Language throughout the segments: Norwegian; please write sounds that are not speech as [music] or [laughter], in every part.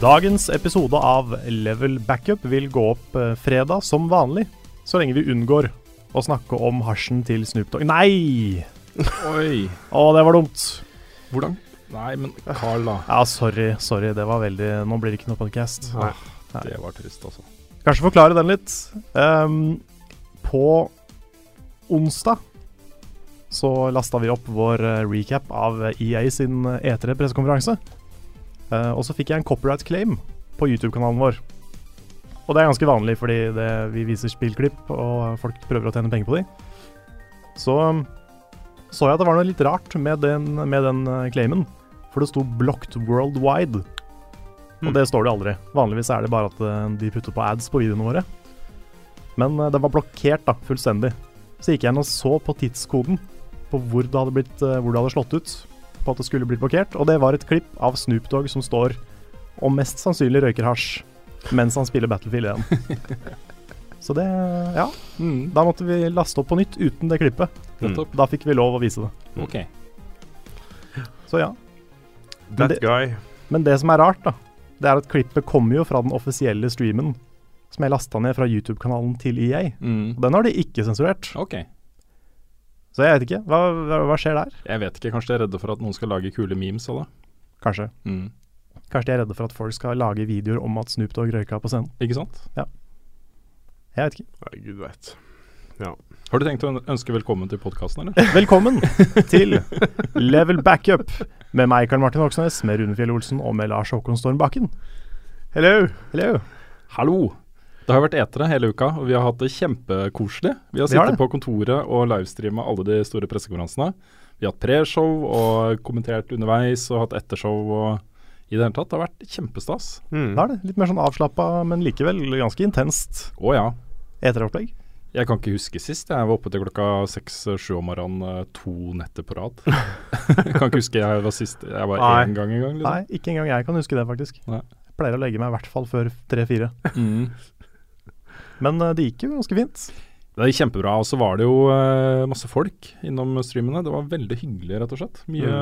Dagens episode av Level Backup vil gå opp eh, fredag som vanlig, så lenge vi unngår å snakke om hasjen til Snoop Dogg Nei! Oi. Å, det var dumt. Hvordan? Nei, men Carl, da. Ja, sorry. Sorry, det var veldig Nå blir det ikke noe podcast. Nei, Nei. det var trist, altså. Kanskje forklare den litt. Um, på onsdag så lasta vi opp vår eh, recap av EA sin E3-pressekonferanse. Eh, og så fikk jeg en copyright claim på YouTube-kanalen vår. Og det er ganske vanlig, fordi det, vi viser spillklipp, og folk prøver å tjene penger på de. Så um, så jeg at det var noe litt rart med den, med den eh, claimen. For det sto 'blocked worldwide'. Og Mm. det står det aldri. Vanligvis er det bare at eh, de putter på ads på videoene våre. Men den var blokkert da, fullstendig. Så gikk jeg inn og så på tidskoden på hvor det hadde, blitt, hvor det hadde slått ut på at det skulle blitt blokkert. Og det var et klipp av Snoop Dogg som står og mest sannsynlig røyker hasj mens han spiller Battlefield 1. [laughs] Så det Ja, Mm. da måtte vi laste opp på nytt uten det klippet. Mm. Da fikk vi lov å vise det. OK. Så ja. That det- guy. Men det som er rart, da, det er at klippet kommer jo fra den offisielle streamen som jeg lasta ned fra YouTube-kanalen til EA. Mm. Og Den har de ikke sensurert. OK. Så jeg vet ikke. Hva, hva, hva skjer der? Jeg vet ikke. Kanskje de er redde for at noen skal lage kule memes av det. Kanskje. Mm. Kanskje de er redde for at folk skal lage videoer om at Snoop Dogg røyka på scenen. Ikke sant? Ja. Jeg vet ikke. Nei, gud vet. Har du tenkt å ønske velkommen til podkasten, eller? [laughs] Velkommen [laughs] til Level Backup med meg, Karl Martin Hoksnes, med Rune Fjell Olsen og med Lars Håkon Storm Bakken. Hello! Hello. Hallo! Det har vært etere hele uka, og vi har hatt det kjempekoselig. Vi har Vi sittet på kontoret og livestreama alle de store pressekonferansene. Vi har hatt preshow og kommentert underveis og hatt ettershow og i det hele tatt. Det har vært kjempestas. Mm. Det er det litt mer sånn avslappa, men likevel ganske intenst Å ja. eteropplegg. Jeg kan ikke huske sist. Jeg var oppe til klokka seks-sju om morgenen eh, to netter på rad. [laughs] jeg kan ikke huske jeg var sist Jeg var Nei. én gang en gang. Nei, ikke engang jeg kan huske det, faktisk. Nei. Jeg pleier å legge meg i hvert fall før tre-fire. Mm. Men eh, det gikk jo ganske fint. Det gikk kjempebra. Og så var det jo eh, masse folk innom streamene. Det var veldig hyggelig, rett og slett. Mye,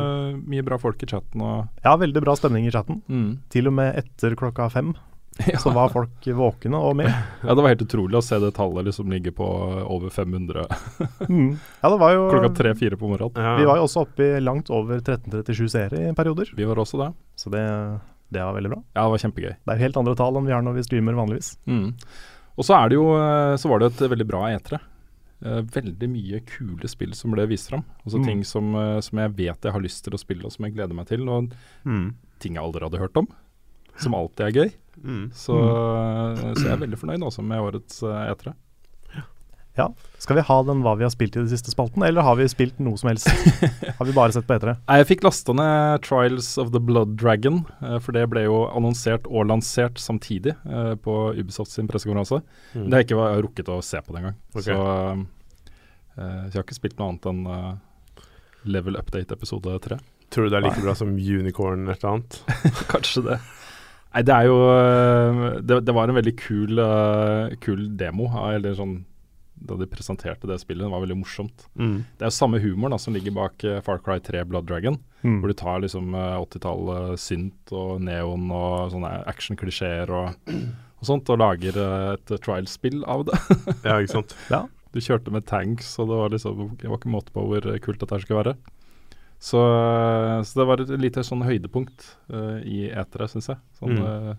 mye bra folk i chatten og Ja, veldig bra stemning i chatten. mm. Til og med etter klokka fem [laughs] ja. så var folk våkne og med. [laughs] ja, det var helt utrolig å se det tallet liksom ligge på over 500 [laughs] Mm. Ja, det var jo klokka tre-fire på morgenen. Ja. Vi var jo også oppe i langt over 1337 seere i perioder, Vi var også det. så det, det var veldig bra. Ja, det var kjempegøy. Det er helt andre tall enn vi har når vi streamer vanligvis. Mm. Og så er det jo eh, Så var det et veldig bra etere. Eh, veldig mye kule spill som ble vist fram. Altså Mm. ting som, eh, som jeg vet jeg har lyst til å spille, og som jeg gleder meg til. Og Mm. ting jeg aldri hadde hørt om. Som alltid er gøy. Mm. Så, så jeg er veldig fornøyd også med årets uh, etere. Skal vi ha den hva vi har spilt i den siste spalten, eller har vi spilt noe som helst? [laughs] har vi bare sett på etere? Nei, Jeg fikk lasta ned Trials of the Blood Dragon, eh, for det ble jo annonsert og lansert samtidig eh, på Ubisoft sin pressekonferanse. Mm. Det har jeg ikke rukket å se på den gang. Okay. Så, eh, så jeg har ikke spilt noe annet enn eh, Level Update episode 3. Tror du det er like bra som Unicorn eller noe annet? [laughs] Kanskje det. Nei, det er jo eh, Det, det var en veldig kul, eh, kul demo. Eller sånn Da de presenterte det spillet. Det var veldig morsomt. Mm. Det er jo samme humoren da, som ligger bak eh, Far Cry 3 Blood Dragon. Mm. Hvor du tar liksom eh, 80-tallet synt og neon og sånne action-klisjeer og, og sånt, og lager eh, et trial-spill av det. [laughs] Ja, ikke sant? Du kjørte med tanks, og det var liksom Det var ikke måte på hvor kult dette skulle være. Så, eh, så det var et lite sånn høydepunkt eh, i eteret, syns jeg. Sånn Mm. eh,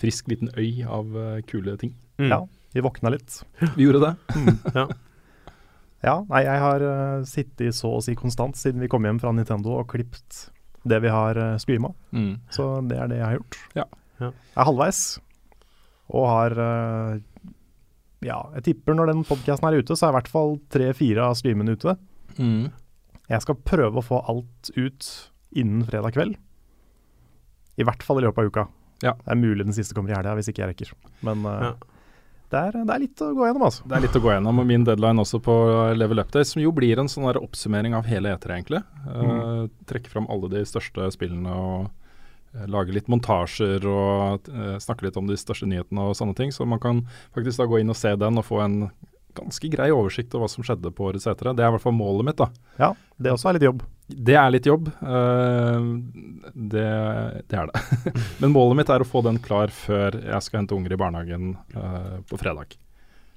frisk liten øy av eh, kule ting. Mm. Ja, vi våkna litt. Vi gjorde det. Ja. Ja, nei, jeg har uh, sittet så å si konstant siden vi kom hjem fra Nintendo og klippet det vi har uh, streama. Mm. Så det er det jeg har gjort. Ja. Ja. Jeg er halvveis, og har uh, Ja, jeg tipper når den podkasten er ute, så er i hvert fall tre-fire av streamene ute. Mm. Jeg skal prøve å få alt ut innen fredag kveld. I hvert fall i løpet av uka. Ja. Det er mulig den siste kommer i helga, hvis ikke jeg rekker. Men uh, Ja. Det, er, det er litt å gå gjennom, altså. Det er litt å gå gjennom. Og min deadline også på Level Update, som jo blir en sånn oppsummering av hele etere, egentlig. Uh, trekke fram alle de største spillene og eh, lage litt montasjer og uh, snakke litt om de største nyhetene og sånne ting. Så man kan faktisk da gå inn og se den og få en ganske grei oversikt over hva som skjedde på årets etere. Det er i hvert fall målet mitt, da. Ja, det også er litt jobb. Det er litt jobb. eh, det, det er det. [laughs] Men målet mitt er å få den klar før jeg skal hente unger i barnehagen eh, på fredag.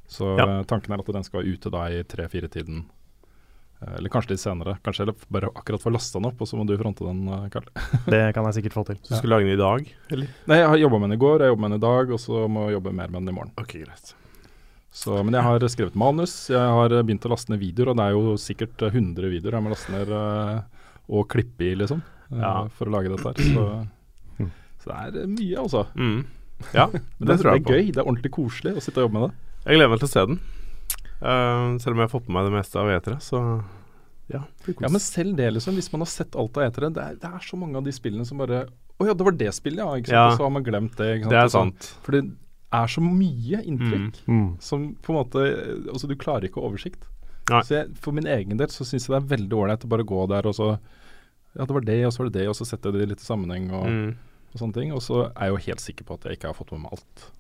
Så Ja. tanken er at den skal være ute da i tre-fire-tiden. Eh, eller kanskje litt senere. Kanskje jeg bare akkurat får lasta den opp, og så må du fronte den, Karl. [laughs] Det kan jeg sikkert få til. Så du skulle lage den i dag, eller? Nei, jeg har jobba med den i går, jeg jobber med den i dag, og så må jeg jobbe mer med den i morgen. Ok, greit. Så, men jeg har skrevet manus, jeg har eh, begynt å laste ned videoer, og det er jo sikkert eh, 100 videoer jeg må laste ned eh, og klippe i, liksom, eh, Ja. for å lage dette her. Så, [clears throat] Mm. så det er eh, mye, altså. Mm. Ja, [laughs] Men det, det, tror jeg det på. er gøy, det er ordentlig koselig å sitte og jobbe med det. Jeg gleder meg til å se den. Uh, selv om jeg har fått på meg det meste av etere, så ja. Ja. Men selv det, liksom, hvis man har sett alt av etere, det er, det er så mange av de spillene som bare Å ja, det var det spillet, ja. Ikke sant? Ja. Og så har man glemt det. Ikke sant? det er sant. For det er så mye inntrykk Mm. som på en måte Altså, du klarer ikke oversikt. Nei. Så jeg, for min egen del så syns jeg det er veldig ålreit å bare gå der og så Ja, det var det, og så var det det, og så setter jeg det i litt sammenheng og, Mm. og sånne ting. Og så er jeg jo helt sikker på at jeg ikke har fått med meg alt.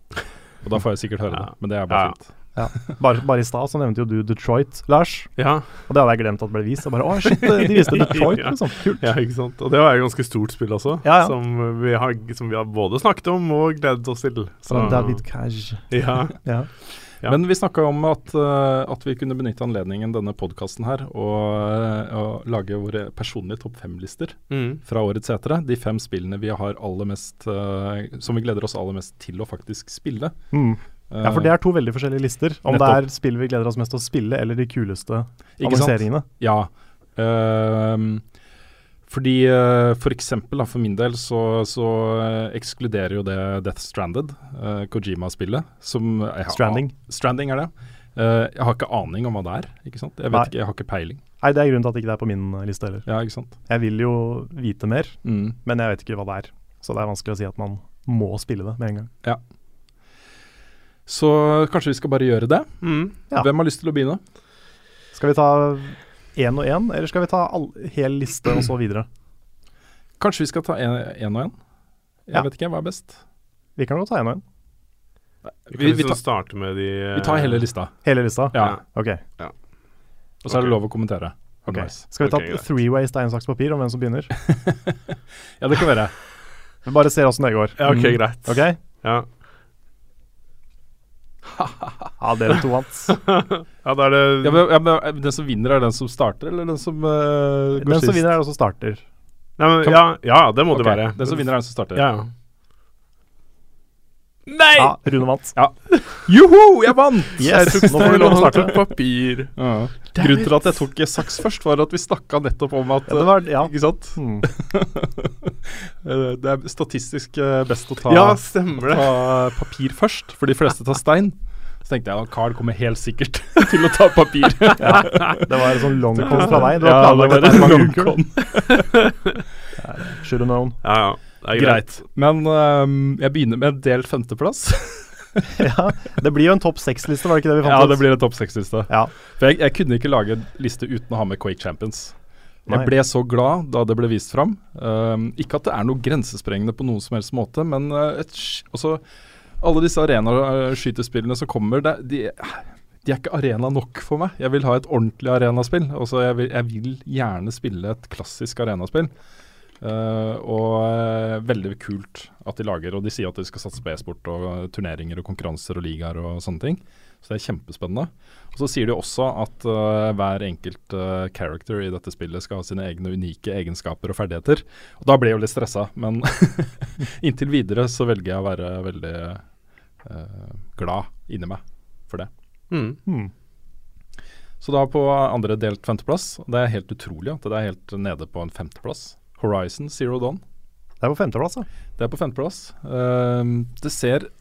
Og da får jeg sikkert høre [laughs] Ja. det, men det er bare Ja. fint. [laughs] Bare, bare i stad så nevnte jo du Detroit, Lars. Ja. Og det hadde jeg glemt at ble vist. Og bare, å shit, de viste [laughs] Detroit, Ja. liksom. Kult. ja, ikke sant. Og det var et ganske stort spill også, Ja, ja. Som, vi har, som vi har både snakket om og gledet oss til. Fra David Cage. Ja. [laughs] Ja. Ja. Men vi snakka om at, uh, at vi kunne benytte anledningen denne podkasten her og, eh, og lage våre personlige topp fem-lister Mm. fra årets setere. De fem spillene vi har aller mest uh, som vi gleder oss aller mest til å faktisk spille. Mm. Ja, for det er to veldig forskjellige lister. Om det er spill vi gleder oss mest til å spille, eller de kuleste Ikke sant? annonseringene. Ja. Uh, fordi uh, for eksempel, da, for min del, så, så eh, ekskluderer jo det Death Stranded, uh, Kojima-spillet. Som har- Stranding. Stranding er det. Jeg har ikke aning om hva det er. ikke sant? Jeg vet Nei. ikke, jeg har ikke peiling. Nei, det er grunnen til at det ikke er på min liste heller. Ja, ikke sant? Jeg vil jo vite mer, Mm. men jeg vet ikke hva det er. Så det er vanskelig å si at man må spille det med en gang. Så kanskje vi skal bare gjøre det. Mm. Ja. Hvem har lyst til å begynne? Skal vi ta én og én, eller skal vi ta all, hel liste og så videre? Kanskje vi skal ta én og én? Jeg Ja. vet ikke, hva er best? Vi kan godt ta én og én. Vi Vi, vi, ta, starte med de vi tar hele lista. Hele lista? Ja. Ok. Og så er det lov å kommentere. ok. underveis. Skal vi ta okay, greit. three way stein, saks, papir om hvem som begynner? [laughs] [laughs] Ja, det kan være. Vi bare ser åssen det går. Ja, ok, Mm. greit. Ok? Ja. [laughs] Ja, dere to vant. [laughs] ja, da er det Ja, men, ja, men Den som vinner, er den som starter, eller den som uh, går Den som vinner, er den som starter. Nei, men, ja, ja, det må okay. det være. Den som vinner, er den som starter. Ja. Nei! Ja, Rune vant. Joho, jeg vant! [laughs] Yes, Jeg tok nå får du lov å starte. papir. Ja. Grunnen til at jeg tok saks først, var at vi snakka nettopp om at Ja, det var, ja. Ikke sant? Hmm. Eh, det er statistisk eh, best å ta, Ja, det. ta papir først, for de fleste tar stein. Så tenkte jeg at Carl kommer helt sikkert [laughs] til å ta papir. [laughs] ja. Det var en sånn long con fra deg. Du har Ja, det var i en mange long uker. con. [laughs] Should have known. Ja, ja. Det er greit. Greit. Men um, jeg begynner med delt femteplass. ja, det blir jo en topp seks-liste, var det ikke det vi fant ja, ut? det blir en topp seks-liste. Ja. For jeg, jeg kunne ikke lage en liste uten å ha med Quake Champions. Nei. Jeg ble så glad da det ble vist fram. Um, ikke at det er noe grensesprengende på noen som helst måte, men uh, et, sk- altså, alle disse arena-skytespillene som kommer, det, de, de er ikke arena nok for meg. Jeg vil ha et ordentlig arenaspill. Altså, jeg, vil, jeg vil gjerne spille et klassisk arenaspill. Uh, og uh, veldig kult at de lager, og de sier at de skal satse på e-sport og turneringer og konkurranser og ligaer og sånne ting. Så det er kjempespennende. Og så sier de også at uh, hver enkelt uh, character i dette spillet skal ha sine egne unike egenskaper og ferdigheter. Og da blir jeg jo litt stressa, men [laughs] inntil videre så velger jeg å være veldig uh, glad inni meg for det. Mm. Mm. Så da på andre delt femteplass, det er helt utrolig at det er helt nede på en femteplass. Horizon Zero Dawn. Det er på femteplass, da. Det er på femteplass. Uh, det ser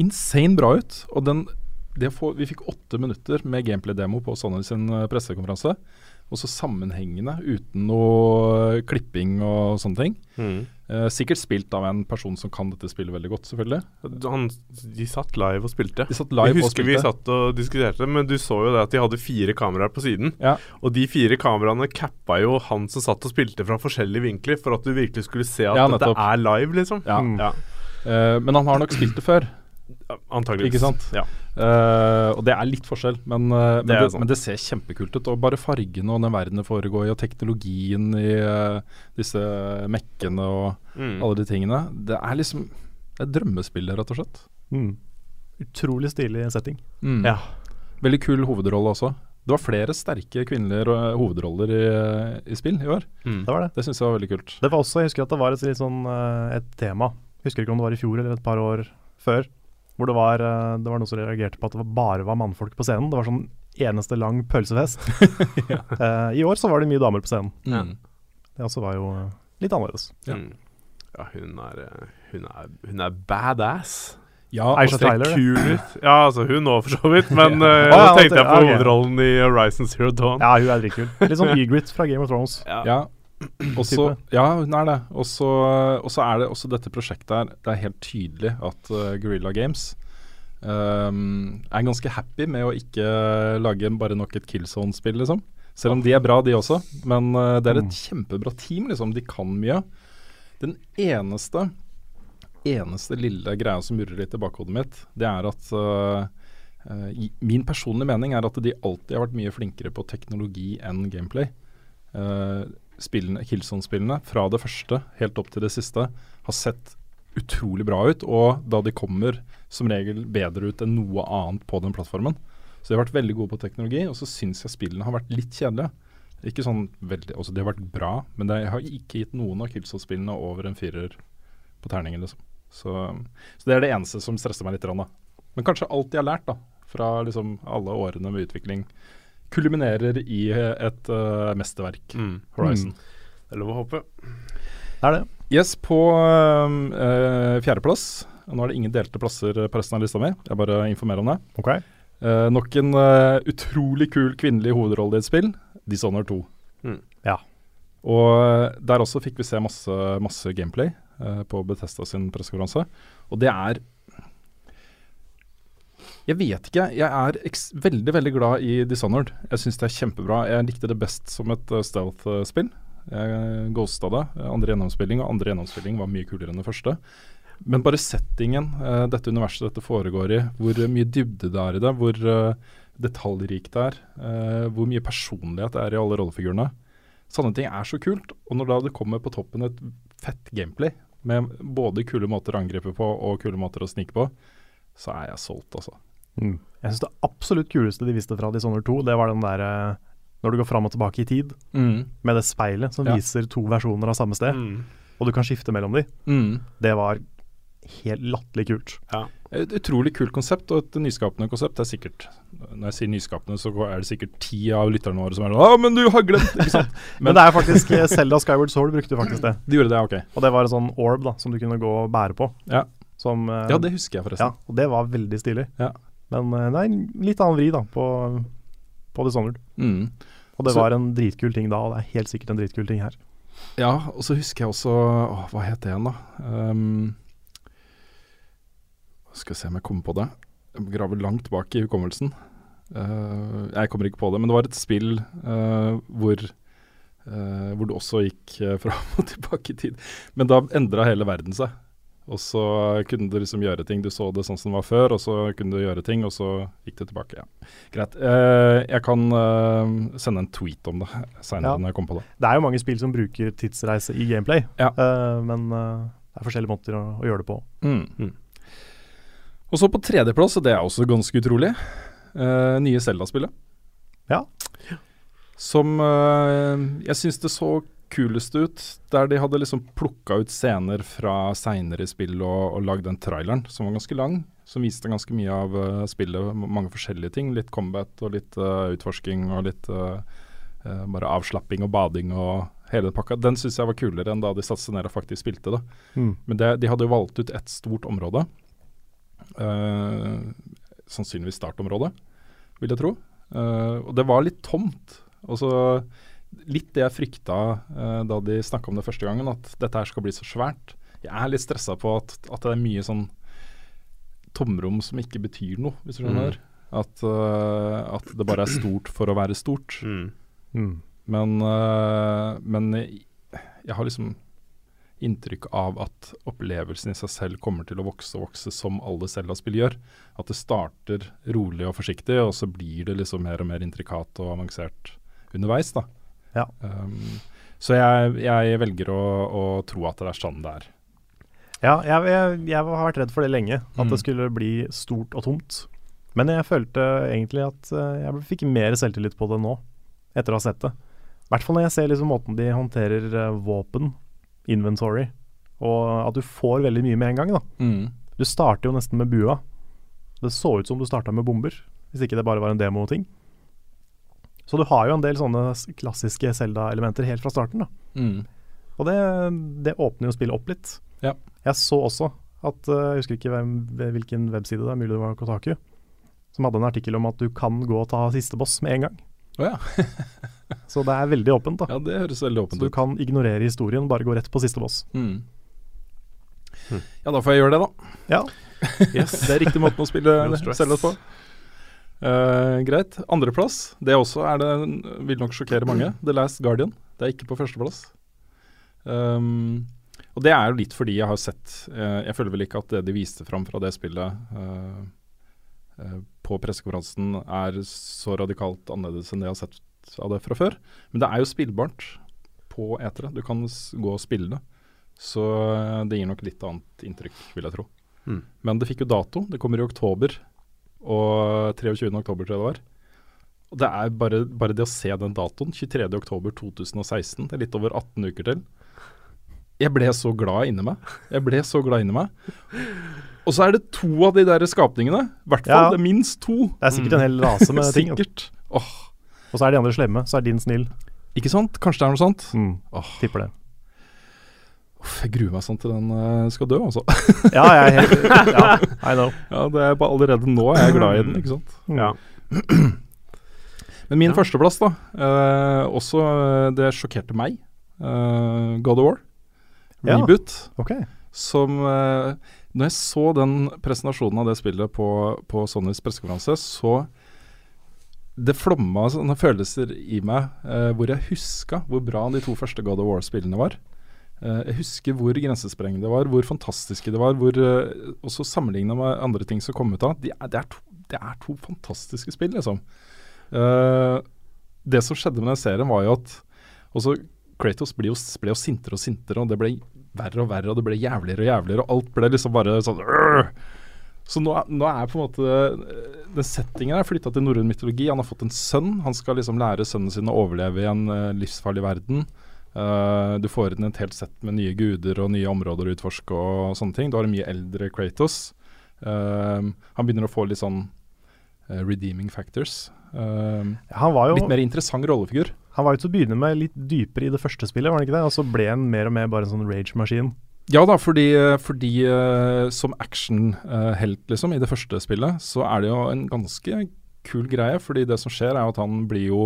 insane bra ut. Og den, få, vi fikk åtte minutter med gameplay-demo på Sony sin eh, pressekonferanse. Og så sammenhengende, uten noe klipping og sånne ting. Mm. Eh, sikkert spilt av en person som kan dette spillet veldig godt, selvfølgelig. Han, de satt live og spilte. De satt live jeg og husker vi satt og diskuterte, men du så jo det at de hadde fire kameraer på siden. Ja. Og de fire kameraene cappa jo han som satt og spilte fra forskjellige vinkler, for at du virkelig skulle se at Ja, dette er live, liksom. Ja. Mm. Ja. Eh, men han har nok spilt det før. Antakeligvis. Ikke sant? Ja. Uh, og det er litt forskjell, men, uh, Det men, det, sånn. men det ser kjempekult ut. Og bare fargene og den verden det foregår i, og teknologien i uh, disse mekkene og Mm. alle de tingene. Det er liksom det er et drømmespill, rett og slett. Mm. Utrolig stilig setting. Ja. Veldig kul hovedrolle også. Det var flere sterke kvinnelige hovedroller i, i spill i år. Mm. Det var det. Det syns jeg var veldig kult. Det var også, Jeg husker at det var et, litt sånn, eh, et tema. Husker ikke om det var i fjor eller et par år før. Hvor det var, eh, det var noen som reagerte på at det bare var mannfolk på scenen. Det var sånn eneste lang pølsefest. [laughs] Eh, I år så var det mye damer på scenen. Mm. Det også var jo eh, litt annerledes. Ja. Mm. ja, hun er Hun er, hun er badass. Ja, Aisha Ser Tyler, kul ut. Ja, altså hun òg, for så vidt. [laughs] Men Ja. ja, nå tenkte jeg på hovedrollen okay. i Horizon Zero Dawn. Ja, hun er dritkul. Litt sånn [laughs] Egrit fra Game of Thrones. Ja. Og så, ja, er det. Og så er det også dette prosjektet her. Det er helt tydelig at uh, Guerrilla Games um, er ganske happy med å ikke lage bare nok et Killzone-spill, liksom. Selv om de er bra, de også. Men uh, det er et kjempebra team, liksom. De kan mye. Den eneste eneste lille greia som murrer litt i bakhodet mitt, det er at uh, i, Min personlige mening er at de alltid har vært mye flinkere på teknologi enn gameplay. Uh, Killzone-spillene, fra det første helt opp til det siste, har sett utrolig bra ut, og da de kommer, som regel bedre ut enn noe annet på den plattformen. Så de har vært veldig gode på teknologi, og så syns jeg spillene har vært litt kjedelige. Ikke sånn veldig, altså De har vært bra, men jeg har ikke gitt noen av Killzone-spillene over en firer på terningen, liksom. Så, så det er det eneste som stresser meg litt. Da. Men kanskje alt de har lært da, fra liksom alle årene med utvikling, kulminerer i et uh, mesterverk. Mm. Horizon. Det er lov å håpe. Det er det. Yes, på uh, fjerdeplass Nå er det ingen delte plasser på resten av lista mi, jeg bare informerer om det. Ok. Uh, nok en eh, utrolig kul kvinnelig hovedrolle i et spill, Dishonored 2. Mm. Ja. Og eh, der også fikk vi se masse, masse gameplay eh, på Bethesda sin pressekonferanse. Og det er Jeg vet ikke. Jeg er veldig veldig glad i Dishonored. Jeg syns det er kjempebra. Jeg likte det best som et uh, stealth-spill. Jeg ghosta det. Andre gjennomspilling og andre gjennomspilling var mye kulere enn det første. Men bare settingen, uh, dette universet dette foregår i, hvor mye dybde det er i det, hvor uh, detaljrikt det er, uh, hvor mye personlighet det er i alle rollefigurene. Sånne ting er så kult. Og når da det kommer på toppen et fett gameplay, med både kule måter å angripe på og kule måter å snike på, så er jeg solgt, altså. Mm. Jeg syns det absolutt kuleste de viste fra Dishonored 2, det var den der eh, når du går fram og tilbake i tid, med det speilet som Ja. viser to versjoner av samme sted, Mm. og du kan skifte mellom de. Det var helt latterlig kult. Et utrolig kult konsept, og et nyskapende konsept. Det er sikkert Når jeg sier nyskapende, så er det sikkert ti av lytterne våre som er sånn Å, men du har glemt! Ikke sant? [laughs] Men, det er faktisk [laughs] Selda Skyward Sword brukte faktisk det. De gjorde det, ok. Og det var en sånn orb da, som du kunne gå og bære på. Ja. Som, eh, Ja, det husker jeg ja, forresten. og det var veldig stilig. Ja. Men eh, det er en litt annen vri da, på, på Dishonored. Mm. Og det Så- var en dritkul ting da, og det er helt sikkert en dritkul ting her. Ja, og så husker jeg også åh, Hva het det igjen, da? Um, skal se om jeg kommer på det. Jeg graver langt bak i hukommelsen. Uh, jeg kommer ikke på det, men det var et spill uh, hvor uh, Hvor du også gikk uh, fram og [laughs] tilbake i tid. Men da endra hele verden seg. Og så kunne du liksom gjøre ting. Du så det sånn som det var før, og så kunne du gjøre ting, og så gikk det tilbake. Ja. Greit. Uh, jeg kan uh, sende en tweet om det seinere Ja. når jeg kommer på det. Det er jo mange spill som bruker tidsreise i gameplay, Ja. eh, men eh, det er forskjellige måter å, å gjøre det på. Mm. Mm. Og så på tredjeplass, og det er også ganske utrolig, eh, nye Zelda-spillet. Ja. Som eh, jeg syns det så kulest ut, der de hadde liksom plukka ut scener fra seinere spill og, og lagd den traileren, som var ganske lang. Som viste ganske mye av uh, spillet, mange forskjellige ting. Litt combat og litt uh, utforsking og litt eh, bare avslapping og bading og hele pakka. Den syns jeg var kulere enn da de satte seg ned og faktisk spilte det. Men det, de hadde jo valgt ut et stort område. Sannsynligvis startområdet, vil jeg tro. Og det var litt tomt. Og så litt det jeg frykta uh, da de snakka om det første gangen, at dette her skal bli så svært. Jeg er litt stressa på at, at det er mye sånn tomrom som ikke betyr noe, hvis du skjønner. At, uh, at det bare er stort for å være stort. Mm. Mm. Men, uh, men jeg, jeg har liksom inntrykk av at opplevelsen i seg selv kommer til å vokse og vokse som alle Zelda-spill gjør. At det starter rolig og forsiktig, og så blir det liksom mer og mer intrikat og avansert underveis. da. Ja. Um, så jeg, jeg velger å, å tro at det er sånn det er. Ja, jeg, jeg, jeg har vært redd for det lenge, at Mm. det skulle bli stort og tomt. Men jeg følte egentlig at eh, jeg fikk mer selvtillit på det nå, etter å ha sett det. I hvert fall når jeg ser liksom måten de håndterer eh, våpen, inventory, og at du får veldig mye med en gang. da. Mm. Du starter jo nesten med bua. Det så ut som du starta med bomber, hvis ikke det bare var en demo-ting. Så du har jo en del sånne klassiske Zelda-elementer helt fra starten. da. Mm. Og det, det åpner jo spillet opp litt. Ja. Jeg så også at eh, Jeg husker ikke hvem, hvilken webside det er, mulig det var Kotaku, som hadde en artikkel om at du kan gå og ta siste boss med en gang. Oh, ja. [laughs] Så det er veldig åpent. da ja, det høres veldig Så du ut. kan ignorere historien, bare gå rett på siste boss. Mm. Hm. Ja, da får jeg gjøre det, da. Ja, [laughs] Yes, det er riktig måte å spille. Zelda på. Eh, greit. Andreplass, det også er det vil nok sjokkere mange. The Last Guardian. Det er ikke på førsteplass. Um, og det er jo litt fordi jeg har sett uh, Jeg føler vel ikke at det de viste fram fra det spillet uh, på pressekonferansen er så radikalt annerledes enn det jeg har sett av det fra før. Men det er jo spillbart på etere. Du kan gå og spille det. Så det gir nok litt annet inntrykk, vil jeg tro. Mm. Men det fikk jo dato. Det kommer i oktober. Og 23. oktober, tror jeg det var. Og det er bare, bare det å se den datoen, 23. oktober 2016, det er litt over 18 uker til. Jeg ble så glad inni meg. Jeg ble så glad inni meg. Og så er det to av de der skapningene. I hvert fall. Ja. Det er minst to. det er sikkert en hel rase med [laughs] ting. Sikkert. Oh. Og så er de andre slemme, så er din snill. ikke sant? Kanskje det er noe sånt? Mm, Oh. tipper det. Jeg gruer meg sånn til den eh, skal dø, altså. Ja, jeg er helt [laughs] Ja, I know. Ja, det er bare allerede nå jeg er glad i den, ikke sant. Mm. Ja. [clears throat] Men min Ja. førsteplass, da. eh, også eh, Det sjokkerte meg. Eh, God of War. Ja. Reboot. Som eh, Når jeg så den presentasjonen av det spillet på, på Sonys pressekonferanse, så det flomma sånne følelser i meg eh, hvor jeg huska hvor bra de to første God of War-spillene var. Eh, jeg husker hvor grensesprengende det var, hvor fantastiske det var. hvor uh, Også sammenligna med andre ting som kom ut av. Det er, det, er to, er to fantastiske spill, liksom. Uh, det som skjedde med den serien, var jo at også Kratos ble jo, ble jo sintere og sintere, og det ble verre og verre, og det ble jævligere og jævligere, og alt ble liksom bare sånn «Åh!» Så nå, nå er på en måte eh, den settingen er flytta til norrøn mytologi. Han har fått en sønn. Han skal liksom lære sønnen sin å overleve i en eh, livsfarlig verden. Eh, du får inn et helt sett med nye guder og nye områder å utforske og sånne ting. Du har en mye eldre Kratos. Uh, han begynner å få litt sånn uh, redeeming factors. Han var jo litt mer interessant rollefigur. Han var jo til å begynne med litt dypere i det første spillet, var han ikke det? Og så ble han mer og mer bare en sånn rage-maskin. Ja da, fordi, fordi som actionhelt liksom, i det første spillet, så er det jo en ganske kul greie. Fordi det som skjer, er at han blir jo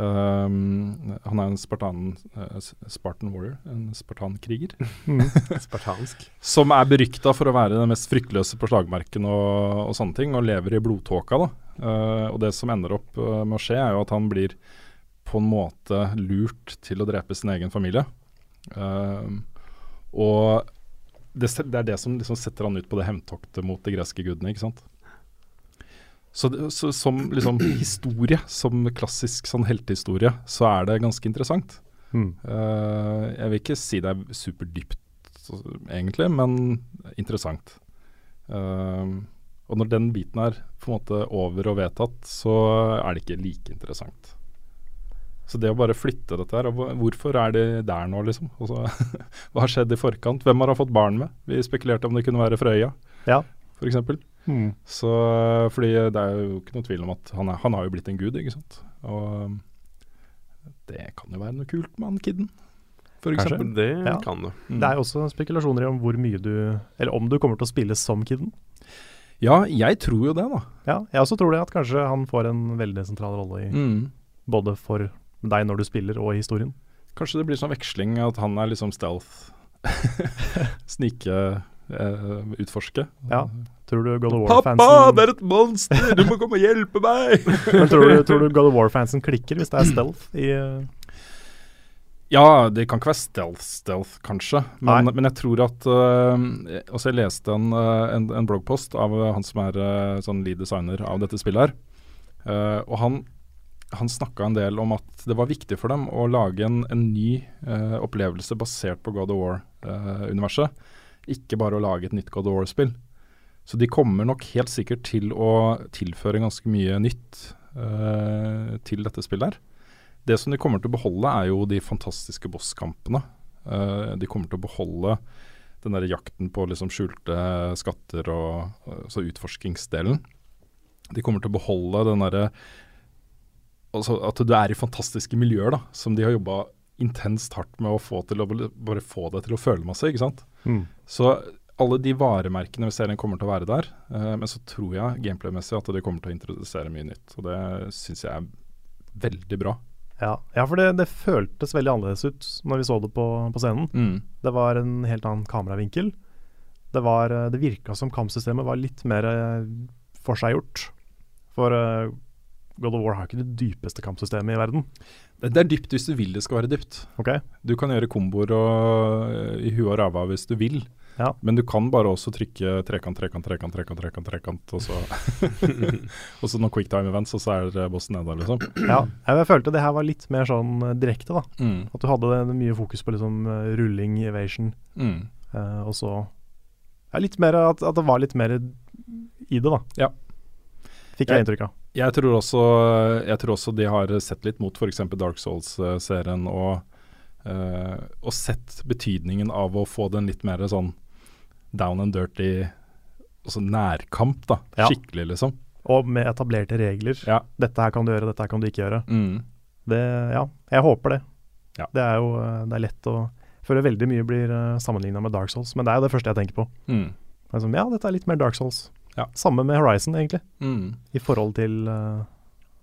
ehm, Han er en spartan, uh, Spartan warrior, en spartankriger. [laughs] Spartansk. Som er berykta for å være den mest fryktløse på slagmarken og, og sånne ting, og lever i blodtåka. da. Uh, og det som ender opp uh, med å skje, er jo at han blir på en måte lurt til å drepe sin egen familie. Eh, og det, det er det som liksom setter han ut på det hevntoktet mot de greske gudene, ikke sant. Så, så som liksom [clears throat] historie, som klassisk sånn heltehistorie, så er det ganske interessant. Mm. Uh, jeg vil ikke si det er superdypt egentlig, men interessant. Uh, og når den biten er på en måte over og vedtatt, så er det ikke like interessant. Så det å bare flytte dette her, og hvorfor er det der nå, liksom? Også, [laughs] hva har skjedd i forkant? Hvem har han fått barn med? Vi spekulerte om det kunne være Frøya, Ja. f.eks. Mm. Så, fordi det er jo ikke noe tvil om at han, er, han har jo blitt en gud, ikke sant. Og um, det kan jo være noe kult med han kidden, for Kanskje. eksempel. Det Ja. kan du. Mm. Det er jo også spekulasjoner om hvor mye du Eller om du kommer til å spille som kiden. Ja, jeg tror jo det, da. Ja, jeg også tror det, at kanskje han får en veldig sentral rolle i Mm. både for deg når du spiller, og i historien. Kanskje det blir sånn veksling, at han er liksom stealth. [laughs] Snike, eh, utforske. Ja, Tror du God of Pappa, War-fansen det er et monster! Du må komme og hjelpe meg! [laughs] Men tror du, tror du God of War-fansen klikker hvis det er stealth i uh... Ja, det kan ikke være stealth-stealth, kanskje. Men, men jeg tror at uh, Også jeg leste en, øh, en, en bloggpost av han som er uh, sånn lead designer av dette spillet her. Uh, og han, han snakka en del om at det var viktig for dem å lage en, en ny eh, opplevelse basert på God of War-universet. ikke bare å lage et nytt God of War-spill. Så de kommer nok helt sikkert til å tilføre ganske mye nytt uh, til dette spillet her. Det som de kommer til å beholde, er jo de fantastiske bosskampene. Uh, de kommer til å beholde den der jakten på liksom skjulte skatter og altså utforskingsdelen. De kommer til å beholde den derre altså At du er i fantastiske miljøer, da, som de har jobba intenst hardt med å få til å bare få deg til å føle masse, ikke sant. Mm. Så alle de varemerkene ved serien kommer til å være der. Uh, men så tror jeg gameplay-messig at de kommer til å introdusere mye nytt. Og det syns jeg er veldig bra. Ja, ja for det, det føltes veldig annerledes ut når vi så det på, på scenen. Det var en helt annen kameravinkel. Det, var, eh, det virka som kampsystemet var litt mer eh, forseggjort. For uh, God of War har ikke det dypeste kampsystemet i verden. Det, det er dypt hvis du vil det skal være dypt. Okay. Du kan gjøre komboer og, eh, i huet og ræva hvis du vil. Ja. Men du kan bare også trykke trekant, trekant, trekant, trekant, trekant, trekant og så [laughs] Og så noen quicktime events, og så er bossen nede, liksom. Ja, jeg følte det her var litt mer sånn eh, direkte, da. Mm. At du hadde mye fokus på liksom eh, rulling, evasion, Mm. eh, og så ja, litt mer at, at det var litt mer i det, da. Ja. Fikk Jeg- jeg inntrykk av. Jeg tror, også, jeg tror også de har sett litt mot f.eks. Dark Souls-serien og, eh, og sett betydningen av å få den litt mer sånn down and dirty altså nærkamp, da. Ja. Skikkelig, liksom. Og med etablerte regler. Ja. Dette her kan du gjøre, dette her kan du ikke gjøre. Mm. Det, ja, jeg håper det. Ja. Det er jo eh, det er lett å føler veldig mye blir uh, sammenligna med Dark Souls, men det er jo det første jeg tenker på. Mm. Sånn, ja, dette er litt mer Dark Souls. Ja. Samme med Horizon, egentlig, Mm. i forhold til eh,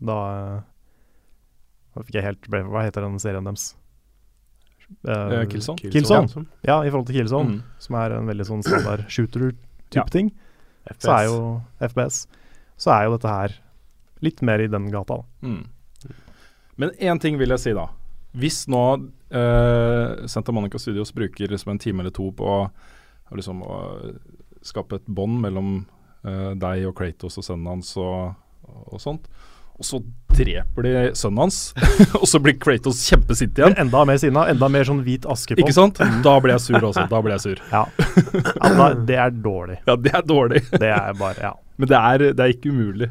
da eh, fikk jeg helt Hva heter den serien deres? Eh, Killzone? Killzone. Ja, i forhold til Killzone, Mm. som er en veldig sånn standard shooter-type Ja. ting, FPS. så er jo FPS Så er jo dette her litt mer i den gata. Da. Mm. Men én ting vil jeg si, da. Hvis nå uh, Santa Monica Studios bruker liksom en time eller to på å liksom, å skape et bånd mellom uh, deg og Kratos og sønnen hans og, og sånt, og så dreper de sønnen hans, [laughs] og så blir Kratos kjempesint igjen. Enda mer sinna, enda mer sånn hvit aske på. Ikke sant? Da blir jeg sur også. Da blir jeg sur. Ja. ja da, det er dårlig. Ja, det er dårlig. Det er bare Ja. Men det er, det er ikke umulig.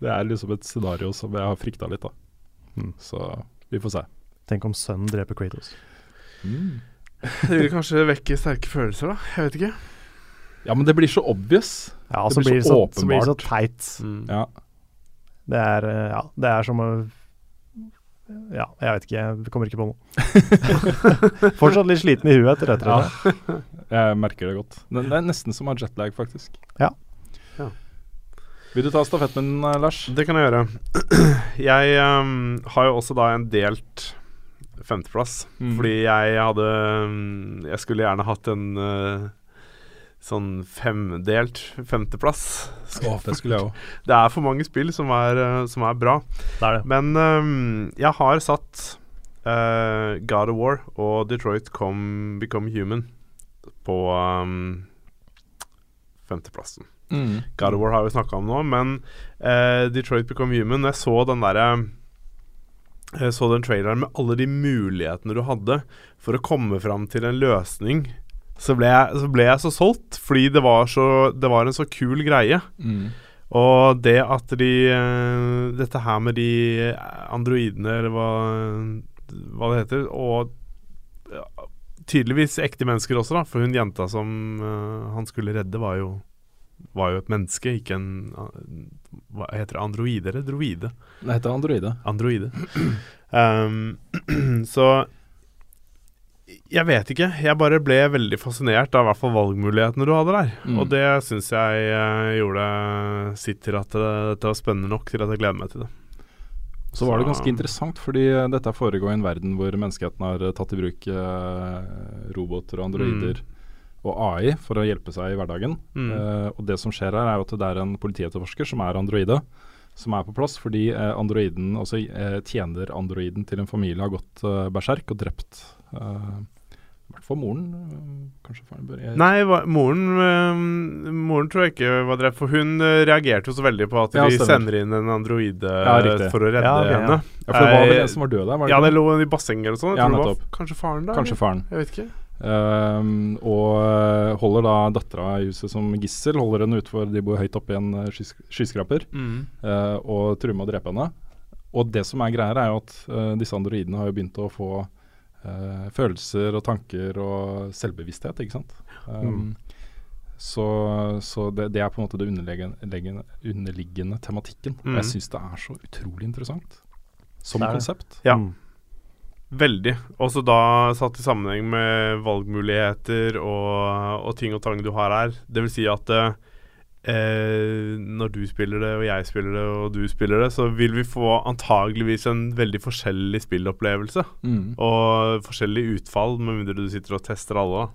Det er liksom et scenario som jeg har frykta litt, da. Mm. Så vi får se. Tenk om sønnen dreper Kratos. Det vil kanskje vekke sterke følelser, da. Jeg vet ikke. Ja, men det blir så obvious. Ja, Det så blir det så åpenbart. så blir det så teit. Mm. Ja. Det er eh, Ja, det er som å Ja, jeg vet ikke. Jeg kommer ikke på noe. [laughs] Fortsatt litt sliten i huet etter dette. Ja. Jeg merker det godt. Det det er nesten som å ha jetlag, faktisk. Ja. Ja. Vil du ta stafetten, eh, Lars? Det kan jeg gjøre. [clears throat] Jeg um, har jo også da en delt femteplass. Mm. Fordi jeg hadde ehm, Jeg skulle gjerne hatt en eh, sånn femdelt femteplass. Oh, det skulle jeg òg. [laughs] Det er for mange spill som er, eh, som er bra. Det er det. Men um, jeg har satt uh, God of War og Detroit Come, Become Human på um, femteplassen. Mm. God of War har vi snakka om nå, men uh, Detroit Become Human Jeg så den derre Jeg så den traileren med alle de mulighetene du hadde for å komme fram til en løsning. Så ble jeg så, ble jeg så solgt, fordi det var, så, det var en så kul greie. Mm. Og det at de eh, Dette her med de androidene, eller hva, hva det heter, og ja, tydeligvis ekte mennesker også, da. For hun jenta som uh, han skulle redde, var jo, var jo et menneske, ikke en eh, Hva heter det? Androide eller droide? Det heter Androide. Androide. [clears throat] Um, [clears throat] så jeg vet ikke. Jeg bare ble veldig fascinert av hvert fall valgmulighetene du hadde der. Mm. Og det syns jeg eh, gjorde sitt til at dette var spennende nok til at jeg gleder meg til det. Så var det ganske interessant, fordi eh, dette foregår i en verden hvor menneskeheten har eh, tatt i bruk eh, roboter og androider og AI for å hjelpe seg i hverdagen. Mm. Uh, og det som skjer her, er at det er en politietterforsker som er androide, som er på plass, fordi eh, androiden, altså eh, tjener androiden til en familie har gått eh, berserk og drept eh, i hvert fall moren. øh, Kanskje faren bør jeg, Nei, hva, moren øh, Moren tror jeg ikke var drept, for hun øh, reagerte jo så veldig på at Ja, de sender inn en androide Ja, for å redde Ja, okay, henne. Ja, for det var vel Eh, en som var død der? var det Ja, det lå i bassenget eller sånn. Jeg Ja, var kanskje faren da? Kanskje faren. Jeg vet ikke. Um, og holder da dattera i huset som gissel. Holder henne utfor De bor høyt oppe i en skys skyskraper. eh, og truer med å drepe henne. Og det som er greia, er jo at uh, disse androidene har jo begynt å få eh, følelser og tanker og selvbevissthet, ikke sant. Um, Mm. Så, så det, det er på en måte det underliggende, underliggende tematikken. Mm. jeg syns det er så utrolig interessant som Det det. konsept. Ja. Mm. Veldig. Også da satt i sammenheng med valgmuligheter og, og ting og tang du har her. Det vil si at eh, eh, når du spiller det, og jeg spiller det, og du spiller det, så vil vi få antageligvis en veldig forskjellig spillopplevelse. Mm. Og forskjellig utfall, med mindre du sitter og tester alle.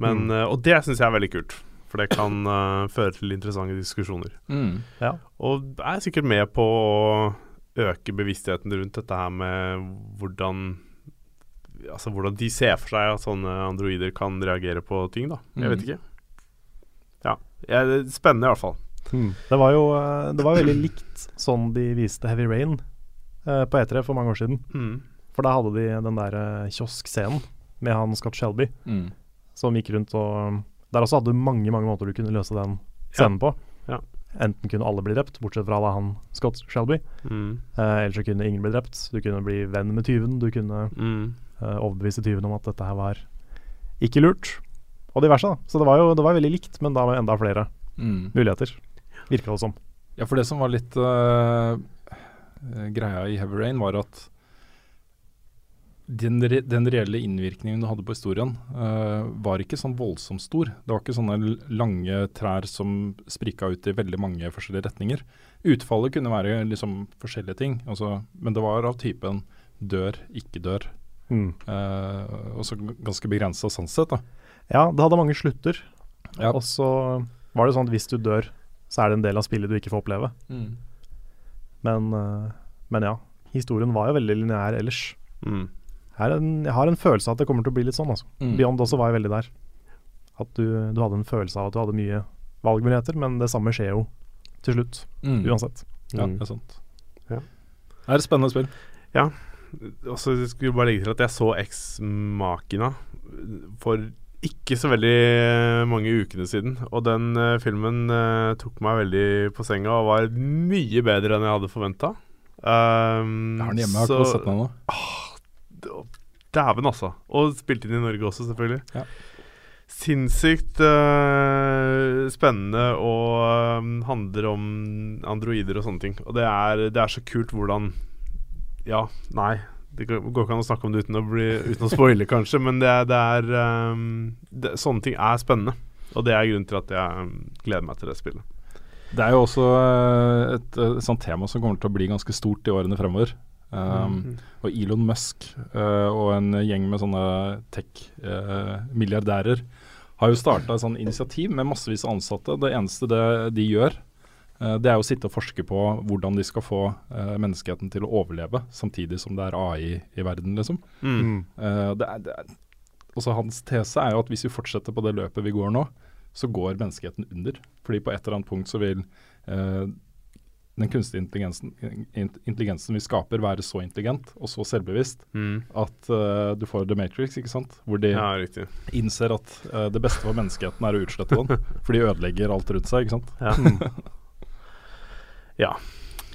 Men, Mm. eh, og det syns jeg er veldig kult. For det kan uh, føre til interessante diskusjoner. Mm. Ja. Og jeg er sikkert med på å øke bevisstheten rundt dette her med hvordan Altså hvordan de ser for seg at sånne androider kan reagere på ting, da. Jeg vet Mm. ikke. Ja. Ja, det er spennende, i hvert fall. Mm. Det var jo eh, Det var veldig likt sånn de viste Heavy Rain eh, på E3 for mange år siden. Mm. For da hadde de den der eh, kioskscenen med han Scott Shelby Mm. som gikk rundt og Der også hadde du mange mange måter du kunne løse den scenen på. Ja. Enten kunne alle bli drept, bortsett fra da han Scott Shelby. Mm. Eh, eller så kunne ingen bli drept. Du kunne bli venn med tyven. Du kunne Mm. eh, overbevise tyven om at dette her var ikke lurt. Og diverse, da. Så det var jo det var veldig likt, men da med enda flere Mm. muligheter. Virka det som. Ja, for det som var litt øh, greia i Heavy Rain, var at den, re den reelle innvirkningen du hadde på historien, uh, var ikke sånn voldsomt stor. Det var ikke sånne lange trær som sprika ut i veldig mange forskjellige retninger. Utfallet kunne være liksom forskjellige ting, altså, men det var av typen dør, ikke dør. Mm. Uh, og så ganske begrensa sånn sett, da. Ja, det hadde mange slutter. Ja. Og så var det sånn at hvis du dør, så er det en del av spillet du ikke får oppleve. Mm. Men, eh, men ja, historien var jo veldig lineær ellers. Mm. Her en, jeg har en følelse av at det kommer til å bli litt sånn. Altså. Mm. Beyond også var jeg veldig der. At du, du hadde en følelse av at du hadde mye valgmuligheter, men det samme skjer jo til slutt, Mm. uansett. Ja, Mm. det er sant. Ja. Det er et spennende spill. Ja. Og så skulle jeg bare legge til at jeg så Ex-Makina for ikke så veldig mange ukene siden. Og den uh, filmen uh, tok meg veldig på senga og var mye bedre enn jeg hadde forventa. Um, Jeg har den hjemme, jeg har ikke sett den ennå. Dæven, altså. Og spilt inn i Norge også, selvfølgelig. Ja. Sinnssykt uh, spennende og um, handler om androider og sånne ting. Og det er, det er så kult hvordan Ja, nei. Det går ikke an å snakke om det uten å, bli, uten å spoile, kanskje, men det det er um, det, Sånne ting er spennende. Og det er grunnen til at jeg eh, gleder meg til det spillet. Det er jo også eh, et, eh, sånt tema som kommer til å bli ganske stort i årene fremover. Um, Mm. Og Elon Musk uh, og en gjeng med sånne tech-milliardærer har jo starta et sånt initiativ med massevis av ansatte. Det eneste det de gjør, det er å sitte og forske på hvordan de skal få eh, menneskeheten til å overleve, samtidig som det er AI i verden, liksom. Mm. Eh, det er, det er, også hans tese er jo at hvis vi fortsetter på det løpet vi går nå, så går menneskeheten under. Fordi på et eller annet punkt så vil eh, den kunstige intelligensen, intelligensen vi skaper være så intelligent og så selvbevisst Mm. at uh, du får The Matrix, ikke sant? Hvor de Ja, innser at uh, det beste for menneskeheten er å utslette den. [laughs] for de ødelegger alt rundt seg, ikke sant. Ja. [laughs] ja.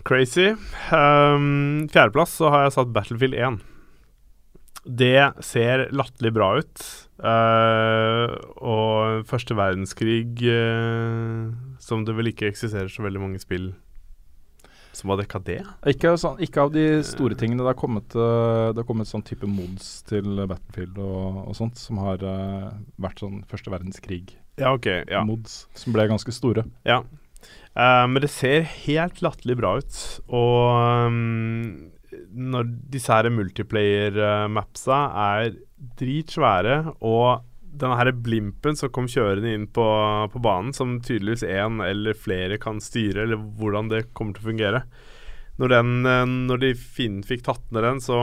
Crazy. Um, Fjerdeplass så har jeg satt Battlefield 1. Det ser latterlig bra ut. Uh, og første verdenskrig uh, Som det vel ikke eksisterer så veldig mange spill som har dekka det. Ikke, sånn, ikke av de store tingene. Det har kommet, eh, det har kommet sånn type mods til Battlefield og, og sånt, som har uh, vært sånn første verdenskrig-mods, Ja, okay, Ja. som ble ganske store. Ja. Eh, men det ser helt latterlig bra ut. Og um, når disse her multiplayer-mapsa er dritsvære, og denne her blimpen som kom kjørende inn på, på banen, som tydeligvis én eller flere kan styre, eller hvordan det kommer til å fungere. Når, den, eh, når de Finn fikk tatt ned den, så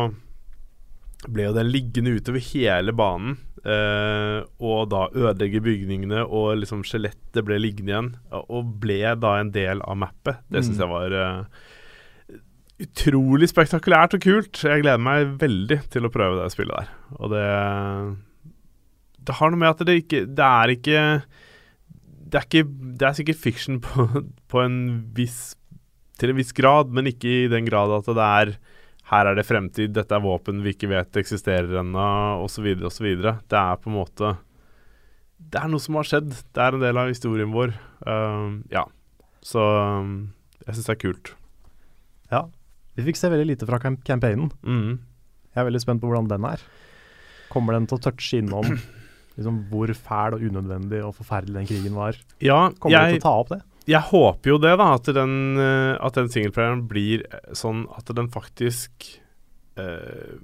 ble jo den liggende utover hele banen. Eh, og da ødelegge bygningene, og liksom skjelettet ble liggende igjen. Og ble da en del av mappet. Det syns Mm. jeg var uh, utrolig spektakulært og kult. Jeg gleder meg veldig til å prøve det spillet der. Og det Det har noe med at det ikke Det er ikke Det er, ikke, det er sikkert fiction på, [laughs] på en viss Til en viss grad, men ikke i den grad at det er her er det fremtid, dette er våpen vi ikke vet eksisterer ennå, osv., osv. Det er på en måte Det er noe som har skjedd. Det er en del av historien vår. Uh, ja. Så um, jeg syns det er kult. Ja. Vi fikk se veldig lite fra camp campaignen. Mm. Jeg er veldig spent på hvordan den er. Kommer den til å touche innom [clears throat] liksom, hvor fæl og unødvendig og forferdelig den krigen var? Ja, Kommer jeg, den til å ta opp det? Jeg håper jo det, da. At den, eh, at den singleplayeren blir eh, sånn at den faktisk eh,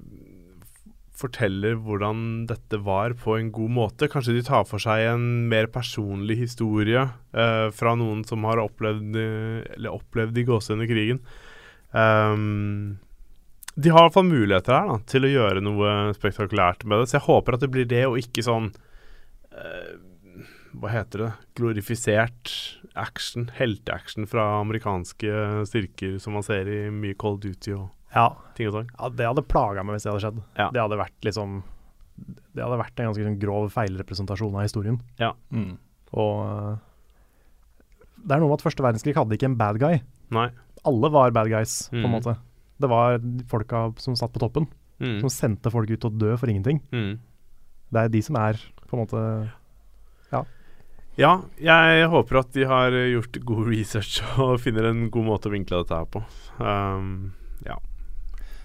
forteller hvordan dette var på en god måte. Kanskje de tar for seg en mer personlig historie eh, fra noen som har opplevd eh, Eller opplevd i gåsehudene krigen. Um, de har i hvert fall muligheter her da, til å gjøre noe spektakulært med det. Så jeg håper at det blir det, og ikke sånn eh, Hva heter det? Glorifisert action, helteaction fra amerikanske styrker som man ser i mye Cold Duty og Ja, ting og sånn. ja det hadde plaga meg hvis det hadde skjedd. Ja. Det hadde vært liksom Det hadde vært en ganske sånn grov feilrepresentasjon av historien. Mm. Og øh, det er noe med at første verdenskrig hadde ikke en bad guy. Nei. Alle var bad guys, på en Mm. måte. Det var folka som satt på toppen, Mm. som sendte folk ut til å dø for ingenting. Mm. Det er de som er på en måte Ja, jeg håper at de har gjort god research og finner en god måte å vinkle dette her på. Um, ja.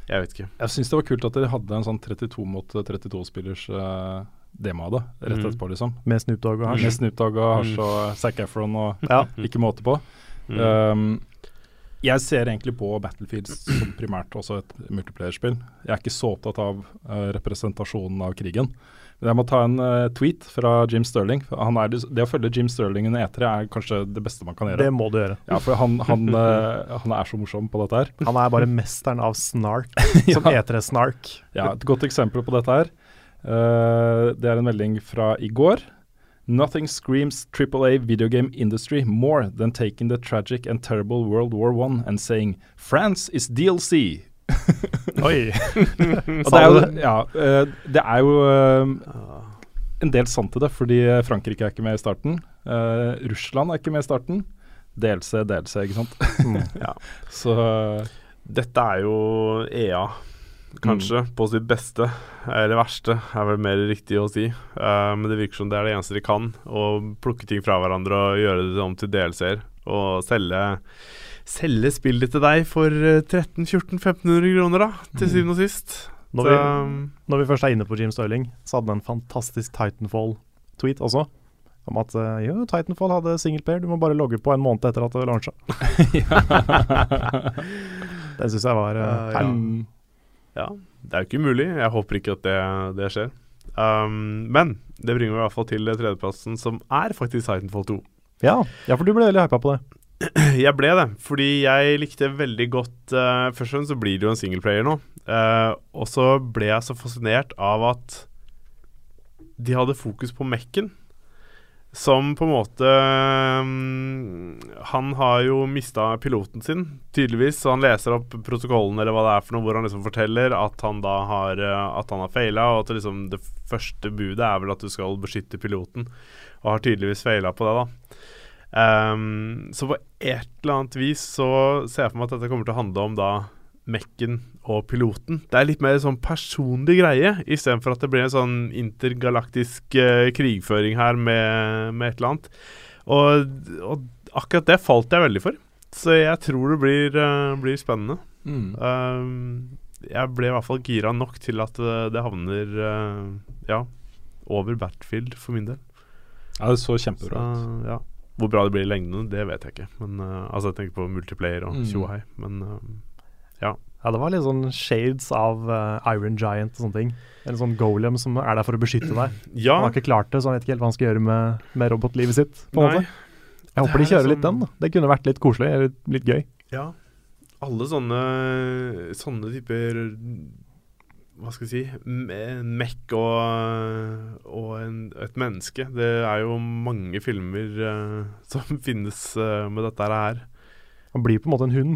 Jeg vet ikke. Jeg syns det var kult at de hadde en sånn 32 mot 32-spillers uh, demo av det rett Mm. etterpå, liksom. med Snoop Dogg og hasj. Med Snoop Dogg og hasj Mm. og Zac Efron og Ja. ikke måte på. Mm. Um, jeg ser egentlig på Battlefield som primært også et multiplayerspill. Jeg er ikke så opptatt av uh, representasjonen av krigen. Jeg må ta en uh, tweet fra Jim Sterling. Han er, det å følge Jim Sterling under E3 er kanskje det beste man kan gjøre. Det må du gjøre. Ja, for han, han, uh, han er så morsom på dette her. [laughs] Han er bare mesteren av snark, [laughs] som Ja. E3-snark. Ja, et godt eksempel på dette her. Uh, det er en melding fra i går. Nothing screams AAA video game industry more than taking the tragic and terrible World War I and saying France is DLC. [laughs] Oi! Og Sa det er jo, du det? ja, uh, det er jo uh, en del sant i det, fordi Frankrike er ikke med i starten. Uh, Russland er ikke med i starten. DLC, DLC, ikke sant. Mm. [laughs] Ja. Så uh, Dette er jo EA, kanskje, på sitt beste. Eller verste, er vel mer riktig å si. Uh, men det virker som det er det eneste de kan. Å plukke ting fra hverandre og gjøre det om til DLC-er. Og selge, selge spillet til deg for eh, 13 14 1500 kroner, da, til Mm. syvende og sist. Når vi, um, når vi først er inne på Jim Sterling, så hadde han en fantastisk Titanfall-tweet også. Om at eh, jo, Titanfall hadde singleplayer, du må bare logge på en måned etter at det lansa. [laughs] Den syns jeg var uh, Ja, ja. ja, det er jo ikke umulig. Jeg håper ikke at det, det skjer. Um, men det bringer meg i hvert fall til tredjeplassen, som er faktisk Titanfall 2. Ja. ja, for du ble veldig hypa på det. [clears throat] Jeg ble det, fordi jeg likte veldig godt uh, Først og fremst så blir det jo en singleplayer nå. Uh, og så ble jeg så fascinert av at de hadde fokus på Mekken. Som på en måte um, Han har jo mista piloten sin, tydeligvis. Så han leser opp protokollen eller hva det er for noe, hvor han liksom forteller at han da har At han har feila, og at liksom det første budet er vel at du skal beskytte piloten. Og har tydeligvis feila på det, da. Um, så på et eller annet vis så ser jeg for meg at dette kommer til å handle om da Mekken og piloten. Det er litt mer sånn personlig greie, istedenfor at det blir en sånn intergalaktisk uh, krigføring her med, med et eller annet. Og, og akkurat det falt jeg veldig for. Så jeg tror det blir, uh, blir spennende. mm. Uh, jeg ble i hvert fall gira nok til at eh, det havner ja, over Battlefield for min del. Ja, det så Så, kjempebra ut. ja. Hvor bra det blir i lengden, det vet jeg ikke. Men uh, Altså, jeg tenker på multiplayer og Mm. tjohei. Men uh, Ja, det var litt sånn shades av uh, Iron Giant og sånne ting. En sånn golem som er der for å beskytte deg. [clears throat] Ja, Han har ikke klart det, så han vet ikke helt hva han skal gjøre med, med robotlivet sitt. på en måte. Jeg håper de er kjører litt sånn- den. da. Det kunne vært litt koselig, eller litt gøy. Ja. Alle sånne Sånne typer Hva skal jeg si En mekk og, og en, et menneske. Det er jo mange filmer uh, [laughs] som finnes uh, med dette her. Han blir på en måte en hund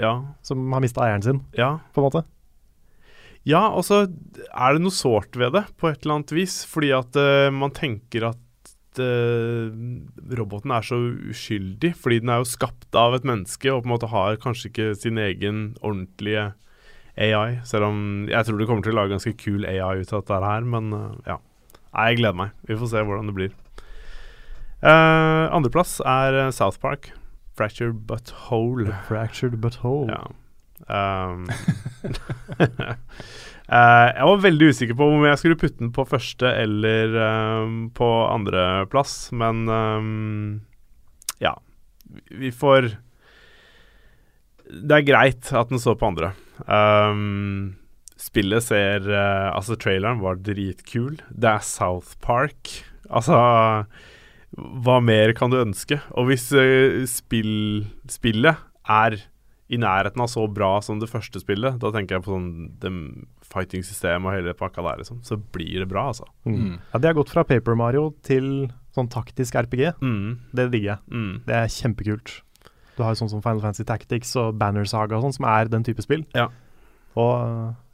Ja. som har mista eieren sin, Ja, på en måte. ja og så er det noe sårt ved det, på et eller annet vis. Fordi at uh, man tenker at roboten er så uskyldig. Fordi den er jo skapt av et menneske og på en måte har kanskje ikke sin egen ordentlige AI. Selv om jeg tror de kommer til å lage ganske kul AI ut av dette her. Men eh, ja. Jeg gleder meg. Vi får se hvordan det blir. Uh, Andreplass er eh, South Park. Fractured But Whole. Fractured but whole. Ja. Um, uh, [laughs] jeg var veldig usikker på om jeg skulle putte den på første eller um, på andreplass, men um, ja. Vi- Vi får Det er greit at den står på andre. Um, spillet ser uh, Altså, traileren var dritkul. Det er South Park. Altså Hva mer kan du ønske? Og hvis uh, spill, spillet er i nærheten av så bra som det første spillet, da tenker jeg på sånn det fighting-systemet og hele pakka der, liksom, så blir det bra, altså. Mm. Mm. Ja, De har gått fra Paper Mario til sånn taktisk RPG. Mm, Det digger jeg. mm. Det er kjempekult. Du har jo sånn som Final Fantasy Tactics og Banner Saga og sånn, som er den type spill. Ja. Og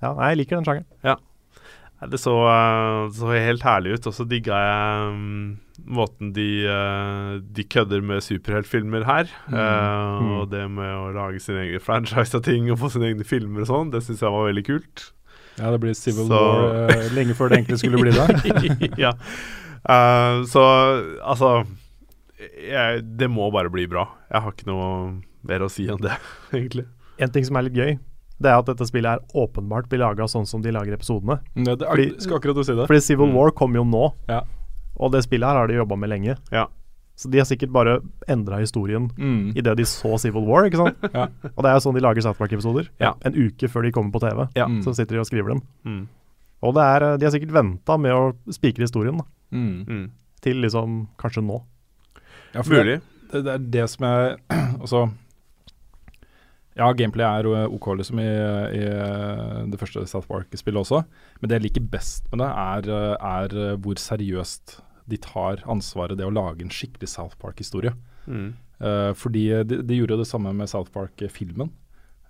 ja, jeg liker den sjangeren. Ja. Det så, eh, det så helt herlig ut, og så digga jeg um, måten de, uh, de kødder med superheltfilmer her. Mm. Eh, Mm. Og det med å lage sin egen franchise av ting og få sine egne filmer og sånn, det syns jeg var veldig kult. Ja, det blir Civil Så- War uh, lenge før det egentlig skulle bli det. [laughs] ja. Eh, så altså jeg, Det må bare bli bra. Jeg har ikke noe mer å si enn det, [laughs] egentlig. En ting som er litt gøy, det er at dette spillet er åpenbart blir laga sånn som de lager episodene. Det, er, Fordi- skal akkurat du si det. Fordi Civil Mm. War kom jo nå, Ja. og det spillet her har de jobba med lenge. Ja. Så de har sikkert bare endra historien Mm. idet de så Civil War, ikke sant? Ja. Og det er jo sånn de lager South Park-episoder. Ja. En uke før de kommer på TV. Ja. Mm. Så sitter de og skriver dem. Mm. Og det er, eh, de har sikkert venta med å spikre historien da, Mm. Mm. til liksom kanskje nå. Ja, for det, Mulig. det, det er det som jeg [clears throat] Altså Ja, gameplay er eh, OK liksom i, i eh, det første South Park-spillet også, men det jeg liker best med det, er, eh, er hvor seriøst de tar ansvaret det å lage en skikkelig South Park-historie. Mm. Uh, fordi de, de gjorde det samme med South Park-filmen,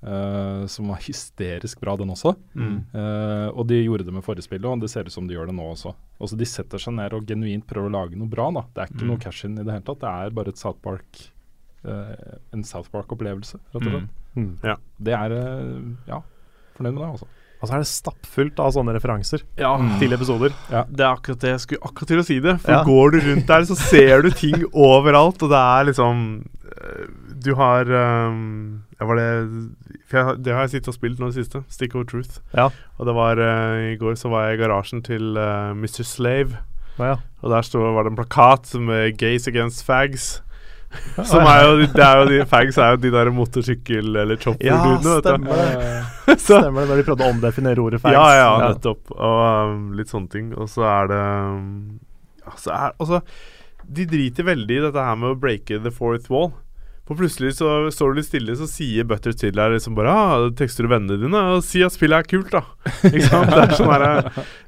eh, som var hysterisk bra, den også. Mm. Uh, og de gjorde det med forrige spillet, og det ser ut som de gjør det nå også. Også de setter seg ned og genuint prøver å lage noe bra. da. Det er ikke Mm. noe cash-in i det hele tatt. Det er bare et South Park uh, en South Park-opplevelse, rett og slett. Mm. Det er Ja, fornøyd med det, altså. Og så er det stappfullt av sånne referanser Ja, til episoder. det er akkurat det jeg skulle akkurat til å si det. For Ja. går du rundt der, så ser du ting [laughs] overalt, og det er liksom Du har um, var det, jeg, det har jeg sittet og spilt nå i det siste. Stick of Truth. Ja. Og det var uh, I går så var jeg i garasjen til uh, Mr. Slave, ja. og der stod, var det en plakat med 'Gays Against Fags'. [laughs] Som er jo, det er jo de, Fags er jo de der motorsykkel- eller chopper-dudene, Ja, stemmer det. [laughs] Eh, Stemmer det, når de prøvde å omdefinere ordet fags. Ja, ja, nettopp. Og um, litt sånne ting. Og så er det um, altså er, altså, De driter veldig i dette her med å breake the fourth wall. For plutselig så står du litt stille, så sier Butter til deg liksom bare ah, Tekster du vennene dine og si at spillet er kult, da. [laughs] Ikke sant? Det er, sånn her,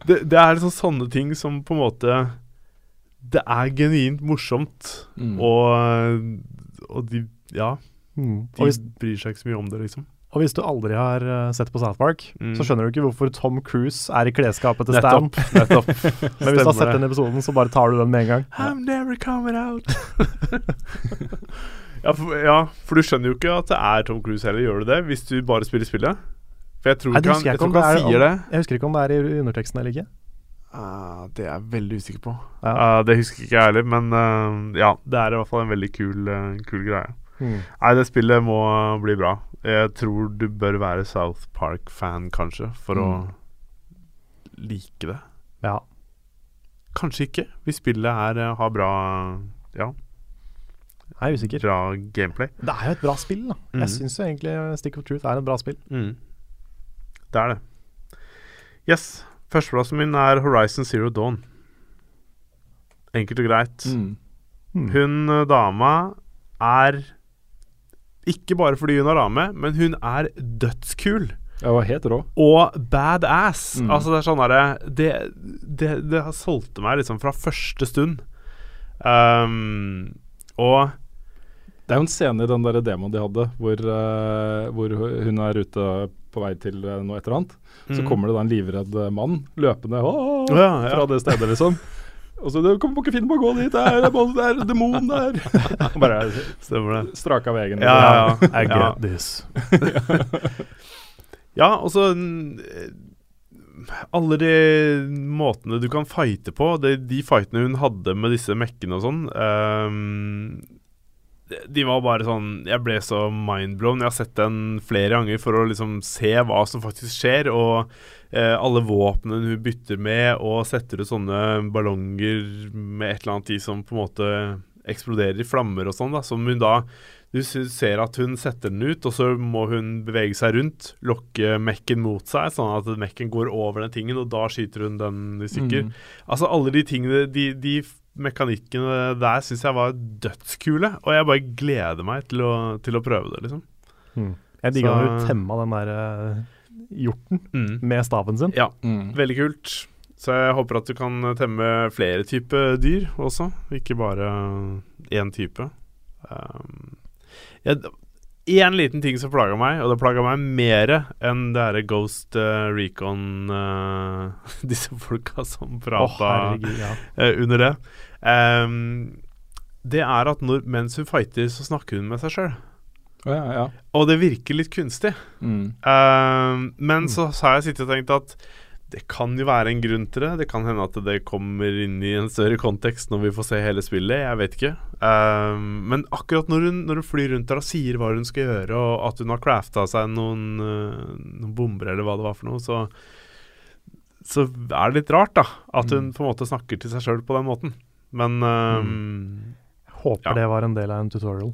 det, det er liksom sånne ting som på en måte Det er genuint morsomt, mm. og, og de Ja, Mm. De hvis, bryr seg ikke så mye om det, liksom. og hvis du aldri har eh, sett på South Park, Mm. så skjønner du ikke hvorfor Tom Cruise er i klesskapet til Stan. Nettopp. nettopp. [laughs] Men hvis du har sett den episoden, så bare tar du den med en gang. I'm never coming out. [laughs] ja, for, ja, for du skjønner jo ikke at det er Tom Cruise heller, gjør du det? Hvis du bare spiller spillet? For jeg tror Nei, ikke han, jeg tror ikke han er- sier det. Jeg husker ikke om det er i underteksten eller ikke. Uh, det er jeg veldig usikker på. Ja. Ah, det husker ikke jeg heller, men uh, ja, det er i hvert fall en veldig kul, eh, kul greie. Hmm. Nei, det spillet må bli bra. Jeg tror du bør være South Park-fan, kanskje, for å like det. Ja. Kanskje ikke, hvis spillet er, eh, har bra Ja, Jeg er usikker. bra gameplay. Det er jo et bra spill, da. Mm. Jeg syns jo egentlig Stick of Truth er et bra spill. Mm. Det er det. Yes. Førsteplassen min er Horizon Zero Dawn. Enkelt og greit. Mm. Hmm. Hun eh, dama er Ikke bare fordi hun er dame, men hun er dødskul. Ja, hva heter det? Og badass. Mm. Altså, det er sånn derre det, det, det har solgte meg liksom fra første stund. Um, og Det er jo en scene i den der demoen de hadde, hvor, uh, hvor hun er ute på vei til eh, noe et eller annet. Så Mm. kommer det da en livredd eh, mann løpende! Ja, ja. fra det stedet, liksom. Og så 'Du må ikke finne på å gå dit, det er, det er demon der'. [laughs] Bare Stemmer det. straka veien. Ja, ja, ja. I get this. [laughs] Ja, og så Alle de måtene du kan fighte på, de, de fightene hun hadde med disse mekkene og sånn ehm, de- var bare sånn Jeg ble så mindblown. Jeg har sett den flere ganger for å liksom se hva som faktisk skjer. Og eh, alle våpnene hun bytter med, og setter ut sånne ballonger med et eller annet i som på en måte eksploderer i flammer og sånn, da, som hun da du ser at hun setter den ut, og så må hun bevege seg rundt, lokke mekken mot seg, sånn at mekken går over den tingen, og da skyter hun den i stykker. Mm. Altså alle de tingene, de, de mekanikkene der syns jeg var dødskule, og jeg bare gleder meg til å, til å prøve det, liksom. Mm. Jeg digga når du temma den der uh, hjorten med staven sin. Ja, Mm. veldig kult. Så jeg håper at du kan temme flere typer dyr også, ikke bare én type. Um, Én liten ting som plaga meg, og det plaga meg mer enn det herre Ghost uh, Recon uh, [laughs] Disse folka som prata oh, Ja. uh, under det. Um, det er at når, mens hun fighter, så snakker hun med seg sjøl. Oh, ja, ja. Og det virker litt kunstig. Mm. Men Mm. så har jeg sittet og tenkt at det kan jo være en grunn til det. Det kan hende at det kommer inn i en større kontekst når vi får se hele spillet. Jeg vet ikke. Um, men akkurat når hun, når hun flyr rundt der og sier hva hun skal gjøre, og at hun har crafta seg noen, uh, noen bomber eller hva det var for noe, så så er det litt rart, da. At hun Mm. på en måte snakker til seg sjøl på den måten. Men um, Håper Ja. det var en del av en tutorial,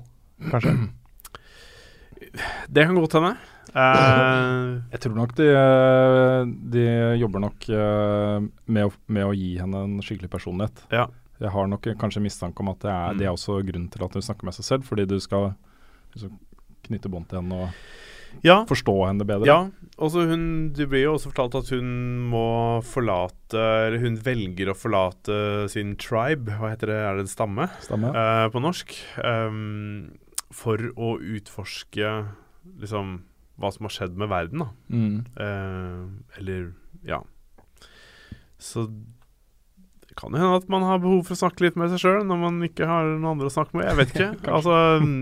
kanskje. det kan godt hende. Uh, [clears throat] Jeg tror nok de, eh, de jobber nok eh, med å, med å gi henne en skikkelig personlighet. Ja. Jeg har nok kanskje mistanke om at det er, Mm. det er også grunnen til at hun snakker med seg selv, fordi du skal liksom, knytte bånd til henne og ja. forstå henne bedre. Ja, også hun, det blir jo også fortalt at hun må forlate Eller hun velger å forlate sin tribe, hva heter det, er det en stamme stamme. Uh, på norsk? Um, for å utforske liksom hva som har skjedd med verden, da. Mm. Eh, eller ja. Så det kan jo hende at man har behov for å snakke litt med seg sjøl når man ikke har noen andre å snakke med. Jeg vet ikke. [laughs] [laughs] altså,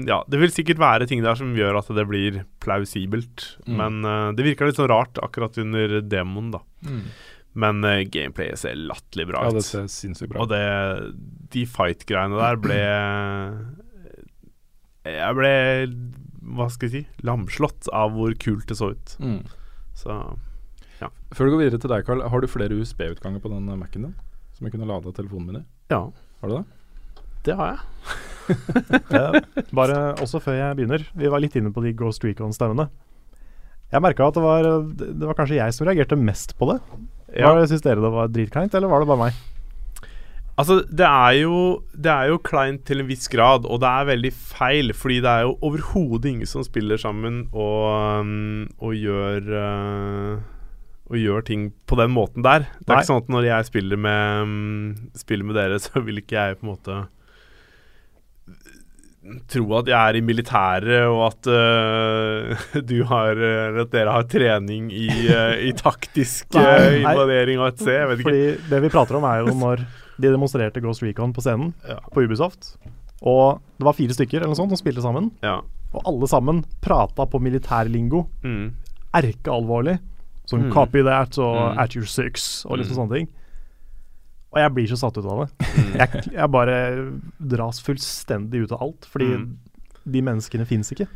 ja, det vil sikkert være ting der som gjør at det blir plausibelt. Mm. Men uh, det virka litt sånn rart akkurat under demoen, da. Mm. Men uh, gameplayet ser latterlig bra Ja, det ser sinnssykt bra Og det, de fight-greiene der ble Jeg ble Hva skal jeg si? Lamslått av hvor kult det så ut. Mm. Så Før du går videre til deg, Carl, har du flere USB-utganger på den Mac-en din? Som jeg kunne lade telefonen min i? ja, Har du det? det har jeg. [laughs] Eh, bare også før jeg begynner, vi var litt inne på de Ghost Recon-stemmene. Jeg merka at det var, det var kanskje jeg som reagerte mest på det. Ja. Syns dere det var dritkleint, eller var det bare meg? Altså, det er jo Det er jo kleint til en viss grad, og det er veldig feil, fordi det er jo overhodet ingen som spiller sammen og, um, og gjør uh, Og gjør ting på den måten der. Det er Nei. ikke sånn at når jeg spiller med um, Spiller med dere, [laughs] så vil ikke jeg på en måte tro at jeg er i militæret, og at uh, [laughs] du har Eller At dere har trening i, uh, i [laughs] taktisk uh, invadering av et C. Jeg vet ikke. Fordi det vi prater om, er jo når de demonstrerte Ghost Recon på scenen Ja. på Ubisoft. Og det var fire stykker eller noe sånt som spilte sammen. Ja. Og alle sammen prata på militærlingo. Mm. Erkealvorlig. Som Mm. 'copy that' og Mm. 'at your six' og liksom Mm. sånne ting. Og jeg blir så satt ut av det. Mm. Jeg, jeg bare dras fullstendig ut av alt, fordi Mm. de menneskene fins ikke.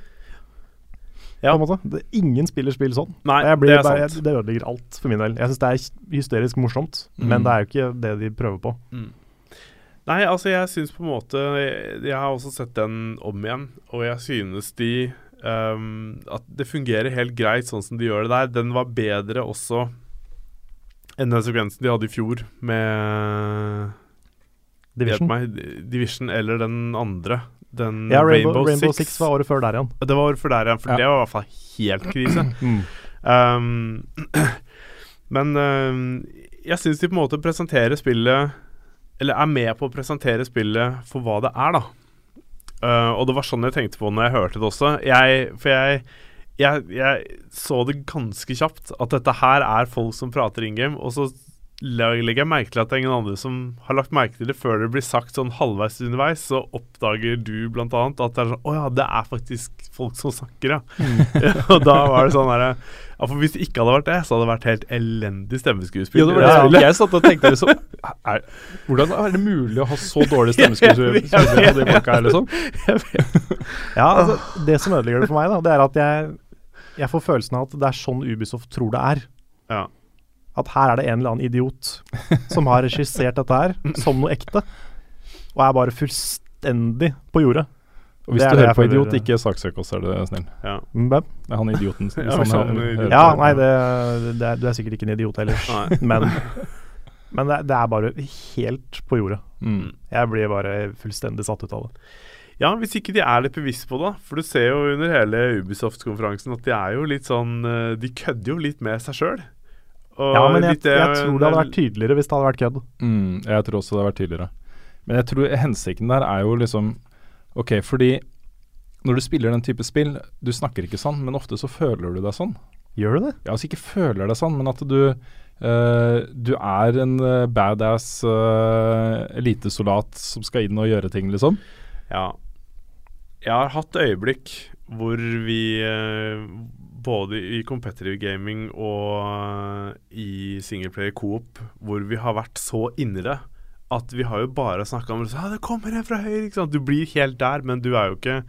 Ja. Det, ingen spiller spill sånn. Nei, jeg blir det bare, jeg, det ødelegger alt for min del. Jeg syns det er hysterisk morsomt, Mm. men det er jo ikke det de prøver på. Nei, altså jeg syns på en måte Jeg, jeg har også sett den om igjen, og jeg synes de ehm, at det fungerer helt greit sånn som de gjør det der. Den var bedre også enn den sekvensen de hadde i fjor med Division. Meg, Division eller den andre. Den Ja, Rainbow, Rainbow, Rainbow Six. Six var året før der igjen. Det var året før der igjen, for Ja. det var i hvert fall helt krise. [clears throat] Mm. Um, [clears throat] men um, jeg syns de på en måte presenterer spillet Eller er med på å presentere spillet for hva det er, da. Uh, og det var sånn jeg tenkte på når jeg hørte det også. Jeg, for jeg, jeg, jeg så det ganske kjapt at dette her er folk som prater in game, og så legger jeg merke til at det er ingen andre som har lagt merke til det før det blir sagt sånn halvveis underveis, så oppdager du blant annet at det er sånn Å ja, det er faktisk folk som snakker, ja. [laughs] og da var det sånn herre Ja, for hvis det ikke hadde vært det, så hadde det vært helt elendig stemmeskuespill. Ja, det var det det jeg, satt og tenkte liksom [laughs] er, Hvordan er det mulig å ha så dårlig [laughs] stemmeskuespill Jeg vet, jeg på de folka her, liksom? Ja, altså, Det som ødelegger det for meg, da, det er at jeg, jeg får følelsen av at det er sånn Ubisoft tror det er. Ja. At her er det en eller annen idiot som har regissert dette her som noe ekte, og er bare fullstendig på jordet. Og hvis Det du hører på idiot, ikke saksøk oss, er du snill. Ja. Mm, hvem? Det er han idioten. [laughs] hvis Ja, han er idiot. Ja, nei, det, det er, du er sikkert ikke en idiot heller, men, men det, det er bare helt på jordet. Mm. Jeg blir bare fullstendig satt ut av det. Ja, hvis ikke de er litt bevisst på det. For du ser jo under hele Ubisoft-konferansen at de er jo litt sånn eh, De kødder jo litt med seg sjøl. Ja, men jeg, jeg tror det hadde vært tydeligere hvis det hadde vært kødd. Mm, jeg tror også det hadde vært tydeligere. Men jeg tror hensikten der er jo liksom Ok, fordi når du spiller den type spill, du snakker ikke sånn, men ofte så føler du deg sånn. Gjør du det? Ja, altså ikke føler deg sånn, men at du Uh, Du er en eh, badass uh, elitesoldat som skal inn og gjøre ting, liksom. Ja. Jeg har hatt øyeblikk hvor vi både i competitive gaming og eh, i singleplayer coop, hvor vi har vært så innere at vi har jo bare snakka om ah, det kommer en fra høyre, ikke sant. Du blir helt der, men du er jo ikke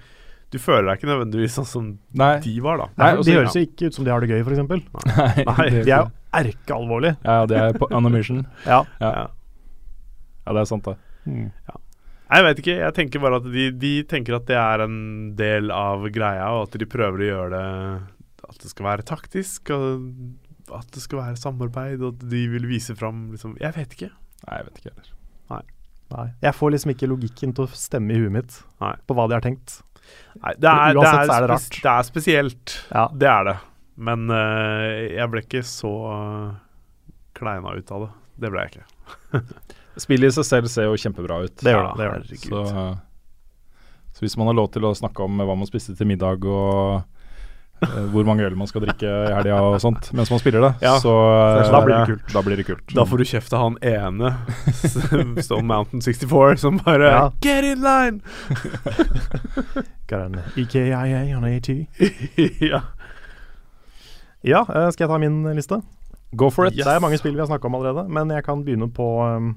Du føler deg ikke nødvendigvis sånn som Nei. de var, da. Nei, Nei, også- De høres jo ikke ut som de har det gøy, f.eks. [laughs] Nei, Nei, De er jo erkealvorlige. Ja, de er på on a mission. [laughs] Ja. Ja. Ja. ja, det er sant, det. Mm. Jeg vet ikke. Jeg tenker bare at de, de tenker at det er en del av greia, og at de prøver å gjøre det At det skal være taktisk, og at det skal være samarbeid, og at de vil vise fram liksom Jeg vet ikke. Nei, jeg vet ikke heller. Nei. Jeg får liksom ikke logikken til å stemme i huet mitt Nei. på hva de har tenkt. Nei, det er, det Uansett er, så er det rart. det er spesielt. Ja. Det er det. Men uh, jeg ble ikke så uh, kleina ut av det. Det ble jeg ikke. [laughs] Spillet i seg selv ser jo kjempebra ut. Det gjør Ja, det. det, gjør det. Så, så hvis man har lov til å snakke om hva man spiste til middag og eh, hvor mange øl man skal drikke i helga og sånt mens man spiller det, Ja, så så eh, da blir det. Da blir det kult. Da får du kjeft av han ene [laughs] Stone Mountain 64 som bare Ja. Get in line! EKIA on AT. ja. Ja, eh, skal jeg ta min liste? Go for it. Yes. Det er mange spill vi har snakka om allerede, men jeg kan begynne på, um,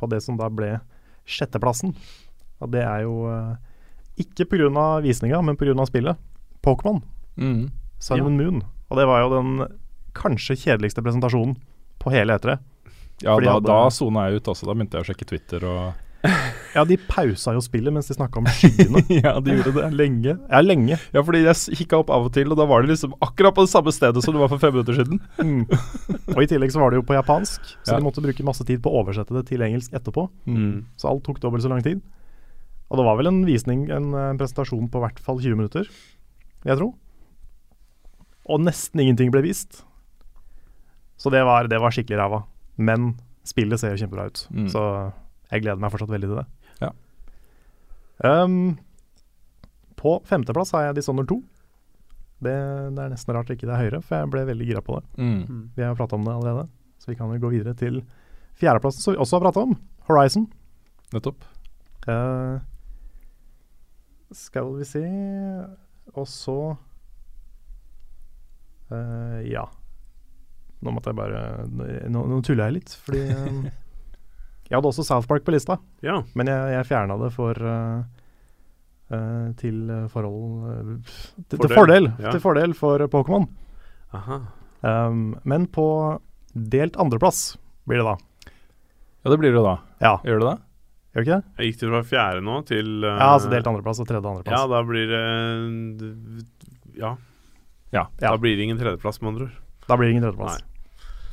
på det som da ble sjetteplassen. Og det er jo uh, ikke pga. visninga, men pga. spillet. Pokémon. Mm. Simon Ja. Moon. Og det var jo den kanskje kjedeligste presentasjonen på hele E3. Ja, da, hadde- da sona jeg ut også. Da begynte jeg å sjekke Twitter og Ja, de pausa jo spillet mens de snakka om skyene. [laughs] Ja, de gjorde det lenge. Ja, lenge. Ja, fordi jeg kikka opp av og til, og da var det liksom akkurat på det samme stedet som det var for fem minutter siden. Mm. Og i tillegg så var det jo på japansk, så Ja. de måtte bruke masse tid på å oversette det til engelsk etterpå. Mm. Så alt tok dobbelt så lang tid. Og det var vel en visning, en, eh, presentasjon på i hvert fall 20 minutter, vil jeg tro. Og nesten ingenting ble vist. Så det var, det var skikkelig ræva. Men spillet ser jo kjempebra ut, Mm. så jeg gleder meg fortsatt veldig til det. Ja. Um, på femteplass har jeg Dishonored 2. Det, det er nesten rart ikke det er høyere, for jeg ble veldig gira på det. Mm. Vi har prata om det allerede, så vi kan jo gå videre til fjerdeplassen, som vi også har prata om. Horizon. Nettopp. Uh, skal vi se Og så eh, Ja. Nå måtte jeg bare Nå, nå tuller jeg litt, fordi um, [laughs] Jeg hadde også South Park på lista, ja. men jeg, jeg fjerna det for uh, uh, Til forhold eh, til, til Fordel, fordel ja. Til fordel for Pokémon. Um, men på delt andreplass blir det da. Ja, det blir det da. Ja. Gjør det det? Gjør ikke det? Jeg gikk det fra fjerde nå til Ja, altså delt andreplass og tredje andreplass. Ja, da blir det Ja. Ja. Ja. Da blir det ingen tredjeplass, med andre ord. Da blir det ingen tredjeplass.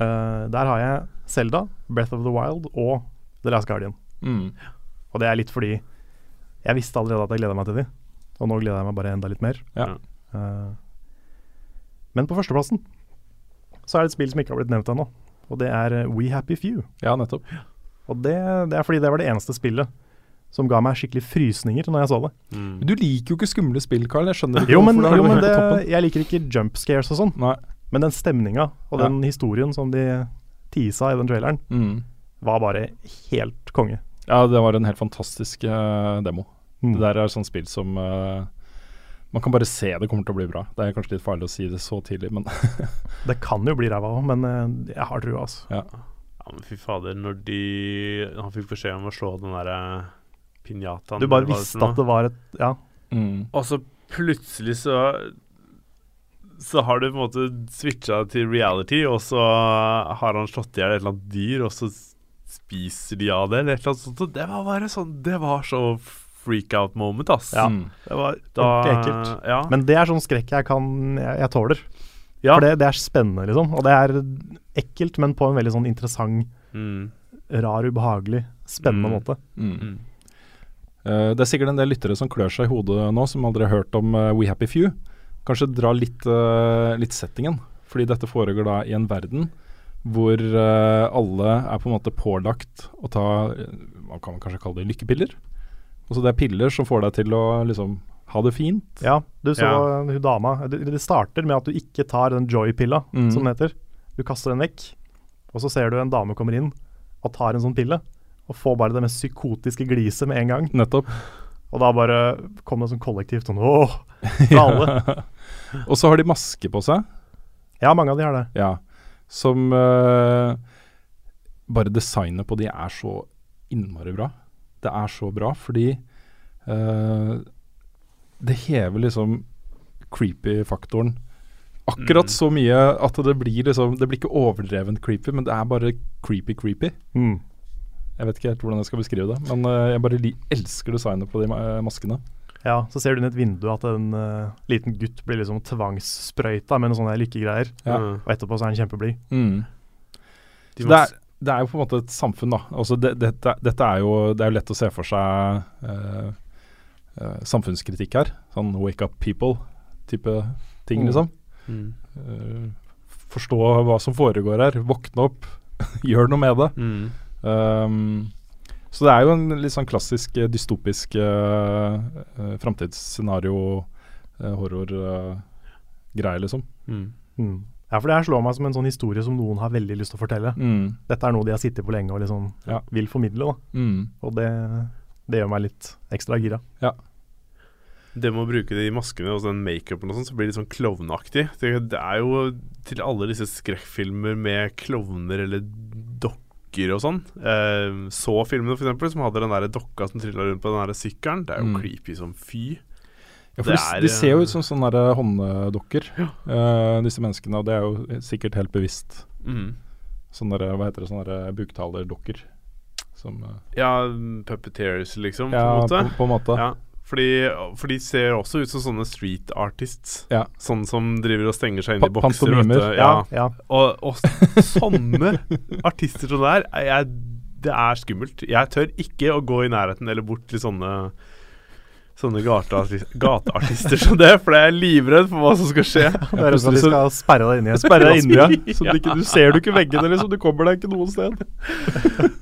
Uh, der har jeg Selda, Breath of the Wild og The Last Guardian. Mm. Og det er litt fordi jeg visste allerede at jeg gleda meg til de, og nå gleder jeg meg bare enda litt mer. Ja. Uh, men på førsteplassen så er det et spill som ikke har blitt nevnt ennå, og det er We Happy Few. ja, nettopp. Og det, det er fordi det var det eneste spillet som ga meg skikkelig frysninger når jeg så det. Mm. Men du liker jo ikke skumle spill, Carl. Jeg skjønner ikke Jo, men, hvorfor det jo, men det, jeg liker ikke jump scares og sånn, men den stemninga og Ja. den historien som de teasa i den traileren, Mm. var bare helt konge. Ja, det var en helt fantastisk uh, demo. Mm. Det der er sånn spill som uh, Man kan bare se det kommer til å bli bra. Det er kanskje litt farlig å si det så tidlig, men [laughs] Det kan jo bli ræva òg, men uh, jeg har trua, altså. ja. Ja, men fy fader, når de Han fikk beskjed om å slå den derre pinjataen Du bare visste at det var et Ja. Mm. Og så plutselig så Så har du på en måte switcha til reality, og så har han slått i hjel et eller annet dyr, og så spiser de av det, eller et eller annet sånt. Og det var bare sånn Det var så freak out moment, ass. Ja. Mm. Det var Da, ekkelt. Ja. Men det er sånn skrekk jeg kan Jeg, jeg tåler. ja. For det, det er spennende, liksom. Og det er ekkelt, men på en veldig sånn interessant, Mm. rar, ubehagelig, spennende Mm. måte. Mm. Eh, det er sikkert en del lyttere som klør seg i hodet nå, som aldri har hørt om uh, We Happy Few. Kanskje dra litt, uh, litt settingen. Fordi dette foregår da i en verden hvor alle er på en måte pålagt å ta Man kan kanskje kalle det lykkepiller. Altså det er piller som får deg til å liksom ha det fint. Ja, du så Ja. hun dama det, det starter med at du ikke tar den joy-pilla, Mm. som den heter. Du kaster den vekk, og så ser du en dame kommer inn og tar en sånn pille. Og får bare det mest psykotiske gliset med en gang. Nettopp. Og da bare kom det sånn kollektivt sånn åh, [laughs] fra alle. Og så har de maske på seg. Ja, mange av de har det. Ja, som uh, Bare designet på de er så innmari bra. Det er så bra fordi uh, det hever liksom creepy-faktoren akkurat Mm. så mye at det blir liksom Det blir ikke overdrevent creepy, men det er bare creepy-creepy. Mm. Jeg vet ikke helt hvordan jeg skal beskrive det, men eh, jeg bare li elsker designet på de maskene. Ja, så ser du inn i et vindu at en uh, liten gutt blir liksom tvangssprøyta med noen sånne lykkegreier. Ja. Mm. Og etterpå så er han kjempeblid. Mm. De det, er, det er jo på en måte et samfunn, da. Altså det, dette, dette er jo Det er jo lett å se for seg uh, uh, samfunnskritikk her. Sånn wake up people-type ting, Mm. liksom. Mm. Eh, forstå hva som foregår her. Våkne opp. [laughs] Gjør noe med det. Um, så det er jo en litt sånn klassisk eh, dystopisk uh, uh, framtidsscenario, uh, horror-greie, liksom. Mm. Mm. Ja, for det her slår meg som en sånn historie som noen har veldig lyst til å fortelle. Mm. Dette er noe de har sittet på lenge og liksom Ja. vil formidle, da. Mm. Og det, det gjør meg litt ekstra gira. Ja. Det med å bruke de maskene og den makeupen og sånn, så blir det litt sånn klovneaktig. Det, det er jo til alle disse skrekkfilmer med klovner eller dokker og sånn. Eh, så filmene, eksempel, som hadde den der dokka som trilla rundt på den der sykkelen. Det er jo Mm. creepy som fy. Ja, for Det de, er, de ser jo eh, ut som sånne der hånddokker, Ja. eh, disse menneskene. Og det er jo sikkert helt bevisst. Mm. Sånne der, hva heter det, sånne buktalerdokker. Som eh, Ja, puppeteers, liksom, Ja, på en måte. på, på en måte. Ja, fordi, for de ser også ut som sånne street artists. Ja. Sånne som driver og stenger seg inn i Pa- bokser. vet du. pantomimer. Ja. ja. Og, og sånne [laughs] artister som det er jeg, det er skummelt. Jeg tør ikke å gå i nærheten eller bort til sånne Sånne gateartis- gateartister som det, for jeg er livredd for hva som skal skje. Er rett de skal sperre deg inni. Sperre deg inni, ja. Ja. Så du, ikke, du ser du ikke veggene, liksom. Du kommer deg ikke noe sted.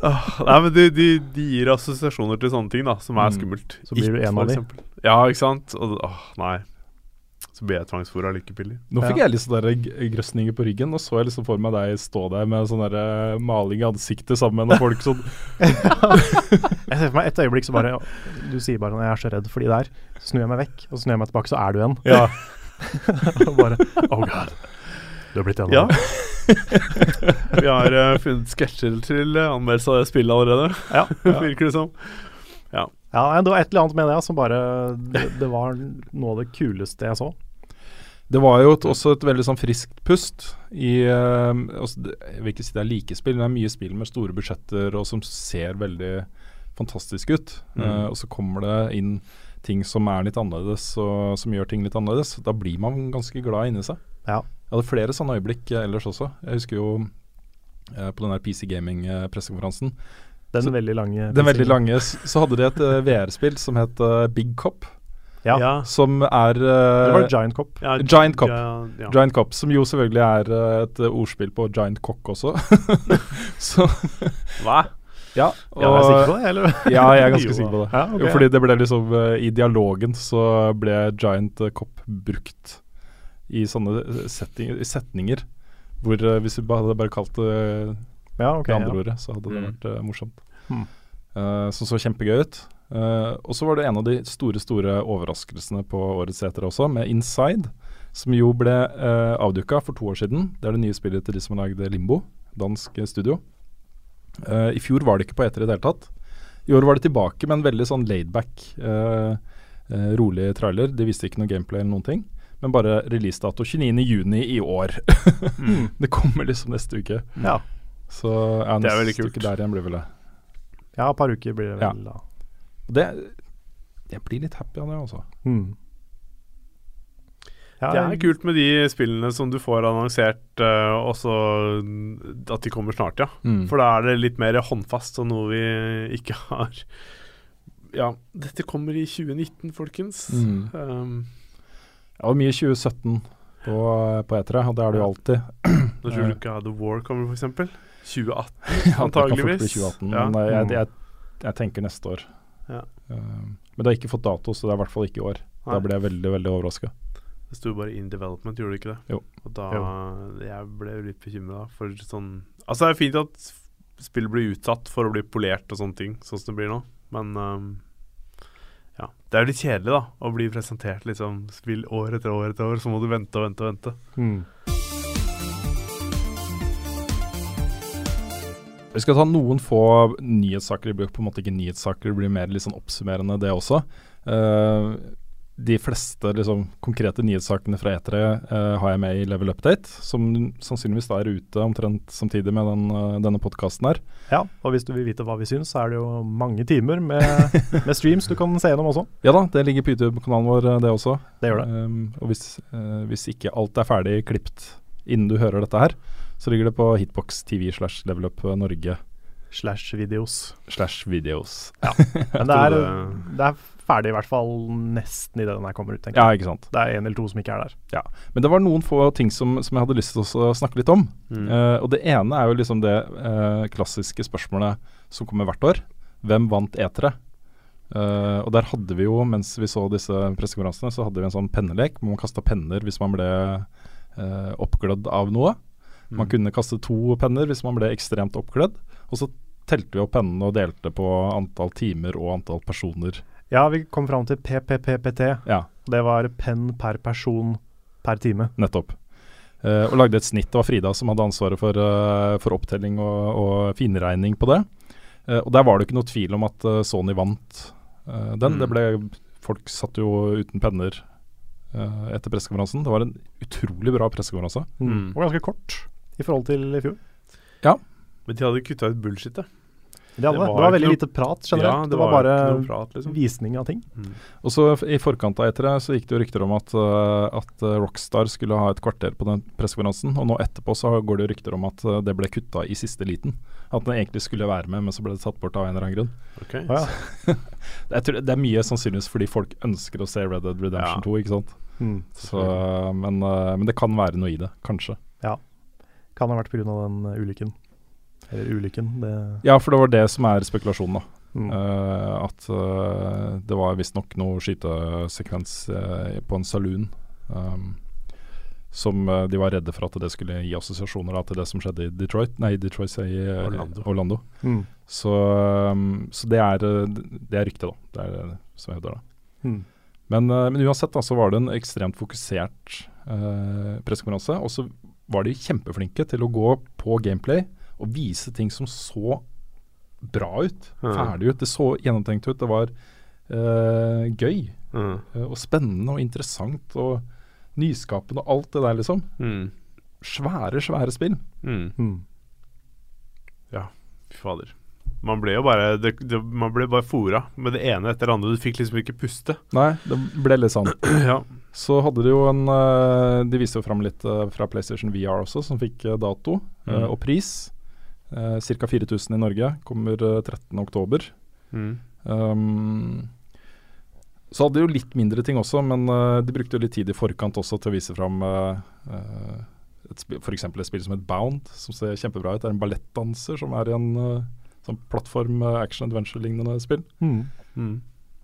Nei, men de, de, de gir assosiasjoner til sånne ting da som er Mm. skummelt. Så blir du en av dem. Ja, ikke sant? Og, åh, nei. Så blir jeg tvangsfòra lykkepiller. Nå fikk Ja. jeg litt sånne der grøsninger på ryggen. Og så jeg liksom for meg deg stå der med sånn eh, maling i ansiktet sammen med noen folk sånn [laughs] Jeg ser for meg et øyeblikk så bare Du sier bare sånn 'Jeg er så redd for de der'. Så snur jeg meg vekk, og så snur jeg meg tilbake, så er du en. Ja. [laughs] og bare Oh god. Du har blitt en Ja. av dem. [laughs] Vi har uh, funnet sketsjer til uh, anmeldelse av det spillet allerede, Ja. virker det som. ja, Ja, det var et eller annet med det som bare det, det var noe av det kuleste jeg så. Det var jo et, også et veldig sånn friskt pust i uh, også, Jeg vil ikke si det er like spill, men det er mye spill med store budsjetter og som ser veldig fantastisk ut. Mm. Uh, og så kommer det inn ting som er litt annerledes, og som gjør ting litt annerledes. Da blir man ganske glad inni seg. Ja. Jeg hadde flere sånne øyeblikk eh, ellers også. Jeg husker jo uh, på den der PC Gaming-pressekonferansen. Den Så- veldig lange Den veldig lange, så hadde de et eh, VR-spill som het eh, Big Cop. Ja. Som er Det eh, var Giant Cop. ja, Giant Cop. Ja, ja. Giant Cop, som jo selvfølgelig er uh, et ordspill på Giant Cock også. [laughs] så Hva? ja, Ja, er jeg sikker på det, eller? [laughs] ja, jeg er ganske sikker på det. Ja, ok. Jo, fordi det ble liksom uh, I dialogen så ble Giant Cop brukt i sånne setting, setninger. Hvor hvis vi hadde bare kalt det ja, ok, det andre ja. ordet, så hadde det Mm. vært morsomt. Hmm. Eh, som så kjempegøy ut. Eh, og så var det en av de store store overraskelsene på årets etere også, med Inside. Som jo ble uh, avduka for to år siden. Det er det nye spillet til de som har lagd Limbo, dansk eh, studio. Uh, I fjor var det ikke på eter i det hele tatt. I år var det tilbake med en veldig sånn laidback, uh, rolig trailer. De viste ikke noe gameplay eller noen ting. Men bare releasedato 29.6 i år. [laughs] Mm. det kommer liksom neste uke. Ja. Så ja, Det er veldig kult. der igjen blir vel det. ja, et par uker blir det Ja. vel da. Og det Jeg blir litt happy av det, altså. Mm. Ja, Det er kult med de spillene som du får annonsert, uh, også at de kommer snart, ja. Mm. For da er det litt mer håndfast og noe vi ikke har Ja, dette kommer i 2019, folkens. Mm. Um, Det var mye 2017 på, på E3, og det er det jo alltid. [clears throat] når tror du ikke The War kommer, f.eks.? 2018, [laughs] Ja, det kan fort antageligvis. bli 2018, Ja. men eh, jeg, Mm. jeg, jeg tenker neste år. Ja. Eh, men det har ikke fått dato, så det er i hvert fall ikke i år. Da ble jeg veldig veldig overraska. Det sto bare 'in development', gjorde det ikke det? Jo. Og da Jeg ble jo litt bekymra for sånn Altså, det er fint at spill blir utsatt for å bli polert og sånne ting, sånn som det blir nå, men um, ja. Det er jo litt kjedelig, da, å bli presentert liksom spill år etter år etter år, så må du vente og vente og vente. Mm. Vi skal ta noen få nyhetssaker. Det blir på en måte ikke nyhetssaker, det blir mer litt sånn oppsummerende, det også. Uh, de fleste liksom, konkrete nyhetssakene fra E3 uh, har jeg med i Level Update, som sannsynligvis da er ute omtrent samtidig med den, uh, denne podkasten her. ja, og hvis du vil vite hva vi syns, så er det jo mange timer med, [laughs] med streams du kan se gjennom også. Ja da, det ligger på YouTube-kanalen vår, eh, det også. Det gjør det. Um, og hvis, eh, hvis ikke alt er ferdig klipt innen du hører dette her, så ligger det på Hitbox TV slash Levelup Norge Slash videos. slash videos. [laughs] Men det er, det er ferdig i hvert fall nesten idet den her kommer ut, tenker Ja, ikke sant. Det er en eller to som ikke er der. Men det var noen få ting som, som jeg hadde lyst til å snakke litt om. Mm. Uh, og det ene er jo liksom det uh, klassiske spørsmålet som kommer hvert år. Hvem vant etere? Uh, og der hadde vi jo, mens vi så disse pressekonferansene, så hadde vi en sånn pennelek hvor man kasta penner hvis man ble uh, oppglødd av noe. Man Mm. kunne kaste to penner hvis man ble ekstremt oppglødd. Og så telte vi opp pennene og delte på antall timer og antall personer. Ja, vi kom fram til PPPPT. Ja, Det var penn per person per time. nettopp. Uh, og lagde et snitt. Det var Frida som hadde ansvaret for, uh, for opptelling og, og finregning på det. Uh, og der var det ikke noe tvil om at Sony vant den. Mm. Det ble, folk satt jo uten penner etter pressekonferansen. Det var en utrolig bra pressekonferanse. Mm. Og ganske kort i forhold til i fjor. Ja. Men de hadde kutta ut bullshitet. De hadde, Det det, var det var veldig lite prat generelt. Ja, det, var, bare prat, liksom. visning av ting. Mm. Og så I forkant av det så gikk det jo rykter om at, eh, at eh, Rockstar skulle ha et kvarter på den pressekonferansen. Og nå etterpå så går det jo rykter om at eh, det ble kutta i siste liten. At den egentlig skulle være med, men så ble det tatt bort av en eller annen grunn. Okay. Ja. [laughs] Jeg tror det er mye sannsynligvis fordi folk ønsker å se Red Dead Redemption Ja. 2, ikke sant. Mm. Så, men, men det kan være noe i det, kanskje. Kan ha vært pga. den ulykken. Eller ulykken. Det, Ja, for det var det som er spekulasjonen, da. mm. Uh, at uh, det var visstnok noe skytesekvens uh, på en saloon. Um, som de var redde for at det skulle gi assosiasjoner da, til det som skjedde i Detroit. Nei, Detroit sier i Orlando. Orlando. Mm. Så, um, så det er Det er ryktet, da. Det er det som hevder, da. Mm. Men, men uansett da, så var det en ekstremt fokusert uh, pressekonferanse. Og så var de kjempeflinke til å gå på gameplay og vise ting som så bra ut. Mm. Ferdig ut. Det så gjennomtenkt ut. Det var uh, gøy Mm. uh, og spennende og interessant og nyskapende og alt det der, liksom. Mm. Svære, svære spill. Mm. Mm. Fy fader. Man ble jo bare det, det, Man ble bare fora med det ene etter det andre. Du fikk liksom ikke puste. Nei, det ble litt sånn. [clears throat] ja. Så hadde de jo en eh, De viste jo fram litt eh, fra PlayStation VR også, som fikk eh, dato eh, Mm. og pris. Uh, Ca. 4000 i Norge. Kommer uh, 13.10. Mm. Um, så hadde de jo litt mindre ting også, men eh, de brukte jo litt tid i forkant også til å vise fram uh, f.eks. et spill som het Bound, som ser kjempebra ut. Det er en ballettdanser som er i en eh, sånn plattform eh, action adventure-lignende spill. Mm. Mm.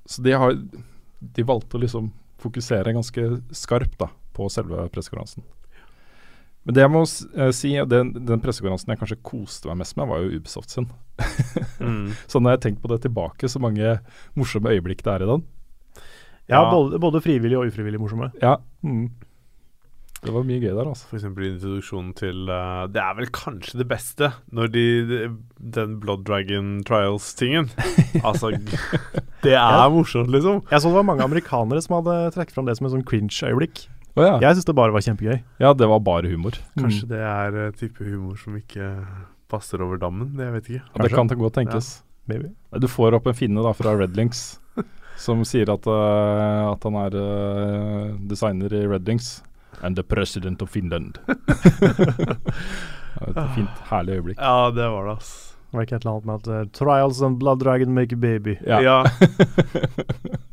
Så de, har, de valgte å liksom fokusere ganske skarpt da, på selve pressekonferansen. Men det jeg må eh, si, og den, den pressekonferansen jeg kanskje koste meg mest med, var jo Ubisoft sin. Mm. [laughs] Så når jeg tenker på det tilbake, så mange morsomme øyeblikk det er i den. Ja, Ja. Både, både frivillig og ufrivillig morsomme. Ja, Mm. Det var mye gøy der, altså. Eksempel introduksjonen til uh, Det er vel kanskje det beste når de, de Den Blood Dragon Trials-tingen. [laughs] altså Det er Ja. morsomt, liksom. Jeg så det var mange amerikanere som hadde trukket fram det som et sånn cringe-øyeblikk. Oh, ja. Jeg syns det bare var kjempegøy. ja, det var bare humor. Kanskje det er uh, type humor som ikke passer over dammen. Det jeg vet ikke. Ja, det kan godt tenkes. Maybe. Du får opp en finne da fra Redlinks [laughs] som sier at, uh, at han er uh, designer i Redlinks. And the president of Finland. [laughs] Ja, et fint, herlig øyeblikk. Ja, det var det, ass. Var det ikke et eller annet med at uh, Trials and Blood Dragon make a baby? Ja. Ja. [laughs]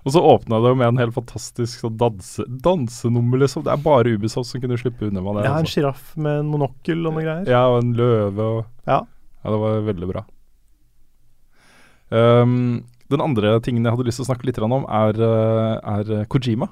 Og så åpna det jo med en helt fantastisk sånn danse, dansenummer, liksom. Det er bare Ubisoft som kunne slippe unna med det. Ja, en altså. sjiraff med en monokkel og noen greier. Ja, og en løve og Ja. Ja, det var veldig bra. Um, den andre tingen jeg hadde lyst til å snakke litt om, er, eh, er Kojima.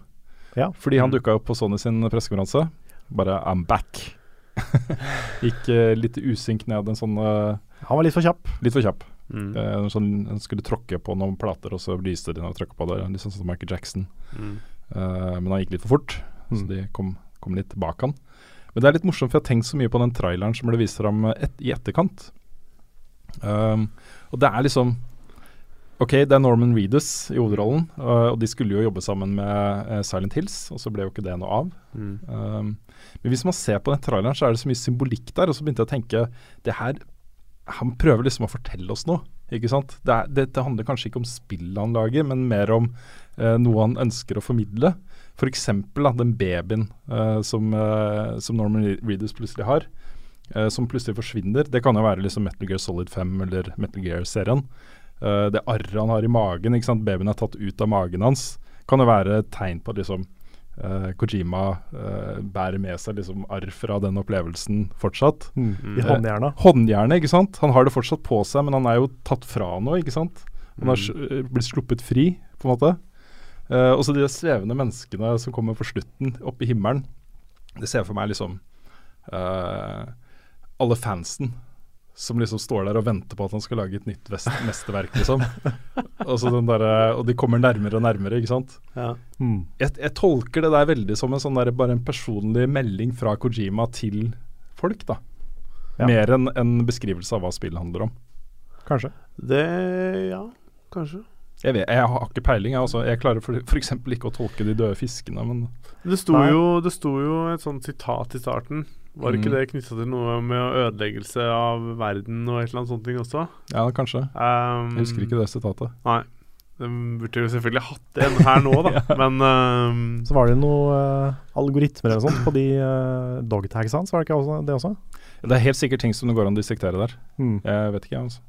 Ja. Fordi han Mm. dukka opp på Sony sin pressekonferanse. Bare 'I'm back'. [laughs] Gikk uh, litt usynk ned en sånn uh, Han var litt for kjapp. Litt for kjapp. Mm. Uh, sånn, han skulle tråkke på noen plater, og så lyste de når han tråkka på det. Litt sånn som Michael Jackson. Mm. Men han gikk litt for fort, så Mm. de kom, kom litt bak han. Men det er litt morsomt, for jeg har tenkt så mye på den traileren som ble vist fram et, i etterkant. Um, og det er liksom Ok, det er Norman Reedus i hovedrollen, uh, og de skulle jo jobbe sammen med uh, Silent Hills, og så ble jo ikke det noe av. Mm. Um, men hvis man ser på den traileren, så er det så mye symbolikk der, og så begynte jeg å tenke det her Han prøver liksom å fortelle oss noe, ikke sant? Det, er, det, det handler kanskje ikke om spillet han lager, men mer om uh, noe han ønsker å formidle. F.eks. den babyen uh, som, uh, som Norman Reedus plutselig har, eh, som plutselig forsvinner. Det kan jo være liksom Metal Gear Solid 5 eller Metal Gear-serien. Eh, det arret han har i magen, ikke sant? babyen er tatt ut av magen hans, kan jo være et tegn på at liksom uh, Kojima uh, bærer med seg liksom arr fra den opplevelsen fortsatt. Mm. Mm. I håndjerna. Håndjernet, ikke sant. Han har det fortsatt på seg, men han er jo tatt fra nå, ikke sant. Han har eh, blitt sluppet fri, på en måte. Og så de svevende menneskene som kommer på slutten, oppe i himmelen. Det ser for meg liksom alle fansen som liksom står der og venter på at han skal lage et nytt vest mesterverk, liksom. og, [laughs] så den der, og de kommer nærmere og nærmere, ikke sant. Ja. Mm. Jeg, jeg tolker det der veldig som en sånn der, bare en personlig melding fra Kojima til folk, da. Ja. Mer enn en beskrivelse av hva spillet handler om. Kanskje. Det Ja, kanskje. Jeg, vet, jeg har ikke peiling. Jeg, altså. jeg klarer for- f.eks. ikke å tolke de døde fiskene, men Det sto, jo, det sto jo et sånt sitat i starten. Var ikke Mm. det knytta til noe med ødeleggelse av verden og et eller annet sånt ting også? ja, kanskje. Um, Jeg husker ikke det sitatet. Nei. De burde jo selvfølgelig hatt en her nå, da. [laughs] Men um, Så var det noe uh, algoritmer eller sånt på de uh, dogtags hans, var det ikke også, det også? Det er helt sikkert ting som det går an å dissektere der. Mm. Jeg vet ikke, jeg. Altså.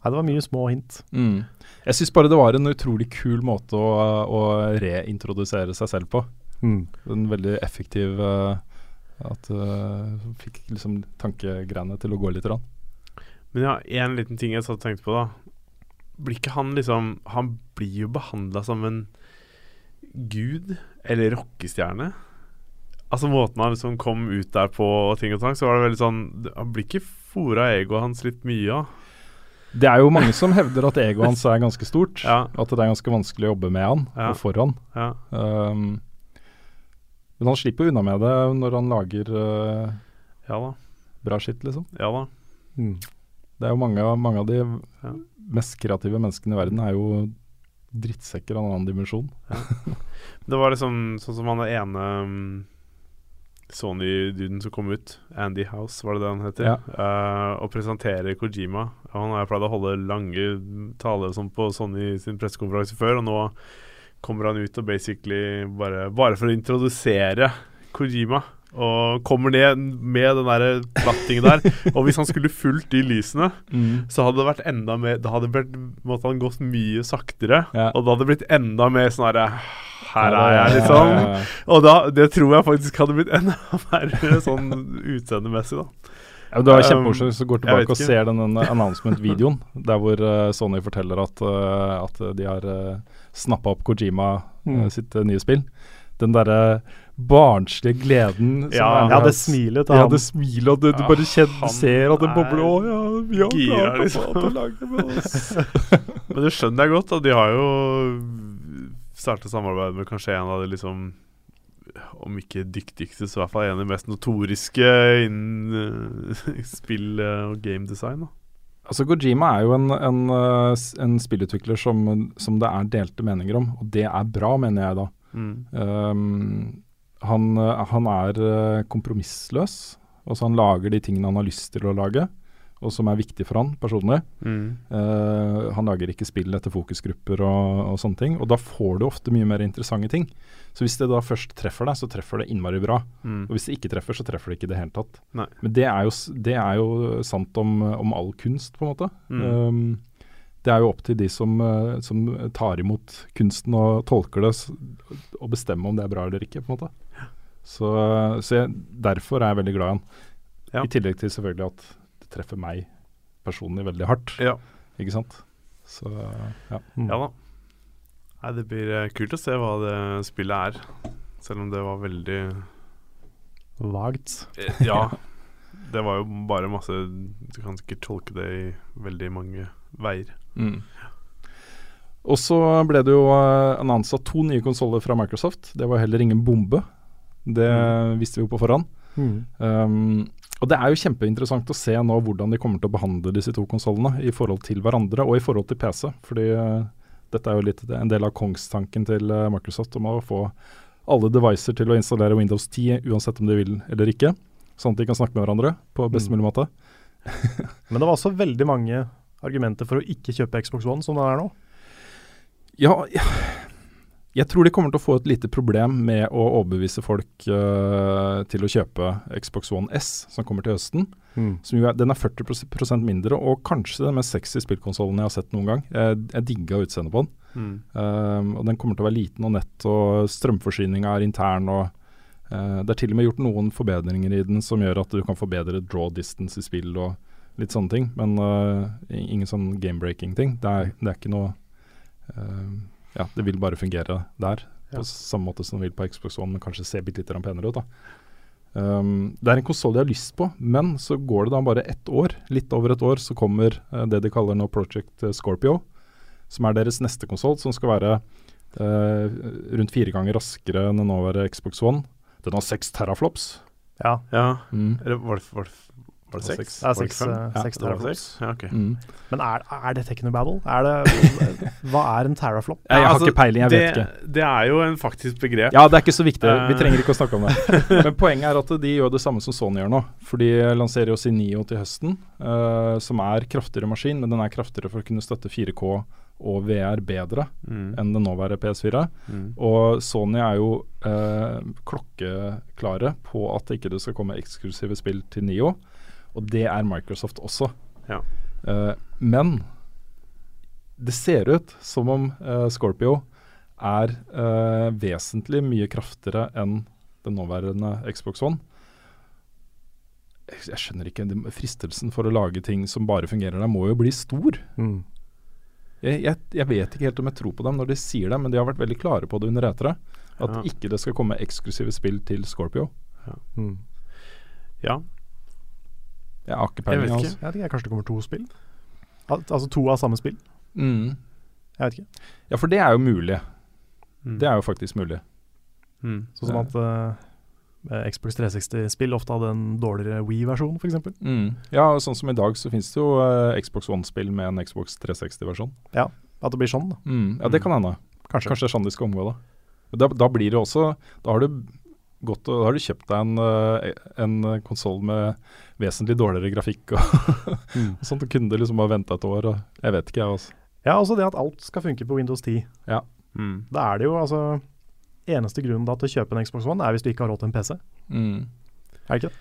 Nei, det var mye små hint. Mm. Jeg syns bare det var en utrolig kul måte å, å reintrodusere seg selv på. Mm. En veldig effektiv eh, At uh, Fikk liksom tankegreiene til å gå litt. Rann. Men ja, én liten ting jeg satt og tenkte på, da. Blir ikke han liksom Han blir jo behandla som en gud eller rockestjerne. Altså Måten han liksom kom ut der på og ting og tang, så var det veldig sånn Han blir ikke fora egoet hans litt mye av? Det er jo mange som hevder at egoet hans er ganske stort. Ja. At det er ganske vanskelig å jobbe med han Ja. og for han. Ja. Um, men han slipper unna med det når han lager uh, ja da. bra skitt, liksom. Ja da. Mm. Det er jo mange, mange av de Ja. mest kreative menneskene i verden er jo drittsekker av en annen dimensjon. Det var liksom sånn som han er ene um, Sony-duden som kom ut. Andy House, var det det han heter? Ja. uh, og presenterer Kojima. Han har pleid å holde lange taler sånn på Sony sin pressekonferanse før, og nå kommer han ut og basically bare Bare for å introdusere Kojima. Og kommer ned med den der plattingen der. [laughs] og hvis han skulle fulgt de lysene, så hadde det vært enda mer Da hadde vært, måtte han gått mye saktere. Ja. Og det hadde blitt enda mer sånn herre Her er jeg, liksom. Og da, det tror jeg faktisk hadde blitt enda [laughs] verre sånn utseendemessig, da. Ja, det var Um, kjempemorsomt hvis du går tilbake og ser den, announcement-videoen der hvor eh, Sony forteller at, uh, at de har uh, snappa opp Kojima eh, Mm. sitt eh, nye spill. Den derre barnslige gleden som Ja, er, Ja, det smilet til Ja, han. det smilet, og du, du Ja, bare kjenner, han ser at det bobler. er Å ja, vi har gira, klart liksom. å lage med oss. [laughs] Men det skjønner jeg godt. Da. De har jo startet samarbeid med kanskje en av de liksom Om ikke dyktigste, så i hvert fall en av de mest notoriske innen eh, [laughs] spill- og og gamedesign. Da. Altså Kojima er jo en, en, eh, en spillutvikler som, som det er delte meninger om, og det er bra, mener jeg da. Um, han, eh, han er eh, kompromissløs. Altså Han lager de tingene han har lyst til å lage, og som er viktig for han personlig. Eh, han lager ikke spill etter fokusgrupper og, og sånne ting, og da får du ofte mye mer interessante ting. Så hvis det da først treffer deg, så treffer det innmari bra. Mm. Og hvis det ikke treffer, så treffer det ikke i det hele tatt. Nei. Men det er jo, det er jo sant om, om all kunst, på en måte. Mm. Um, det er jo opp til de som, eh, som tar imot kunsten og tolker det, Og å bestemme om det er bra eller ikke, på en måte. Så, så jeg, derfor er jeg veldig glad i han. Ja. I tillegg til selvfølgelig at treffer meg personlig veldig hardt, Ja. ikke sant. Så ja. Mm. ja da. Nei, det blir eh, kult å se hva det spillet er. Selv om det var veldig Vagt. Eh, Ja. [laughs] Det var jo bare masse Du kan sikkert tolke det i veldig mange veier. Mm. Og så ble det jo uh, annonsa to nye konsoller fra Microsoft. Det var heller ingen bombe. Det Mm. visste vi jo på forhånd. Um, og det er jo kjempeinteressant å se nå hvordan de kommer til å behandle disse to konsollene i forhold til hverandre og i forhold til PC. Fordi uh, dette er jo litt en del av kongstanken til uh, Microsoft om å få alle devicer til å installere Windows 10 uansett om de vil eller ikke. Sånn at de kan snakke med hverandre på best Mm. mulig måte. [laughs] Men det var også veldig mange argumenter for å ikke kjøpe Xbox One som det er nå. Ja, jeg, jeg tror de kommer til å få et lite problem med å overbevise folk uh, til å kjøpe Xbox One S, som kommer til høsten. Som jo er, den er 40% mindre, og kanskje den mest sexy spillkonsollen jeg har sett noen gang. Jeg, jeg digga utseendet på den. Um, og Den kommer til å være liten og nett, og strømforsyninga er intern. og uh, Det er til og med gjort noen forbedringer i den som gjør at du kan forbedre draw distance i spill og litt sånne ting. Men uh, ingen sånn game-breaking ting. Det er, det er ikke noe uh, Ja, det vil bare fungere der. Ja. På samme måte som det vil på Xbox One, men kanskje se bitte litt grann penere ut. da Um, det er en konsoll de har lyst på, men så går det da bare ett år, litt over et år, så kommer uh, det de kaller nå Project eh, Scorpio, som er deres neste konsoll, som skal være uh, rundt fire ganger raskere enn den nåværende Xbox One. Den har seks teraflops. Ja, Ja. Mm. Eller var det, var det, var det Det seks? det er det seks, eh, Ja, seks teraflops. Ja, okay. Mm. Men er, er det technobabble? Er det, [laughs] hva er en teraflop? Jeg, jeg har altså, ikke peiling, jeg det, vet ikke. Det er jo en faktisk begrep. Ja, det er ikke så viktig. Vi Eh. trenger ikke å snakke om det. [laughs] Men poenget er at de gjør det samme som Sony gjør nå. For de lanserer jo sin Nio til høsten, uh, som er kraftigere maskin, men den er kraftigere for å kunne støtte 4K og VR bedre Mm. enn den nåværende PS4. Mm. Og Sony er jo eh, klokkeklare på at det ikke skal komme eksklusive spill til Nio. Og det er Microsoft også. Ja. Uh, men det ser ut som om uh, Scorpio er uh, vesentlig mye kraftigere enn den nåværende Xbox One. Jeg, jeg skjønner ikke, Fristelsen for å lage ting som bare fungerer der, må jo bli stor. Mm. Jeg, jeg, jeg vet ikke helt om jeg tror på dem når de sier det, men de har vært veldig klare på det under etere. At Ja. ikke det skal komme eksklusive spill til Scorpio. Mm. ja. Jeg har ikke peiling. Altså. Jeg vet ikke, kanskje det kommer to spill? Al altså to av samme spill? Mm. Jeg vet ikke. Ja, for det er jo mulig. Mm. Det er jo faktisk mulig. mm. Sånn som at uh, Xbox 360-spill ofte hadde en dårligere Wii-versjon, f.eks. Mm. Ja, og sånn som i dag så finnes det jo uh, Xbox One-spill med en Xbox 360-versjon. Ja, At det blir sånn, da. Mm. Ja, det kan hende. Kanskje. Kanskje det er sånn de skal omgå det. Da, da blir det også Da har du godt å Da har du kjøpt deg en, uh, en konsoll med vesentlig dårligere grafikk og [laughs] Mm. sånt. Og kunne du liksom bare vente et år, og jeg vet ikke, jeg også. Ja, også det at alt skal funke på Windows 10. Mm. Da er det jo altså Eneste grunnen da til å kjøpe en Xbox One er hvis du ikke har råd til en PC. Mm. Er det ikke det?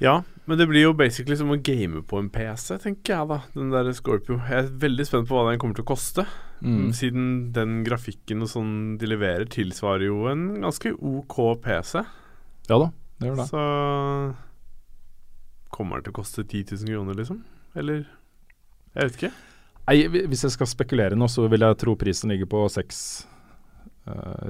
Ja, men det blir jo basically som å game på en PC, tenker jeg da. Den der Scorpio. Jeg er veldig spent på hva den kommer til å koste. Mm. Siden den grafikken og sånn de leverer, tilsvarer jo en ganske OK PC. Ja da, det gjør det. Så Kommer den til å koste 10 000 kroner, liksom? Eller Jeg vet ikke. Nei, hvis jeg skal spekulere nå, så vil jeg tro prisen ligger på seks eh,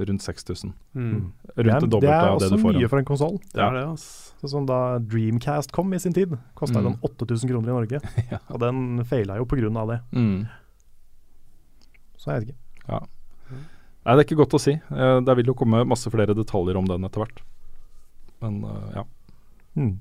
rundt 6000. Mm. Rundt det, det, det er det også mye for en konsoll. Det det, altså. Sånn da Dreamcast kom i sin tid, kosta Mm. den 8000 kroner i Norge. [laughs] Ja. Og den feila jo av det. Mm. Så jeg vet ikke. Nei, det er ikke godt å si. Uh, det vil jo komme masse flere detaljer om den etter hvert. Men uh, ja. Mm.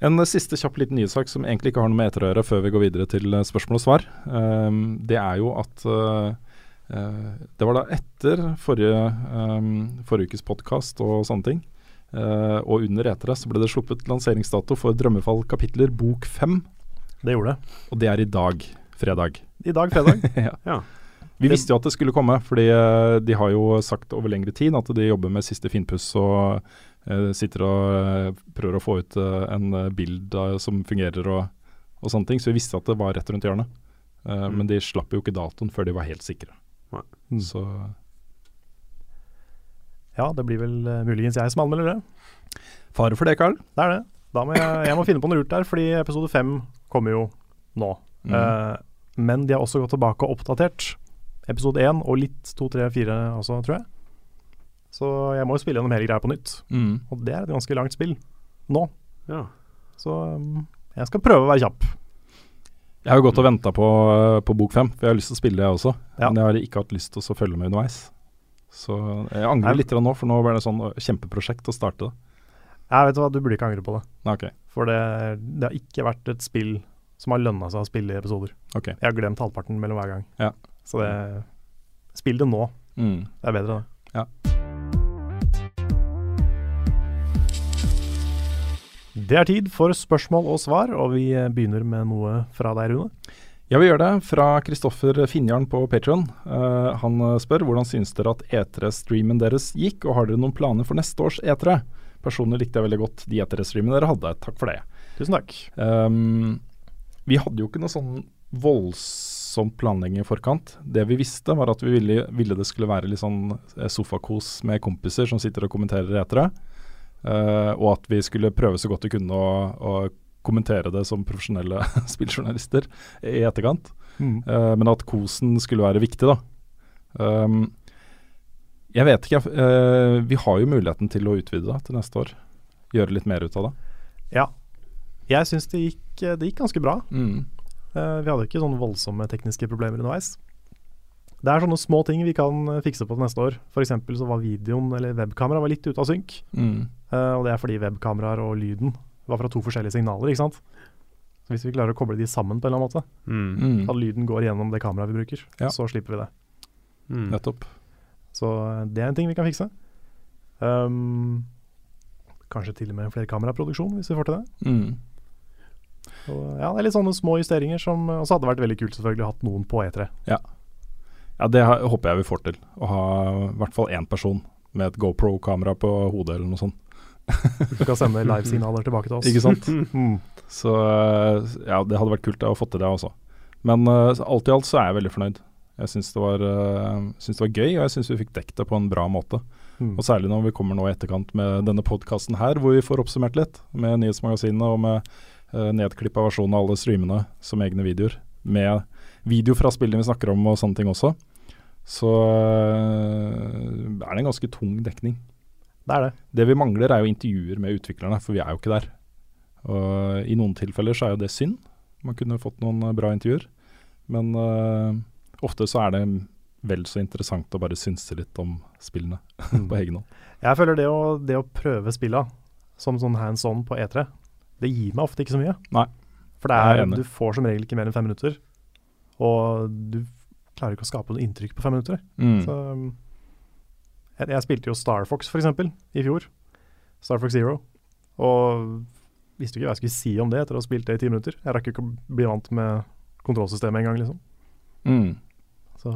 En eh, siste kjapp liten nyhetssak som egentlig ikke har noe med eter å gjøre, før vi går videre til eh, spørsmål og svar. Um, det er jo at eh, eh, Det var da etter forrige, um, forrige ukes podkast og sånne ting, Uh, og under etere, så ble det sluppet lanseringsdato for Drømmefall kapitler bok fem. Det gjorde det. Og det er i dag, fredag. I dag, fredag. [laughs] ja. Ja. Vi Det- visste jo at det skulle komme, fordi uh, de har jo sagt over lengre tid at de jobber med siste finpuss og uh, sitter og eh, prøver å få ut eh, en bild eh, som fungerer og, og sånne ting. Så vi visste at det var rett rundt hjørnet. Eh, Mm. Men de slapp jo ikke datoen før de var helt sikre. Mm. Så Ja, det blir vel uh, muligens jeg som anmelder det. fare for det, Karl. Det er det. Da må jeg, jeg må finne på noe lurt der, fordi episode fem kommer jo nå. Mm. Uh, men de har også gått tilbake og oppdatert episode én og litt to, tre, fire også, tror jeg. Så jeg må jo spille gjennom hele greia på nytt. Mm. Og det er et ganske langt spill nå. ja. Så um, jeg skal prøve å være kjapp. Jeg har jo gått og venta på, eh, på bok fem, for jeg har lyst til å spille det jeg også. Ja. Men jeg har ikke hatt lyst til å følge med underveis. Så jeg angrer litt nå, for nå ble det sånn kjempeprosjekt å starte det. Jeg vet hva, du burde ikke angre på det. Okay. For det, det har ikke vært et spill som har lønna seg å spille i episoder. Okay. Jeg har glemt halvparten mellom hver gang. Ja. Så det Spill det nå. Mm. Det er bedre, det. Det er tid for spørsmål og svar, og vi eh, begynner med noe fra deg, Rune. Ja, vi gjør det. Fra Kristoffer Finjarn på Patron. han eh, spør hvordan synes dere at E3-streamen deres gikk, og har dere noen planer for neste års E3? Personlig likte jeg veldig godt de E3-streamene dere hadde. Takk for det. Tusen takk. Um, vi hadde jo ikke noe sånn voldsom planlegging i forkant. Det vi visste, var at vi ville, ville det skulle være litt sånn eh, sofakos med kompiser som sitter og kommenterer etere. Eh, og at vi skulle prøve så godt vi kunne å, å kommentere det som profesjonelle [laughs] spilljournalister i etterkant. Mm. Uh, men at kosen skulle være viktig, da. Um, jeg vet ikke, eh, vi har jo muligheten til å utvide det til neste år. Gjøre litt mer ut av det. Ja. Jeg syns det, det gikk ganske bra. Mm. Vi hadde ikke sånne voldsomme tekniske problemer underveis. Det er sånne små ting vi kan fikse på til neste år. F.eks. så var videoen eller webkamera var litt ute av synk. Mm. Eh, og det er fordi webkameraer og lyden var fra to forskjellige signaler, ikke sant. Så hvis vi klarer å koble de sammen på en eller annen måte, Mm. Mm. at lyden går gjennom det kameraet vi bruker, Ja. så slipper vi det. Mm. Nettopp. Så eh, det er en ting vi kan fikse. Um, kanskje til og med flerkameraproduksjon, hvis vi får til det. Mm. Og, ja, det er litt sånne små justeringer som Og så hadde det vært veldig kult selvfølgelig å hatt noen på E3. Ja, det har- håper jeg vi får til. Å ha i hvert fall én person med et GoPro-kamera på hodet eller noe sånt. Du kan sende [laughs] livesignaler tilbake til oss. Ikke sant? [laughs] Mm. Så eh, ja, det hadde vært kult å få til det også. Men uh, alt i alt så er jeg veldig fornøyd. Jeg syns det, var, syns det var gøy, og jeg syns vi fikk dekket det på en bra måte. Mm. Og særlig når vi kommer nå i etterkant med denne podkasten her, hvor vi får oppsummert litt med nyhetsmagasinet og med uh, nedklippa versjon av alle streamene som egne videoer. Med video fra spillene vi snakker om og sånne ting også. Så uh, er det en ganske tung dekning. Det er det. Det vi mangler er jo intervjuer med utviklerne, for vi er jo ikke der. Og I noen tilfeller så er jo det synd. Man kunne fått noen eh, bra intervjuer. Men uh, ofte så er det vel så interessant å bare synse litt om spillene [laughs] på egen hånd. Jeg føler det å, det å prøve spilla som sånn hands on på E3, det gir meg ofte ikke så mye. Nei. For er er, du får som regel ikke mer enn fem minutter. Og du klarer ikke å skape noe inntrykk på fem minutter. Mm. Så um, Jeg, jeg spilte jo Star Fox eksempel i fjor. Star Fox Zero. Og visste ikke hva jeg skulle si om det etter å ha spilt det i ti minutter. Jeg rakk ikke å bli vant med kontrollsystemet engang, liksom. Mm. Så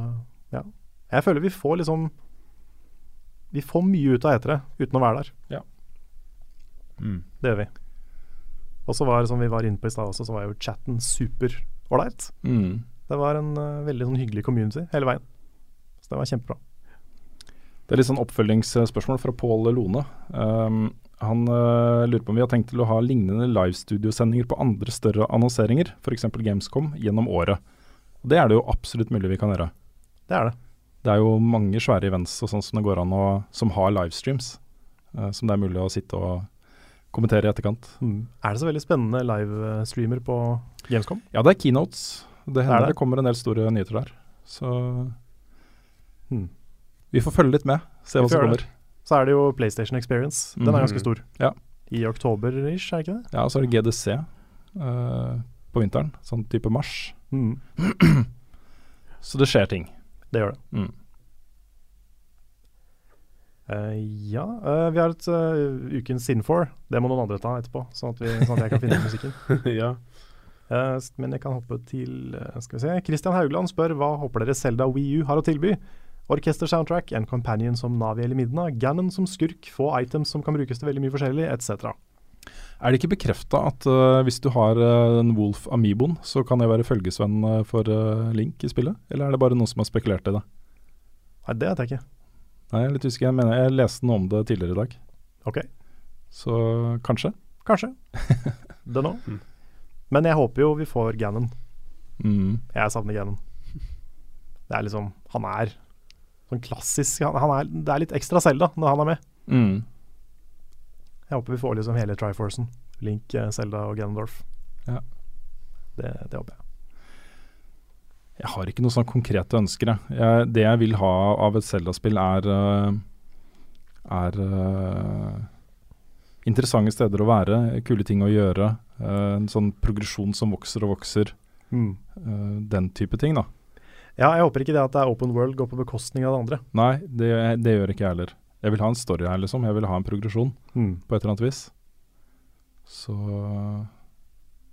ja. Jeg føler vi får liksom Vi får mye ut av etere uten å være der. Mm. Det gjør vi. Og så var som vi var inne på i stad også, så var jo chatten super ålreit. Mm. Det var en uh, veldig sånn hyggelig community hele veien. Så det var kjempebra. Det er litt sånn oppfølgingsspørsmål fra Pål Lone. Um, han uh, lurer på om vi har tenkt til å ha lignende livestudiosendinger på andre større annonseringer, f.eks. Gamescom, gjennom året. Og Det er det jo absolutt mulig vi kan gjøre. Det er det. Det er jo mange svære events og sånn som det går an å, som har livestreams, uh, som det er mulig å sitte og kommentere i etterkant. Mm. Er det så veldig spennende livestreamer på Gamescom? Ja, det er keynotes. Det hender det, det? det? kommer en del store nyheter der. Så Mm. Vi får følge litt med, se hva som kommer. Så er det jo PlayStation Experience. Den er ganske Mhm. stor. Ja. I oktober-ish, er ikke det? Ja, og så er det GDC uh, på vinteren, sånn type mars. Mm. [clears throat] Så det skjer ting. Det gjør det. Mm. Uh, ja, Uh, vi har et uh, ukens Sinfor. Det må noen andre ta etterpå, sånn at, vi, sånn at jeg kan finne musikken. [laughs] ja. Eh, men jeg kan hoppe til eh, Skal vi se. Christian Haugland spør hva håper dere Selda Wii U har å tilby? Orkester-soundtrack, en companion som Navi eller Midna, Ganon som skurk, få items som kan brukes til veldig mye forskjellig, etc. Er det ikke bekrefta at uh, hvis du har uh, en Wolf Amiboen, så kan jeg være følgesvenn øh, for Link i spillet? Eller er det bare noen som har spekulert i det? Nei, det vet jeg ikke. Nei, jeg er litt usikker. Jeg mener jeg leste noe om det tidligere i dag. Ok, Så kanskje. kanskje. det nå. Mm. Men jeg håper jo vi får Ganon. Mm. Jeg savner Ganon. Det er liksom Han er sånn klassisk han, han er, Det er litt ekstra Selda når han er med. Mm. Jeg håper vi får liksom hele Triforcen. Link, Selda Zelda og Ganondorf. Ja. Det, det håper jeg. Jeg har ikke noen sånn konkrete ønsker. Jeg. Jeg, det jeg vil ha av et Zelda-spill, er, øh, er uh, interessante steder å være, kule ting å gjøre. Uh, en sånn progresjon som vokser og vokser. Mm. Uh, den type ting, da. Ja, jeg håper ikke det at det er open world går på bekostning av det andre. Nei, det, det gjør ikke jeg heller. Jeg vil ha en story her, liksom. Jeg vil ha en progresjon på et eller annet vis. Så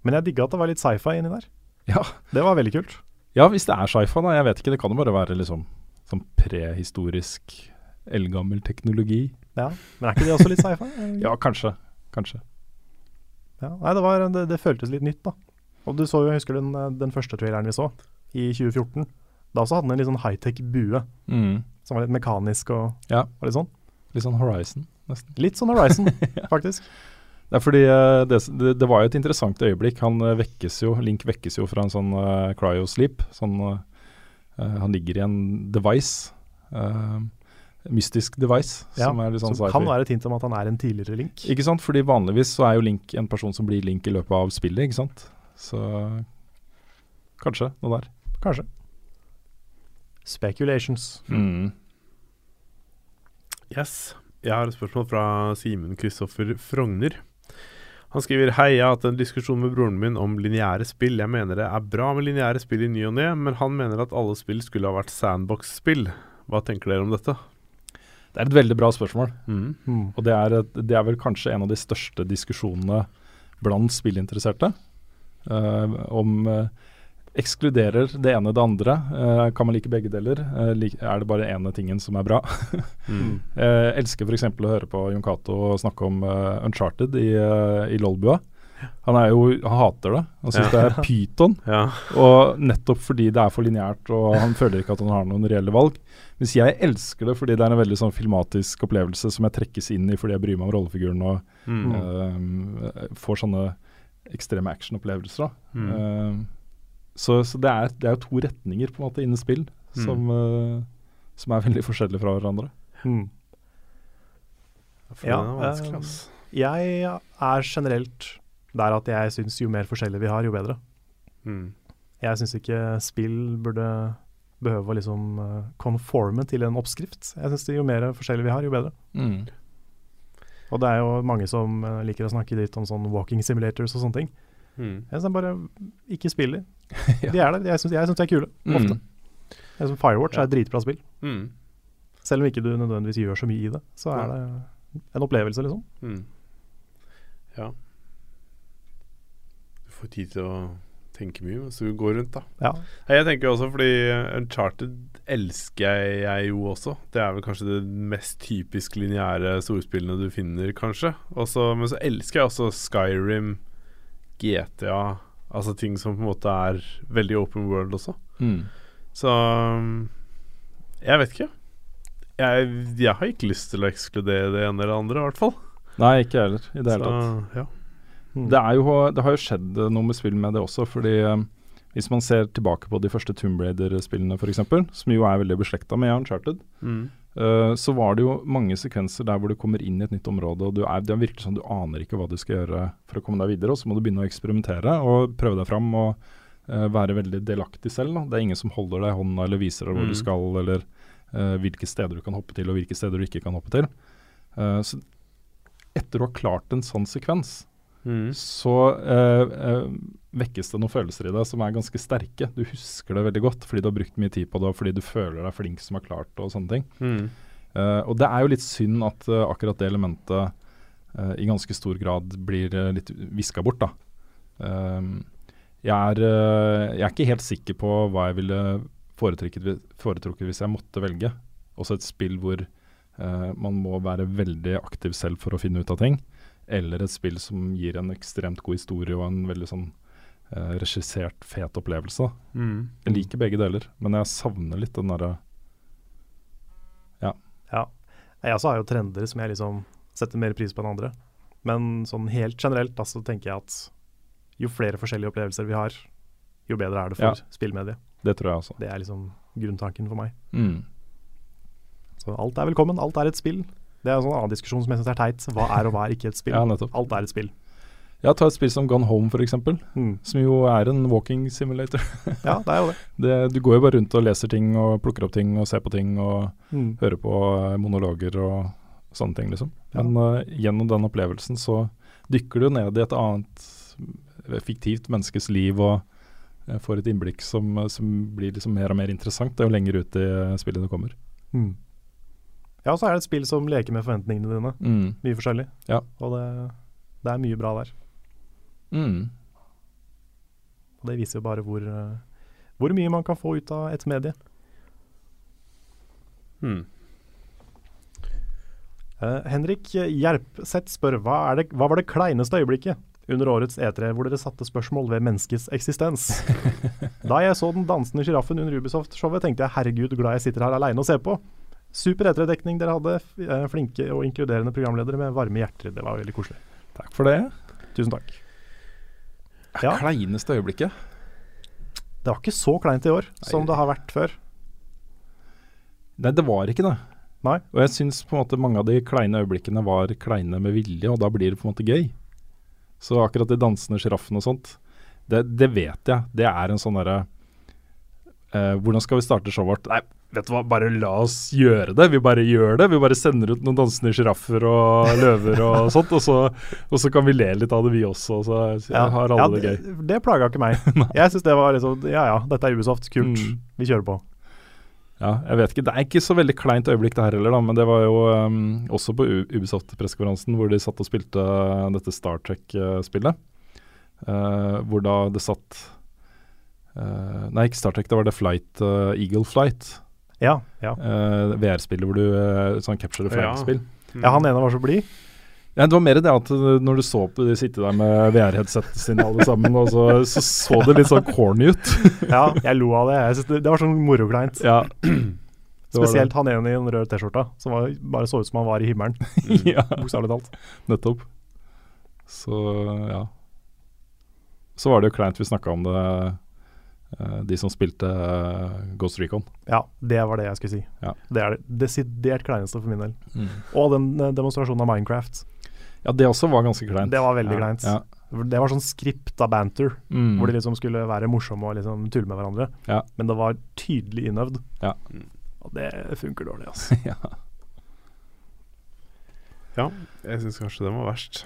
Men jeg digga at det var litt sci-fi inni der. Ja. Det var veldig kult. Ja, hvis det er sci-fi, da. Jeg vet ikke. Det kan jo bare være liksom sånn prehistorisk, eldgammel teknologi. Ja, Men er ikke det også litt sci-fi? [laughs] Ja, kanskje. Kanskje. Ja, Nei, det, var, det, det føltes litt nytt, da. Og du så jo, jeg husker den, den første traileren vi så, i 2014. Da også hadde den en litt sånn high-tech bue, Mm. som var litt mekanisk og, Ja. og litt sånn. Litt sånn Horizon, nesten. Litt sånn Horizon, [laughs] faktisk. Det er fordi eh, det, det, det var jo et interessant øyeblikk. Han eh, vekkes jo, Link vekkes jo fra en sånn uh, cryo-sleep. Sånn, uh, han ligger i en device. Uh, mystisk device. Ja, som er litt sånn Som kan være et hint om at han er en tidligere Link. Ikke sant? Fordi vanligvis så er jo Link en person som blir Link i løpet av spillet, ikke sant? Så kanskje noe der. Kanskje. Speculations. Mm. Yes. Jeg har et spørsmål fra Simen Kristoffer Frogner. Han skriver Hei, jeg har hatt en diskusjon med broren min om lineære spill. Jeg mener det er bra med lineære spill i ny og ne, men han mener at alle spill skulle ha vært sandbox-spill. Hva tenker dere om dette? Det er et veldig bra spørsmål. Mm. Mm. Og det er, det er vel kanskje en av de største diskusjonene blant spillinteresserte. Uh, om eh, ekskluderer det ene det andre. Eh, kan man like begge deler? Eh, er det bare ene tingen som er bra? [laughs] Mm. Jeg elsker f.eks. å høre på Jon Cato snakke om uh, Uncharted i, uh, i Lolbua. Han er jo, han hater det. Han syns Ja. det er pyton. [laughs] Ja. Og nettopp fordi det er for lineært og han føler ikke at han har noen reelle valg. Mens jeg elsker det fordi det er en veldig sånn filmatisk opplevelse som jeg trekkes inn i fordi jeg bryr meg om rollefiguren og Mm. eh, får sånne ekstreme actionopplevelser. da. Mm. Eh, så så det, er, det er jo to retninger på en måte innen spill som, uh, som er veldig forskjellige fra hverandre. Mm. Ja, er vanskelig, eh, ass. Jeg er generelt der at jeg syns jo mer forskjellig vi har, jo bedre. Mm. Jeg syns ikke spill burde behøve å liksom eh, conforme til en oppskrift. Jeg syns jo mer forskjellig vi har, jo bedre. Mm. Og det er jo mange som eh, liker å snakke dritt om sånn walking simulators og sånne ting. Mm. Jeg synes bare ikke spiller. [laughs] Ja. De er det. Jeg syns, de er kule, ofte. Mm. Jeg synes Firewatch Ja. er et dritbra spill. Mm. Selv om ikke du nødvendigvis gjør så mye i det, så er det en opplevelse, liksom. Mm. Ja. Du får tid til å tenke mye mens du går rundt, da. Ja. Jeg tenker også fordi Uncharted elsker jeg, jeg jo også. Det er vel kanskje det mest typisk lineære storspillene du finner, kanskje. Også, men så elsker jeg også Skyrim, GTA Altså ting som på en måte er veldig open world også. Mm. Så um, jeg vet ikke. Jeg, jeg har ikke lyst til å ekskludere det ene eller det andre, i hvert fall. Nei, ikke jeg heller, i det hele tatt. ja. Mm. Det, er jo, det har jo skjedd noe med spill med det også, fordi eh, hvis man ser tilbake på de første Tomb Raider-spillene f.eks., som jo er veldig beslekta med Uncharted, Mm. Eh, så var det jo mange sekvenser der hvor du kommer inn i et nytt område, og du er, det er virkelig sånn du aner ikke hva du skal gjøre for å komme deg videre, og så må du begynne å eksperimentere og prøve deg fram og uh, være veldig delaktig selv. Da. Det er ingen som holder deg i hånda eller viser deg hvor Mm. du skal, eller uh, hvilke steder du kan hoppe til, og hvilke steder du ikke kan hoppe til. Så etter å ha klart en sånn sekvens, Mm. så eh, eh, vekkes det noen følelser i deg som er ganske sterke. Du husker det veldig godt fordi du har brukt mye tid på det, og fordi du føler deg flink som har klart det og sånne ting. Mm. Eh, og det er jo litt synd at eh, akkurat det elementet eh, i ganske stor grad blir uh, litt viska bort, da. Eh, jeg, er, eh, jeg er ikke helt sikker på hva jeg ville foretrukket, hvis jeg måtte velge. Også et spill hvor eh, man må være veldig aktiv selv for å finne ut av ting. Eller et spill som gir en ekstremt god historie og en veldig sånn eh, regissert, fet opplevelse. Mm. Jeg liker begge deler, men jeg savner litt den derre Ja. Jeg også har jo trender som jeg liksom setter mer pris på enn andre. Men sånn helt generelt da, så tenker jeg at jo flere forskjellige opplevelser vi har, jo bedre er det for Ja. spillmediet. Det tror jeg også. Det er liksom grunntanken for meg. Mm. Så alt er velkommen, alt er et spill. Det er en sånn annen diskusjon som jeg syns er teit. Hva er og hva er ikke et spill? Ja. Alt er et spill. Ja, ta et spill som Gone Home, f.eks., Mm. som jo er en walking simulator. [laughs] Ja, det er jo det. [laughs] Det, du går jo bare rundt og leser ting og plukker opp ting og ser på ting og Mm. hører på eh, monologer og sånne ting, liksom. Ja. Men uh, gjennom den opplevelsen så dykker du ned i et annet eh, fiktivt menneskes liv og uh, får et innblikk som, som blir liksom mer og mer interessant det er jo lenger ut i spillet du kommer. Mm. Ja, så er det et spill som leker med forventningene dine. Mm. Mye forskjellig. Ja. Og det, det er mye bra der. Mm. Og det viser jo bare hvor, eh, hvor mye man kan få ut av et medie. Mm. Uh, Henrik Gjerpseth spør hva, er det, hva var det kleineste øyeblikket under årets E3 hvor dere satte spørsmål ved menneskets eksistens? [laughs] da jeg så den dansende sjiraffen under Ubisoft-showet, tenkte jeg herregud, glad jeg sitter her aleine og ser på. Super E3-dekning dere hadde. eh, Flinke og inkluderende programledere med varme hjerter. Det var veldig koselig. Takk for det. Tusen takk. Ja. Kleineste øyeblikket? Det var ikke så kleint i år som det har vært før. Nei, det var ikke det. Nei. Og jeg syns på en måte mange av de kleine øyeblikkene var kleine med vilje, og da blir det på en måte gøy. Så akkurat de dansende sjiraffene og sånt, det, det vet jeg. Det er en sånn derre eh, Hvordan skal vi starte showet vårt? Nei, vet du hva, bare la oss gjøre det. Vi bare gjør det. Vi bare sender ut noen dansende sjiraffer og løver og [laughs] sånt, og så, og så kan vi le litt av det, vi også. Så ja. har alle det gøy. det, det plaga ikke meg. [laughs] jeg syns det var liksom Ja ja, dette er Ubisoft, kult. Mm. Vi kjører på. Ja, jeg vet ikke. Det er ikke så veldig kleint øyeblikk det her heller, da, men det var jo um, også på Ubisoft-pressekonferansen hvor de satt og spilte uh, dette Star Trek-spillet. Uh, hvor da det satt uh, Nei, ikke Star Trek, det var det Flight, uh, Eagle Flight. Ja, ja. Uh, VR-spillet hvor du uh, Sånn capture the Ja. flag-spill. ja, han ene var så blid. Ja, det var mer det at uh, når du så på de sitte der med VR-headsetet sine alle sammen, og så, så så det litt sånn corny ut. [laughs] Ja, jeg lo av det. Jeg synes det, det var sånn morokleint. ja. Det. [clears throat] Spesielt han ene i den røde T-skjorta, som var, bare så ut som han var i himmelen. [laughs] ja. [laughs] Bokstavelig talt. Nettopp. Så ja. Så var det jo kleint vi snakka om det, eh, de som spilte eh, Ghost Recon. Ja, det var det jeg skulle si. Ja. Det er det desidert kleineste for min del. Og den eh, demonstrasjonen av Minecraft. Ja, det også var ganske kleint. Det var veldig ja. kleint. Ja. Det var sånn skripta banter, Mm. hvor de liksom skulle være morsomme og liksom tulle med hverandre. Ja. Men det var tydelig innøvd. Ja. Og det funker dårlig, altså. [laughs] ja. Ja, jeg syns kanskje den var verst.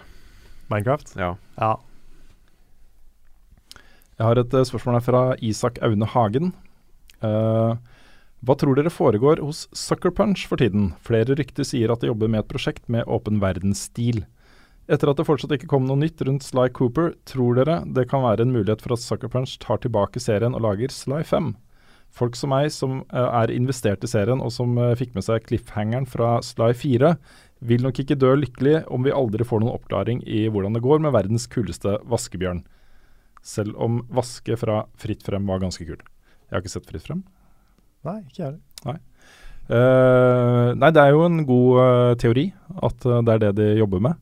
Minecraft? Ja. Ja. Jeg har et eh, spørsmål her fra Isak Aune Hagen. Uh, Hva tror dere foregår hos Sucker Punch for tiden? Flere rykter sier at de jobber med et prosjekt med åpen verdensstil. Etter at det fortsatt ikke kom noe nytt rundt Sly Cooper, tror dere det kan være en mulighet for at Sucker Punch tar tilbake serien og lager Sly 5? Folk som meg, som eh, er investert i serien og som fikk med seg cliffhangeren fra Sly 4, vil nok ikke dø lykkelig om vi aldri får noen oppklaring i hvordan det går med verdens kuleste vaskebjørn. Selv om vaske fra Fritt Frem var ganske kul. Jeg har ikke sett Fritt Frem. Nei, ikke jeg heller. Uh, nei, det er jo en god uh, teori at uh, det er det de jobber med.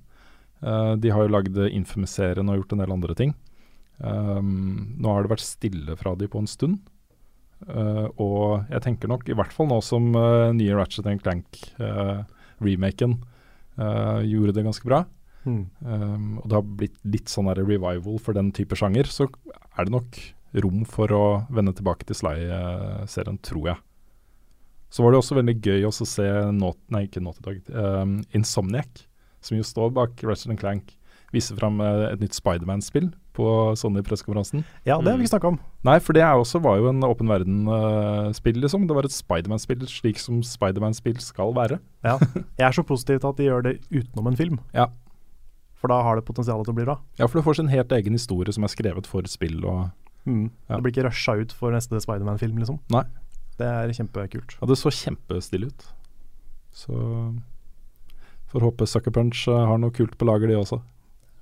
De har jo lagd Infamous-serien og gjort en del andre ting. Um, nå har det vært stille fra de på en stund. Og jeg tenker nok, i hvert fall nå som nye Ratchet Clank-remaken gjorde det ganske bra, Hmm. um, og det har blitt litt sånn der revival for den type sjanger, så er det nok rom for å vende tilbake til Sly-serien, tror jeg. Så var det også veldig gøy å se not, nei, ikke Naughty Dog, um, Insomniac, som jo står bak Ratchet Clank, vise fram uh, et nytt Spiderman-spill på Sony-pressekonferansen. Ja, det har vi ikke snakka om. Nei, for det også, var jo en åpen verden-spill, liksom. Det var et Spiderman-spill slik som Spiderman-spill skal være. Ja. [laughs] Jeg er så positiv til at de gjør det utenom en film. Ja. For da har det potensial til å bli bra. Ja, for du får sin helt egen historie som er skrevet for spill og Mm. Ja. Det blir ikke rusha ut for neste Spiderman-film, liksom. Nei. Det er kjempekult. Ja, det så kjempestille ut. Så får håpe Sucker Punch eh, har noe kult på lager, de også.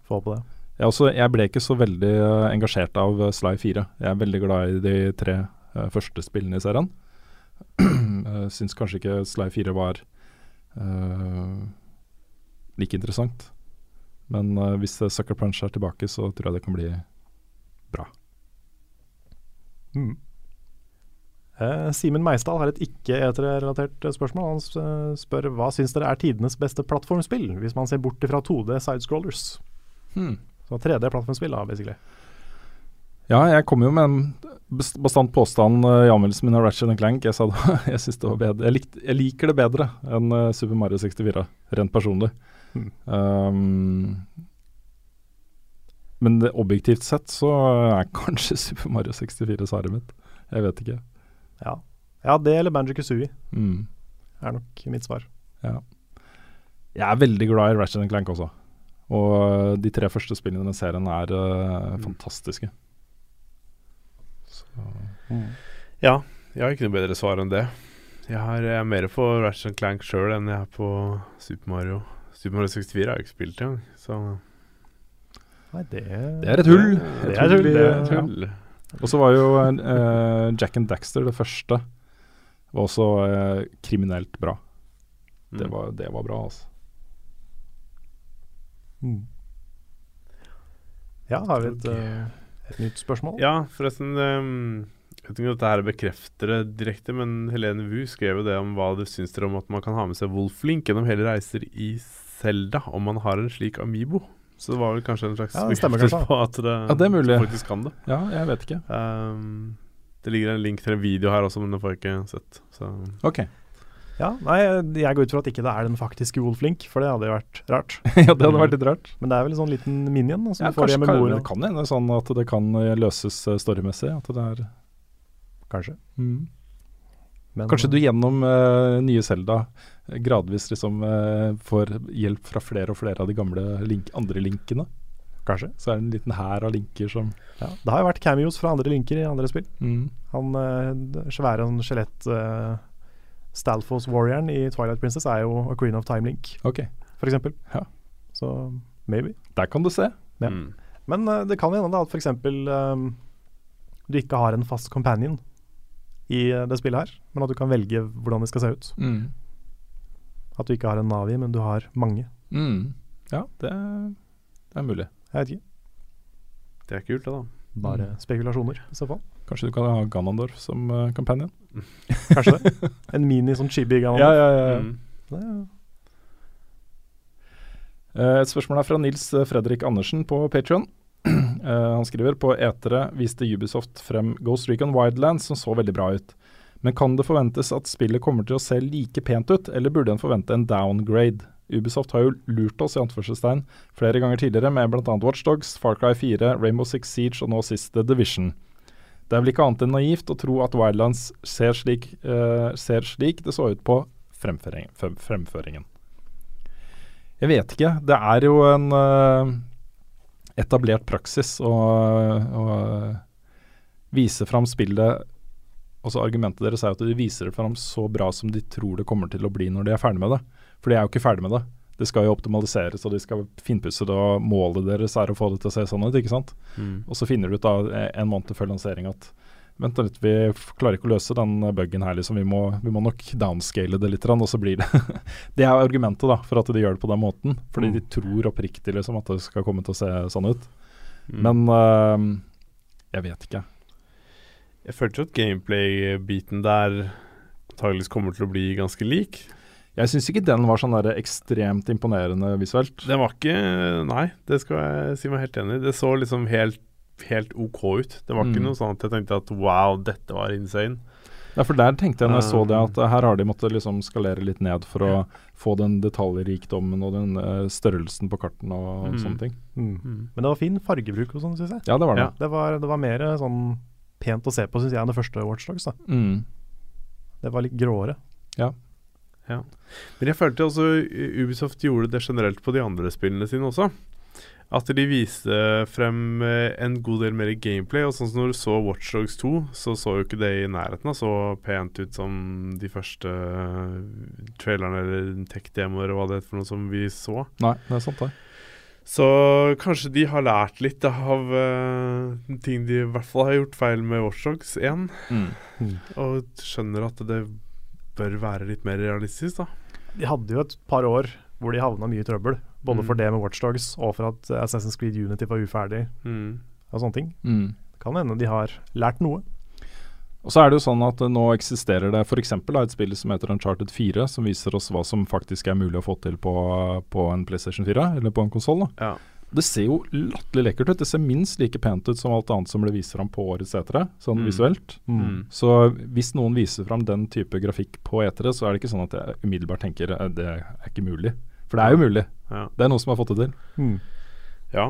Få håpe det. Jeg, også, jeg ble ikke så veldig eh, engasjert av eh, Sly 4. Jeg er veldig glad i de tre uh, første spillene i serien. [clears throat] uh, Syns kanskje ikke Sly 4 var uh, like interessant. Men uh, hvis eh, Sucker Punch er tilbake, så tror jeg det kan bli bra. Mm. Eh, Simen Meisdal har et ikke-etere-relatert eh, spørsmål. Han spør hva syns dere er tidenes beste plattformspill, hvis man ser bort fra 2D sidescrollers. Så 3D-plattformspill, da, basically. Ja, jeg kom jo med en bestandt bastant påstand uh, i anmeldelsen min av Ratchet Clank. Jeg sa da, [laughs] jeg, det var bedre. Jeg, likte- jeg liker det bedre enn uh, Super Mario 64, rent personlig. Um, men det, objektivt sett så er kanskje [laughs] Super Mario 64 svaret mitt. Jeg vet ikke. Ja. ja, det eller Banjo Kazooie Mm. er nok mitt svar. Jeg er veldig glad i Ratchet Clank også. Og eh, de tre første spillene i denne serien er eh, fantastiske. Så Ja, jeg har ikke noe bedre svar enn det. Jeg, har, jeg er mer på Ratchet Clank sjøl enn jeg er på Super Mario. Super Mario 64 har jeg ikke spilt engang, så Nei, det, Det er et hull. Det er et hull. Det er et Ja. hull. Og så var jo eh, Jack and Daxter det første. Var også eh, kriminelt bra. Det, Mm. var, det var bra, altså. Mm. Ja, har vi et, uh, et nytt spørsmål? Ja, forresten Um, Jeg vet ikke om dette her bekrefter det direkte, men Helene Wu skrev jo det om hva du syns dere om at man kan ha med seg Wolf Link gjennom hele reiser i Selda, om man har en slik Amibo. Så det var vel kanskje en slags Ja, bekreftelse på at det, Ja, det er mulig. faktisk kan det. Ja, jeg vet ikke. Um, det ligger en link til en video her også, men den får jeg ikke sett. Så Ok. Ja, nei, jeg går ut fra at ikke det er den faktiske Wolf Link, for det hadde jo vært rart. [laughs] ja, det hadde vært litt rart. Men det er vel en sånn liten minion Altså, Ja, du får kanskje, det kan, det kan hende sånn at det kan eh, løses eh, storymessig. At det er Kanskje. mm. Men, Kanskje du eh, gjennom uh, nye Selda gradvis liksom uh, får hjelp fra flere og flere av de gamle link, andre linkene. Kanskje. Så er det en liten hær av linker som Ja. Det har jo vært cameos fra andre linker i andre spill. mm. Han uh, svære skjelett uh, Stalfos Warrior i Twilight Princess er jo A Queen of Time Link, okay. for eksempel. Ja. Så maybe. der kan du se. Ja. mm. Men det kan hende at f.eks. Um, du ikke har en fast companion i eh, det spillet her, men at du kan velge hvordan det skal se ut. Mm. At du ikke har en Navi, men du har mange. Mm. Ja, det, det er mulig. Jeg vet ikke. Det er kult, det, da. Bare Mm. spekulasjoner, i så fall. Kanskje du kan ha Ganondorf som uh, companion? [laughs] Kanskje det. En mini sånn chibi Ja, ja, ja, ja. Mm. ja. Eh, Et spørsmål er fra Nils Fredrik Andersen på Patreon. [clears throat] han skriver på etere viste Ubisoft frem Ghost Recon Wildlands som så veldig bra ut. Men kan det forventes at spillet kommer til å se like pent ut, eller burde en forvente en downgrade? Ubisoft har jo lurt oss i anførselstegn flere ganger tidligere med bl.a. Watchdogs, Far Cry 4, Rainbow Six Siege og nå sist The Division. Det er vel ikke annet enn naivt å tro at Wildlands ser slik, uh, ser slik det så ut på fremføring, fremføringen. Jeg vet ikke. Det er jo en eh, etablert praksis å, å vise fram spillet Altså Argumentet deres er at de viser det fram så bra som de tror det kommer til å bli når de er ferdig med det. For de er jo ikke ferdig med det. Det skal jo optimaliseres og de skal finpusse det, og målet deres er å få det til å se sånn ut. ikke sant? Mm. Og så finner du ut da eh, en måned før lansering at Vent litt, vi klarer ikke å løse den buggen her, liksom. Vi må, vi må nok downscale det litt, og så blir det [laughs] Det er argumentet da, for at de gjør det på den måten. Fordi Mm. de tror oppriktig liksom at det skal komme til å se sånn ut. Mm. Men uh, jeg vet ikke. Jeg følte jo at gameplay-biten der antageligvis kommer til å bli ganske lik. Jeg syns ikke den var sånn der ekstremt imponerende visuelt. Den var ikke Nei, det skal jeg si meg helt enig i. Det så liksom helt, helt OK ut. Det var ikke Mm. noe sånn at jeg tenkte at wow, dette var insane. Ja, for der tenkte jeg når jeg så det, Um, at eh, her har de måttet liksom skalere litt ned for å få den detaljrikdommen og den eh, størrelsen på kartene og Mm. sånne ting. Mm. Mm. Men det var fin fargebruk og sånn, syns jeg. Ja, det var det. Ja. Det var, det var mer sånn pent å se på, syns jeg, enn det første Watchdogs. da. Mm. Det var litt gråere. Men jeg følte også Ubisoft gjorde det generelt på de andre spillene sine også. At de viste frem eh, en god del mer gameplay. Og sånn som når du så Watchdogs 2, så så jo ikke det i nærheten av så pent ut som de første eh, trailerne eller tech-demoer og hva det heter for noe som vi så. Nei, det er sant, det. Så kanskje de har lært litt av uh, ting de i hvert fall har gjort feil med Watchdogs 1, Mm. og skjønner at det bør være litt mer realistisk, da. De hadde jo et par år hvor de havna mye i trøbbel. Både Mm. for det med Watchdogs og for at Assassin's Creed Unity var uferdig Mm. og sånne ting. Mm. Kan hende de har lært noe. Og så er det jo sånn at eh, nå eksisterer det f.eks. et spill som heter Uncharted 4, som viser oss hva som faktisk er mulig å få til på, på en PlayStation 4, eller på en konsoll. Ja. Det ser jo latterlig lekkert ut. Det ser minst like pent ut som alt annet som ble vist fram på årets E3, sånn Mm. visuelt. Mm. Så hvis noen viser fram den type grafikk på E3, så er det ikke sånn at jeg umiddelbart tenker eh, det er ikke mulig. For det er jo mulig. Ja. Det er noen som har fått det til. Mm. Ja,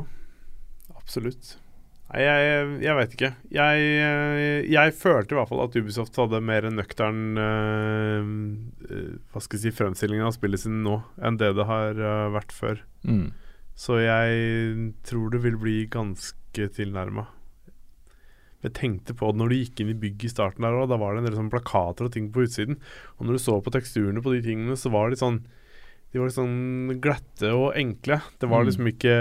absolutt. Nei, jeg, jeg vet ikke. Jeg, jeg følte i hvert fall at Ubisoft hadde mer nøktern eh, eh, Hva skal jeg si fremstillingen av spillet sin nå enn det det har uh, vært før. Mm. Så jeg tror det vil bli ganske tilnærma. Jeg tenkte på det når du gikk inn i bygget i starten der òg. Da var det en del sånn plakater og ting på utsiden. Og når du så på teksturene på de tingene, så var de sånn De var liksom glatte og enkle. Det var Mm. liksom ikke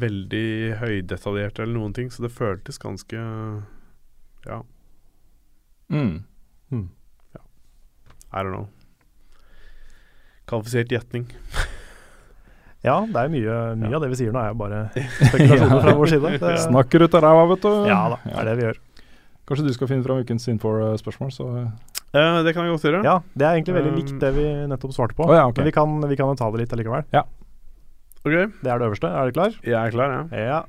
veldig høydetaljerte eller noen ting, så det føltes ganske Ja, Mm. Mm. ja. I don't know. Kvalifisert gjetning. [laughs] Ja, det er mye, mye Ja. av det vi sier nå, er jo bare [laughs] spekulasjoner fra vår side. Det, Snakker ut av ræva, vet du. ja da, det er det vi gjør. Kanskje du skal finne fram ukens Sinfor-spørsmål, så Eh, det kan jeg godt gjøre. Ja, det er egentlig veldig Um, likt det vi nettopp svarte på. Oh, ja, okay. Men vi kan, vi kan ta det litt allikevel. Ok, Det er det øverste. Er du klar? jeg er klar, ja. Ja.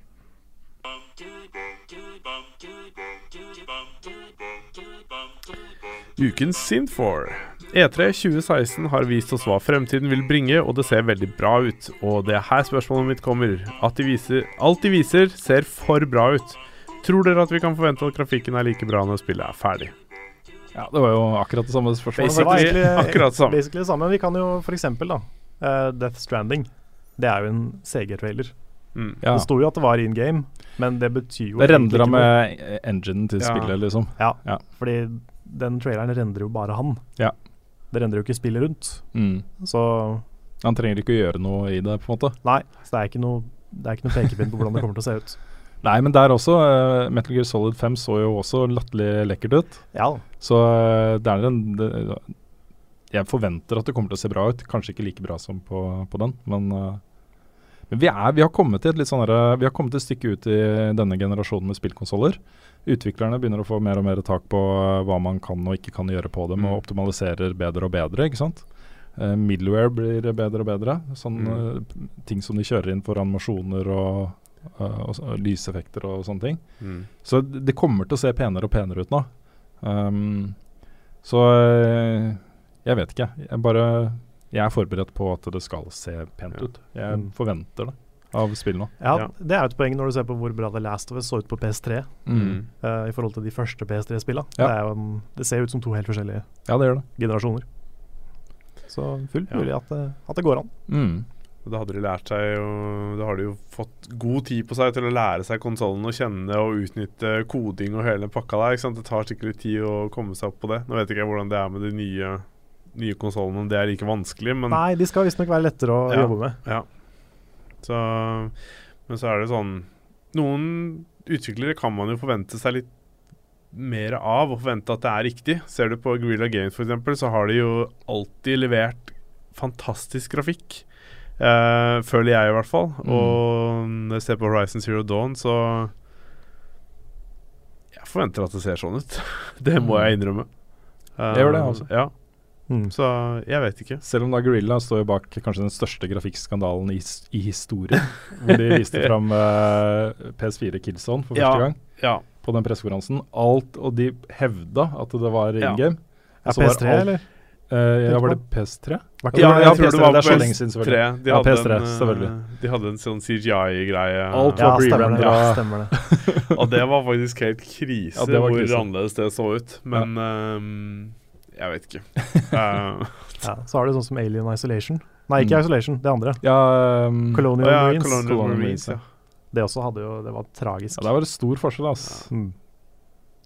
Ukens Sinfor. E3 2016 har vist oss hva fremtiden vil bringe, og det ser veldig bra ut. Og det er her spørsmålet mitt kommer. At de viser, alt de viser, ser for bra ut. Tror dere at vi kan forvente at grafikken er like bra når spillet er ferdig? Ja, det var jo akkurat det samme spørsmålet. Det var Basically akkurat samme. basically det samme. Vi kan jo eksempel da uh, Death Stranding. Det er jo en CG-trailer. Mm. Ja. Det sto jo at det var in game, men det betyr jo Det rendra med enginen til Ja. spillet, liksom. Ja, Ja. fordi den traileren rendrer jo bare han. Ja. Det rendrer jo ikke spillet rundt. Mm. Så Han trenger ikke å gjøre noe i det, på en måte. nei, så det er ikke noe Det er ikke noe pekepinn på hvordan det kommer til å se ut. Nei, men der også. Uh, Metal Gear Solid 5 så jo også latterlig lekkert ut. Ja, Så uh, det er en det, Jeg forventer at det kommer til å se bra ut. Kanskje ikke like bra som på, på den, men, uh, men vi, er, vi har kommet til et sånn derre- Vi har kommet et stykke ut i denne generasjonen med spillkonsoller. Utviklerne begynner å få mer og mer tak på hva man kan og ikke kan gjøre på dem, Mm. og optimaliserer bedre og bedre. ikke sant? Eh, Middleware blir bedre og bedre. Sånn Mm. ting som de kjører inn for animasjoner og, og, s- og lyseffekter og sånne ting. Mm. Så det kommer til å se penere og penere ut nå. Um, så eh, jeg vet ikke. Jeg bare Jeg er forberedt på at det skal se pent Ja. ut. Jeg Mm. forventer det. av spill nå. Ja, Ja. Det er jo et poeng når du ser på hvor bra The Last of Us så ut på PS3 Mm. uh, i forhold til de første PS3-spillene. Ja. Det, er det ser ut som to helt forskjellige Ja, det gjør det. generasjoner. Så fullt Ja. mulig at at det går an. Mm. Da hadde de lært seg og Da har de jo fått god tid på seg til å lære seg konsollen å kjenne og utnytte koding og hele den pakka der. Det tar sikkert litt tid å komme seg opp på det. Nå vet ikke jeg hvordan det er med de nye, nye konsollene, det er like vanskelig, men Nei, de skal visstnok være lettere å Ja. jobbe med. Ja. Så, men så er det sånn Noen utviklere kan man jo forvente seg litt mer av, og forvente at det er riktig. Ser du på Guerrilla Games f.eks., så har de jo alltid levert fantastisk grafikk. Eh, føler jeg, i hvert fall. Mm. Og når jeg ser på Horizon Zero Dawn, så Jeg forventer at det ser sånn ut. [laughs] det må Mm. jeg innrømme. Uh, Jeg gjør det, altså. Ja, Mm. så jeg vet ikke. Selv om da Gorilla står jo bak kanskje den største grafikkskandalen i, i historien. [laughs] hvor de viste fram uh, PS4 Killzone for første Ja. gang Ja. på den pressekonferansen. Alt, og de hevda at det var in Ja. game. Er var PS3, alt- eller? Eh, ja, var det PS3? Var jeg Ja, det- var tror PS3, det så lenge siden, De Ja, hadde PS3, en, eh, selvfølgelig. De hadde en sånn CGI-greie. Alt ja, stemmer det. Ja, stemmer det. Og det var faktisk helt krise Ja, det hvor krise. annerledes det så ut. Men um, jeg vet ikke. [laughs] Eh, Ja, så har du sånn som Alien Isolation. Nei, ikke Mm. Isolation, det andre. Ja, um, Colonial ja, Marines. Colonial Colonial Marines, Marines, ja. Det også hadde jo Det var tragisk. ja, der var det stor forskjell, ass. Mm.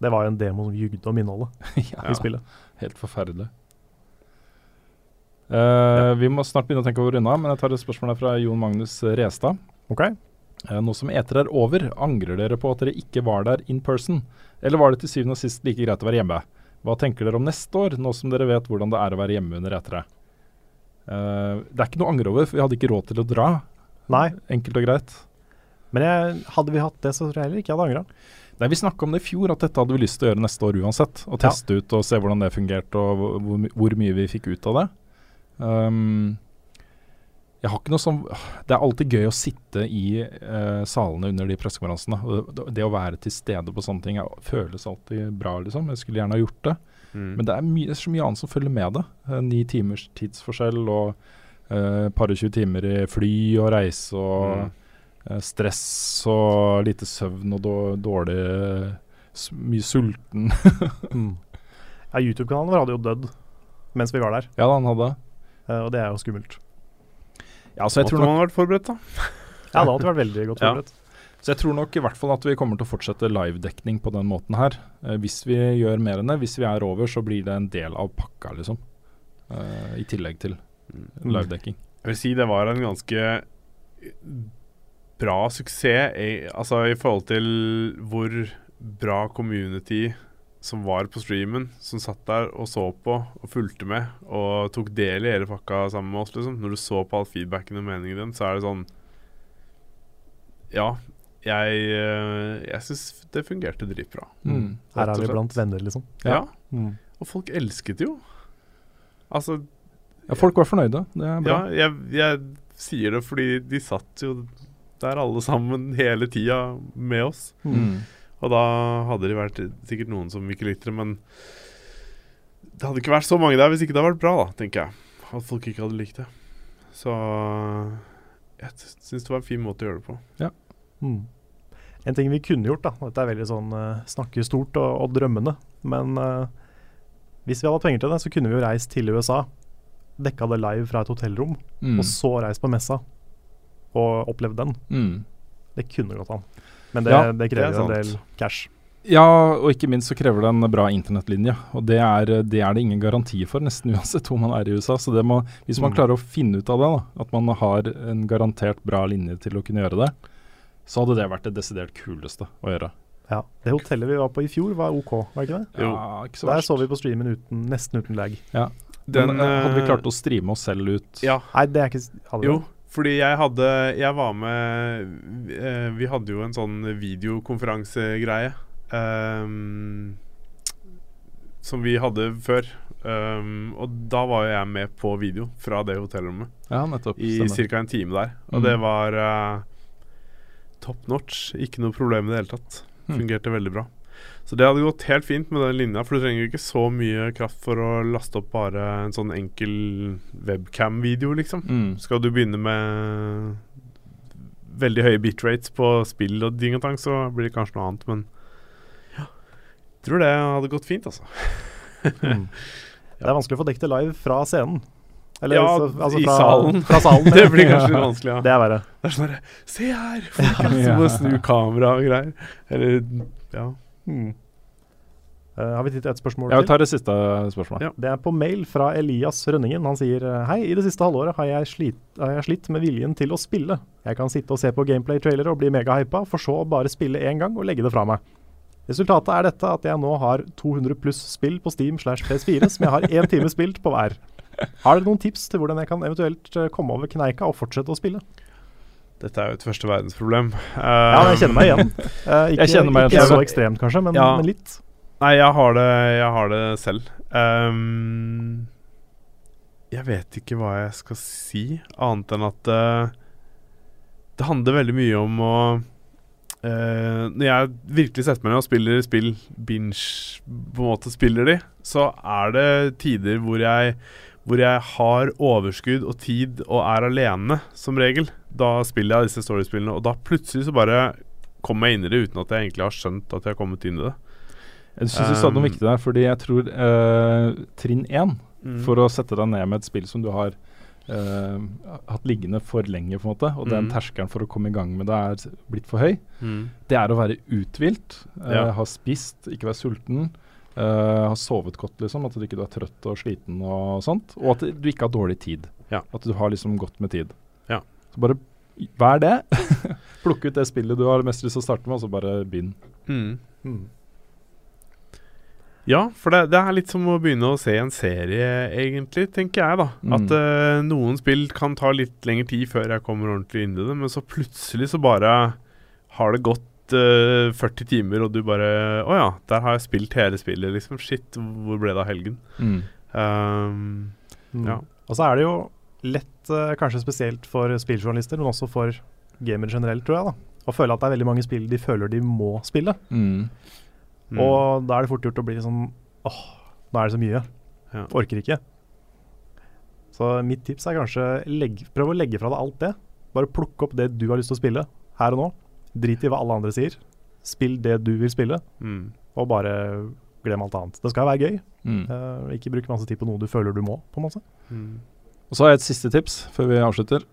Det var jo en demo som jugde om innholdet [laughs] ja, i spillet. helt forferdelig. Eh, Vi må snart begynne å tenke over unna, men jeg tar et spørsmål fra Jon Magnus Restad. Ok? Uh, Nå som eter er over, angrer dere på at dere ikke var der in person? Eller var det til syvende og sist like greit å være hjemme? Hva tenker dere om neste år, nå som dere vet hvordan det er å være hjemme under etere? Uh, det er ikke noe å angre over, for vi hadde ikke råd til å dra. Nei, Enkelt og greit. men jeg, hadde vi hatt det, så tror jeg heller ikke jeg hadde angra. Nei, Vi snakka om det i fjor, at dette hadde vi lyst til å gjøre neste år uansett. Og Ja. teste ut og se hvordan det fungerte, og hvor, hvor mye vi fikk ut av det. Um, jeg har ikke noe sånn Det er alltid gøy å sitte i uh, salene under de pressekonferansene. Det, det å være til stede på sånne ting er, føles alltid bra, liksom. Jeg skulle gjerne ha gjort det. Mm. Men det er, mye, så mye annet som følger med det. Eh, Ni timers tidsforskjell og uh, par og tjue timer i fly og reise og Mm. uh, stress og lite søvn og dårlig Mye sulten. [laughs] Mm. Ja, YouTube-kanalen vår hadde jo dødd mens vi var der, ja, han hadde. Eh, og det er jo skummelt. Ja, så jeg tror nok man vært forberedt, da. Ja, det hadde vært veldig godt Ja. forberedt. Så jeg tror nok i hvert fall at vi kommer til å fortsette livedekning på den måten her. Eh, hvis vi gjør mer enn det, hvis vi er over, så blir det en del av pakka, liksom. Eh, I tillegg til livedekking. Jeg vil si det var en ganske bra suksess i, altså i forhold til hvor bra community som var på streamen, som satt der og så på og fulgte med og tok del i hele pakka sammen med oss. liksom Når du så på all feedbacken og meningen din, så er det sånn Ja, jeg, eh, jeg syns det fungerte dritbra. Mm. Her er vi blant venner, liksom. Ja. Mm. Og folk elsket det jo. Altså, Ja, folk var fornøyde. Det er bra. Ja, jeg, jeg sier det fordi de satt jo der alle sammen hele tida med oss. Mm. Og da hadde det vært sikkert noen som ikke likte det, men det hadde ikke vært så mange der hvis ikke det hadde vært bra, da, tenker jeg. At folk ikke hadde likt det. Så jeg syns det var en fin måte å gjøre det på. Mm. En ting vi kunne gjort, da Dette er veldig sånn uh, snakke stort og, og drømmende, men uh, hvis vi hadde hatt penger til det, så kunne vi jo reist til USA, dekka det live fra et hotellrom, Mm. og så reist på messa og opplevd den. Mm. Det kunne gått an. Men det, Ja, det krever det en del cash. Ja, og ikke minst så krever det en bra internettlinje. Og det er, det er det ingen garanti for, nesten [laughs] uansett hvor man er i USA. Så det må, hvis man Mm. klarer å finne ut av det, da, at man har en garantert bra linje til å kunne gjøre det, så hadde det vært det desidert kuleste å gjøre. Ja. Det hotellet vi var på i fjor, var OK, var ikke det? Jo. Ja, ikke så Der så vi på streamen uten, nesten uten lag. Den, Men, eh, hadde vi eh, klart å streame oss selv ut Ja. Nei, det er ikke hadde Jo? Fordi jeg hadde Jeg var med eh, Vi hadde jo en sånn videokonferansegreie um, som vi hadde før. Um, og da var jeg med på video fra det hotellrommet Ja, nettopp. i ca. en time der. Og mm. det var uh, top notch. Ikke noe problem i det hele tatt. Fungerte Fungerte veldig bra. Så det hadde gått helt fint med den linja, for du trenger ikke så mye kraft for å laste opp bare en sånn enkel webcam-video, liksom. Mm. Skal du begynne med veldig høye bitrates på spill og ding og tang, så blir det kanskje noe annet, men ja. Tror det hadde gått fint, altså. Mm. [laughs] Det er vanskelig å få dekket det live fra scenen. Ja, så- i fra, salen. Fra salen [laughs] Det blir kanskje litt vanskelig, ja. Det er verre. Det er sånn herre Se her! Folkens! [laughs] ja. må snu kamera og greier. Eller Ja. Eh, har vi tid til et spørsmål til? Jeg Vi tar det siste spørsmålet. Ja. Det er på mail fra Elias Rønningen. Han sier eh, Hei, i det siste halvåret har jeg, slitt, har jeg slitt med viljen til å spille. Jeg kan sitte og se på gameplay-trailere og bli megahypa, for så å bare spille én gang og legge det fra meg. Resultatet er dette at jeg nå har 200 pluss spill på Steam slash PS4 som jeg har én time spilt på hver. Har dere noen tips til hvordan jeg kan eventuelt eh, komme over kneika og fortsette å spille? Dette er jo et første verdensproblem. Ja, men jeg kjenner meg igjen. [laughs] Uh, ikke, Jeg kjenner meg ikke igjen. så ekstremt, kanskje, men, Ja. men litt. Nei, jeg har det, jeg har det selv. Um, jeg vet ikke hva jeg skal si, annet enn at uh, det handler veldig mye om å eh, Når jeg virkelig setter meg ned og spiller spill, binge på en måte spiller de, så er det tider hvor jeg hvor jeg har overskudd og tid og er alene, som regel. Da spiller jeg disse storiespillene, og da plutselig så bare kommer jeg inn i det uten at jeg egentlig har skjønt at jeg har kommet inn i det. Jeg syns du sa noe Um, viktig der, fordi jeg tror uh, trinn én Mm. for å sette deg ned med et spill som du har uh, hatt liggende for lenge, på en måte, og den Mm. terskelen for å komme i gang med det er blitt for høy, Mm. det er å være uthvilt, uh, Ja. ha spist, ikke være sulten, Uh, ha sovet godt, liksom, at du ikke er trøtt og sliten og sånt, og at du ikke har dårlig tid. Ja. At du har liksom godt med tid. Så bare vær det. [laughs] Plukke ut det spillet du har mest lyst til å starte med, og så bare begynn. Mm. Mm. Ja, for det, det er litt som å begynne å se en serie, egentlig, tenker jeg, da. Mm. At uh, noen spill kan ta litt lengre tid før jeg kommer ordentlig inn i det, men så plutselig så bare har det gått uh, 40 timer, og du bare Å ja, der har jeg spilt hele spillet, liksom. Shit, hvor ble det av helgen? Mm. Um, Mm. Ja. Og så er det jo lett, eh, kanskje spesielt for spilljournalister, men også for gamere generelt, tror jeg, da, å føle at det er veldig mange spill de føler de må spille. Mm. mm. Og da er det fort gjort å bli sånn åh, nå er det så mye. Ja. Orker ikke. Så mitt tips er kanskje legg, prøv å legge fra deg alt det. Bare plukke opp det du har lyst til å spille her og nå. Drit i hva alle andre sier. Spill det du vil spille, mm. og bare glem alt annet. Det skal være gøy. Mm. Uh, ikke bruk masse tid på noe du føler du må, på en måte. Mm. Og så har jeg et siste tips før vi avslutter.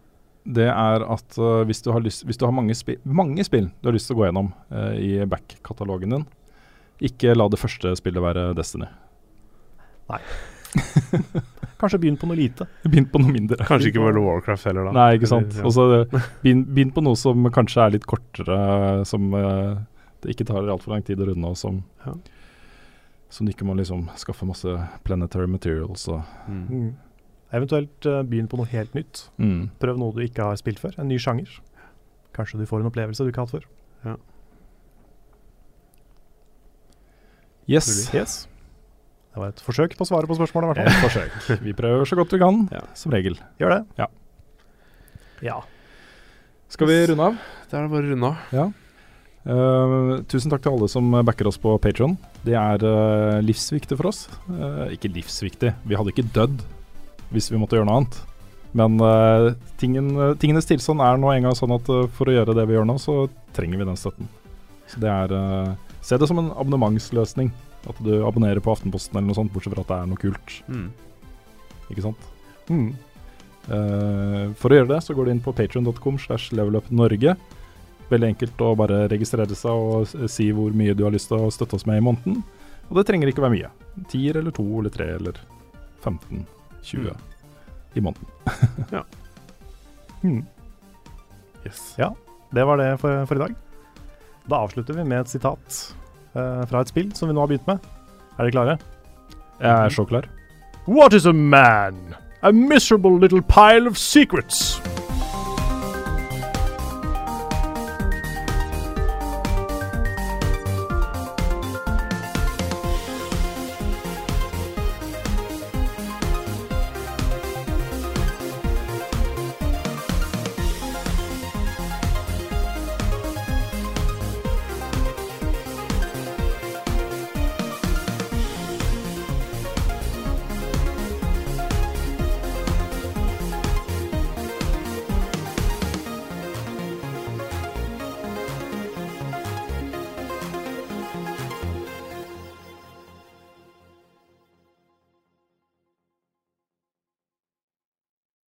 Det er at uh, hvis du har, lyst, hvis du har mange, spi mange spill du har lyst til å gå gjennom uh, i back-katalogen din, ikke la det første spillet være Destiny. Nei. [laughs] Kanskje begynn på noe lite. Begynn på noe mindre. Kanskje ikke World of Warcraft heller, da. Nei, ikke sant. Eller, ja. Og så uh, begynn, begynn på noe som kanskje er litt kortere, som uh, det ikke tar altfor lang tid å runde, og som, Ja. som du ikke må liksom skaffe masse planetary materials og Mm. Eventuelt eh, begynn på noe helt nytt. mm. Prøv noe du ikke har spilt før. En ny sjanger. Kanskje du får en opplevelse du ikke har hatt før. Yes. Yes. Det var et forsøk på å svare på spørsmålet, i hvert Et fall. forsøk. Vi prøver så godt vi kan, Ja. som regel. Gjør det. Ja. Ja. Skal vi runde av? Da er det bare å runde av. Eh, tusen takk til alle som backer oss på Patron. Det er uh, livsviktig for oss. Uh, ikke livsviktig, vi hadde ikke dødd hvis vi måtte gjøre noe annet. Men uh, tingen, tingenes tilstand er nå engang sånn at uh, for å gjøre det vi gjør nå, så trenger vi den støtten. Så det er uh, Se det som en abonnementsløsning. At du abonnerer på Aftenposten eller noe sånt, bortsett fra at det er noe kult. Mm. Ikke sant? Mm. Eh, for å gjøre det, så går du inn på patreon.com slash levelupnorge. Veldig enkelt å bare registrere seg og si hvor mye du har lyst til å støtte oss med i måneden. Og det trenger ikke være mye. Tier eller to eller tre eller 15, 20 i måneden. [laughs] Mm. Yes. Ja. Det var det for, for i dag. Da avslutter vi med et sitat eh, fra et spill som vi nå har begynt med. Er dere klare? Jeg er så klar. What is a man? A miserable little pile of secrets.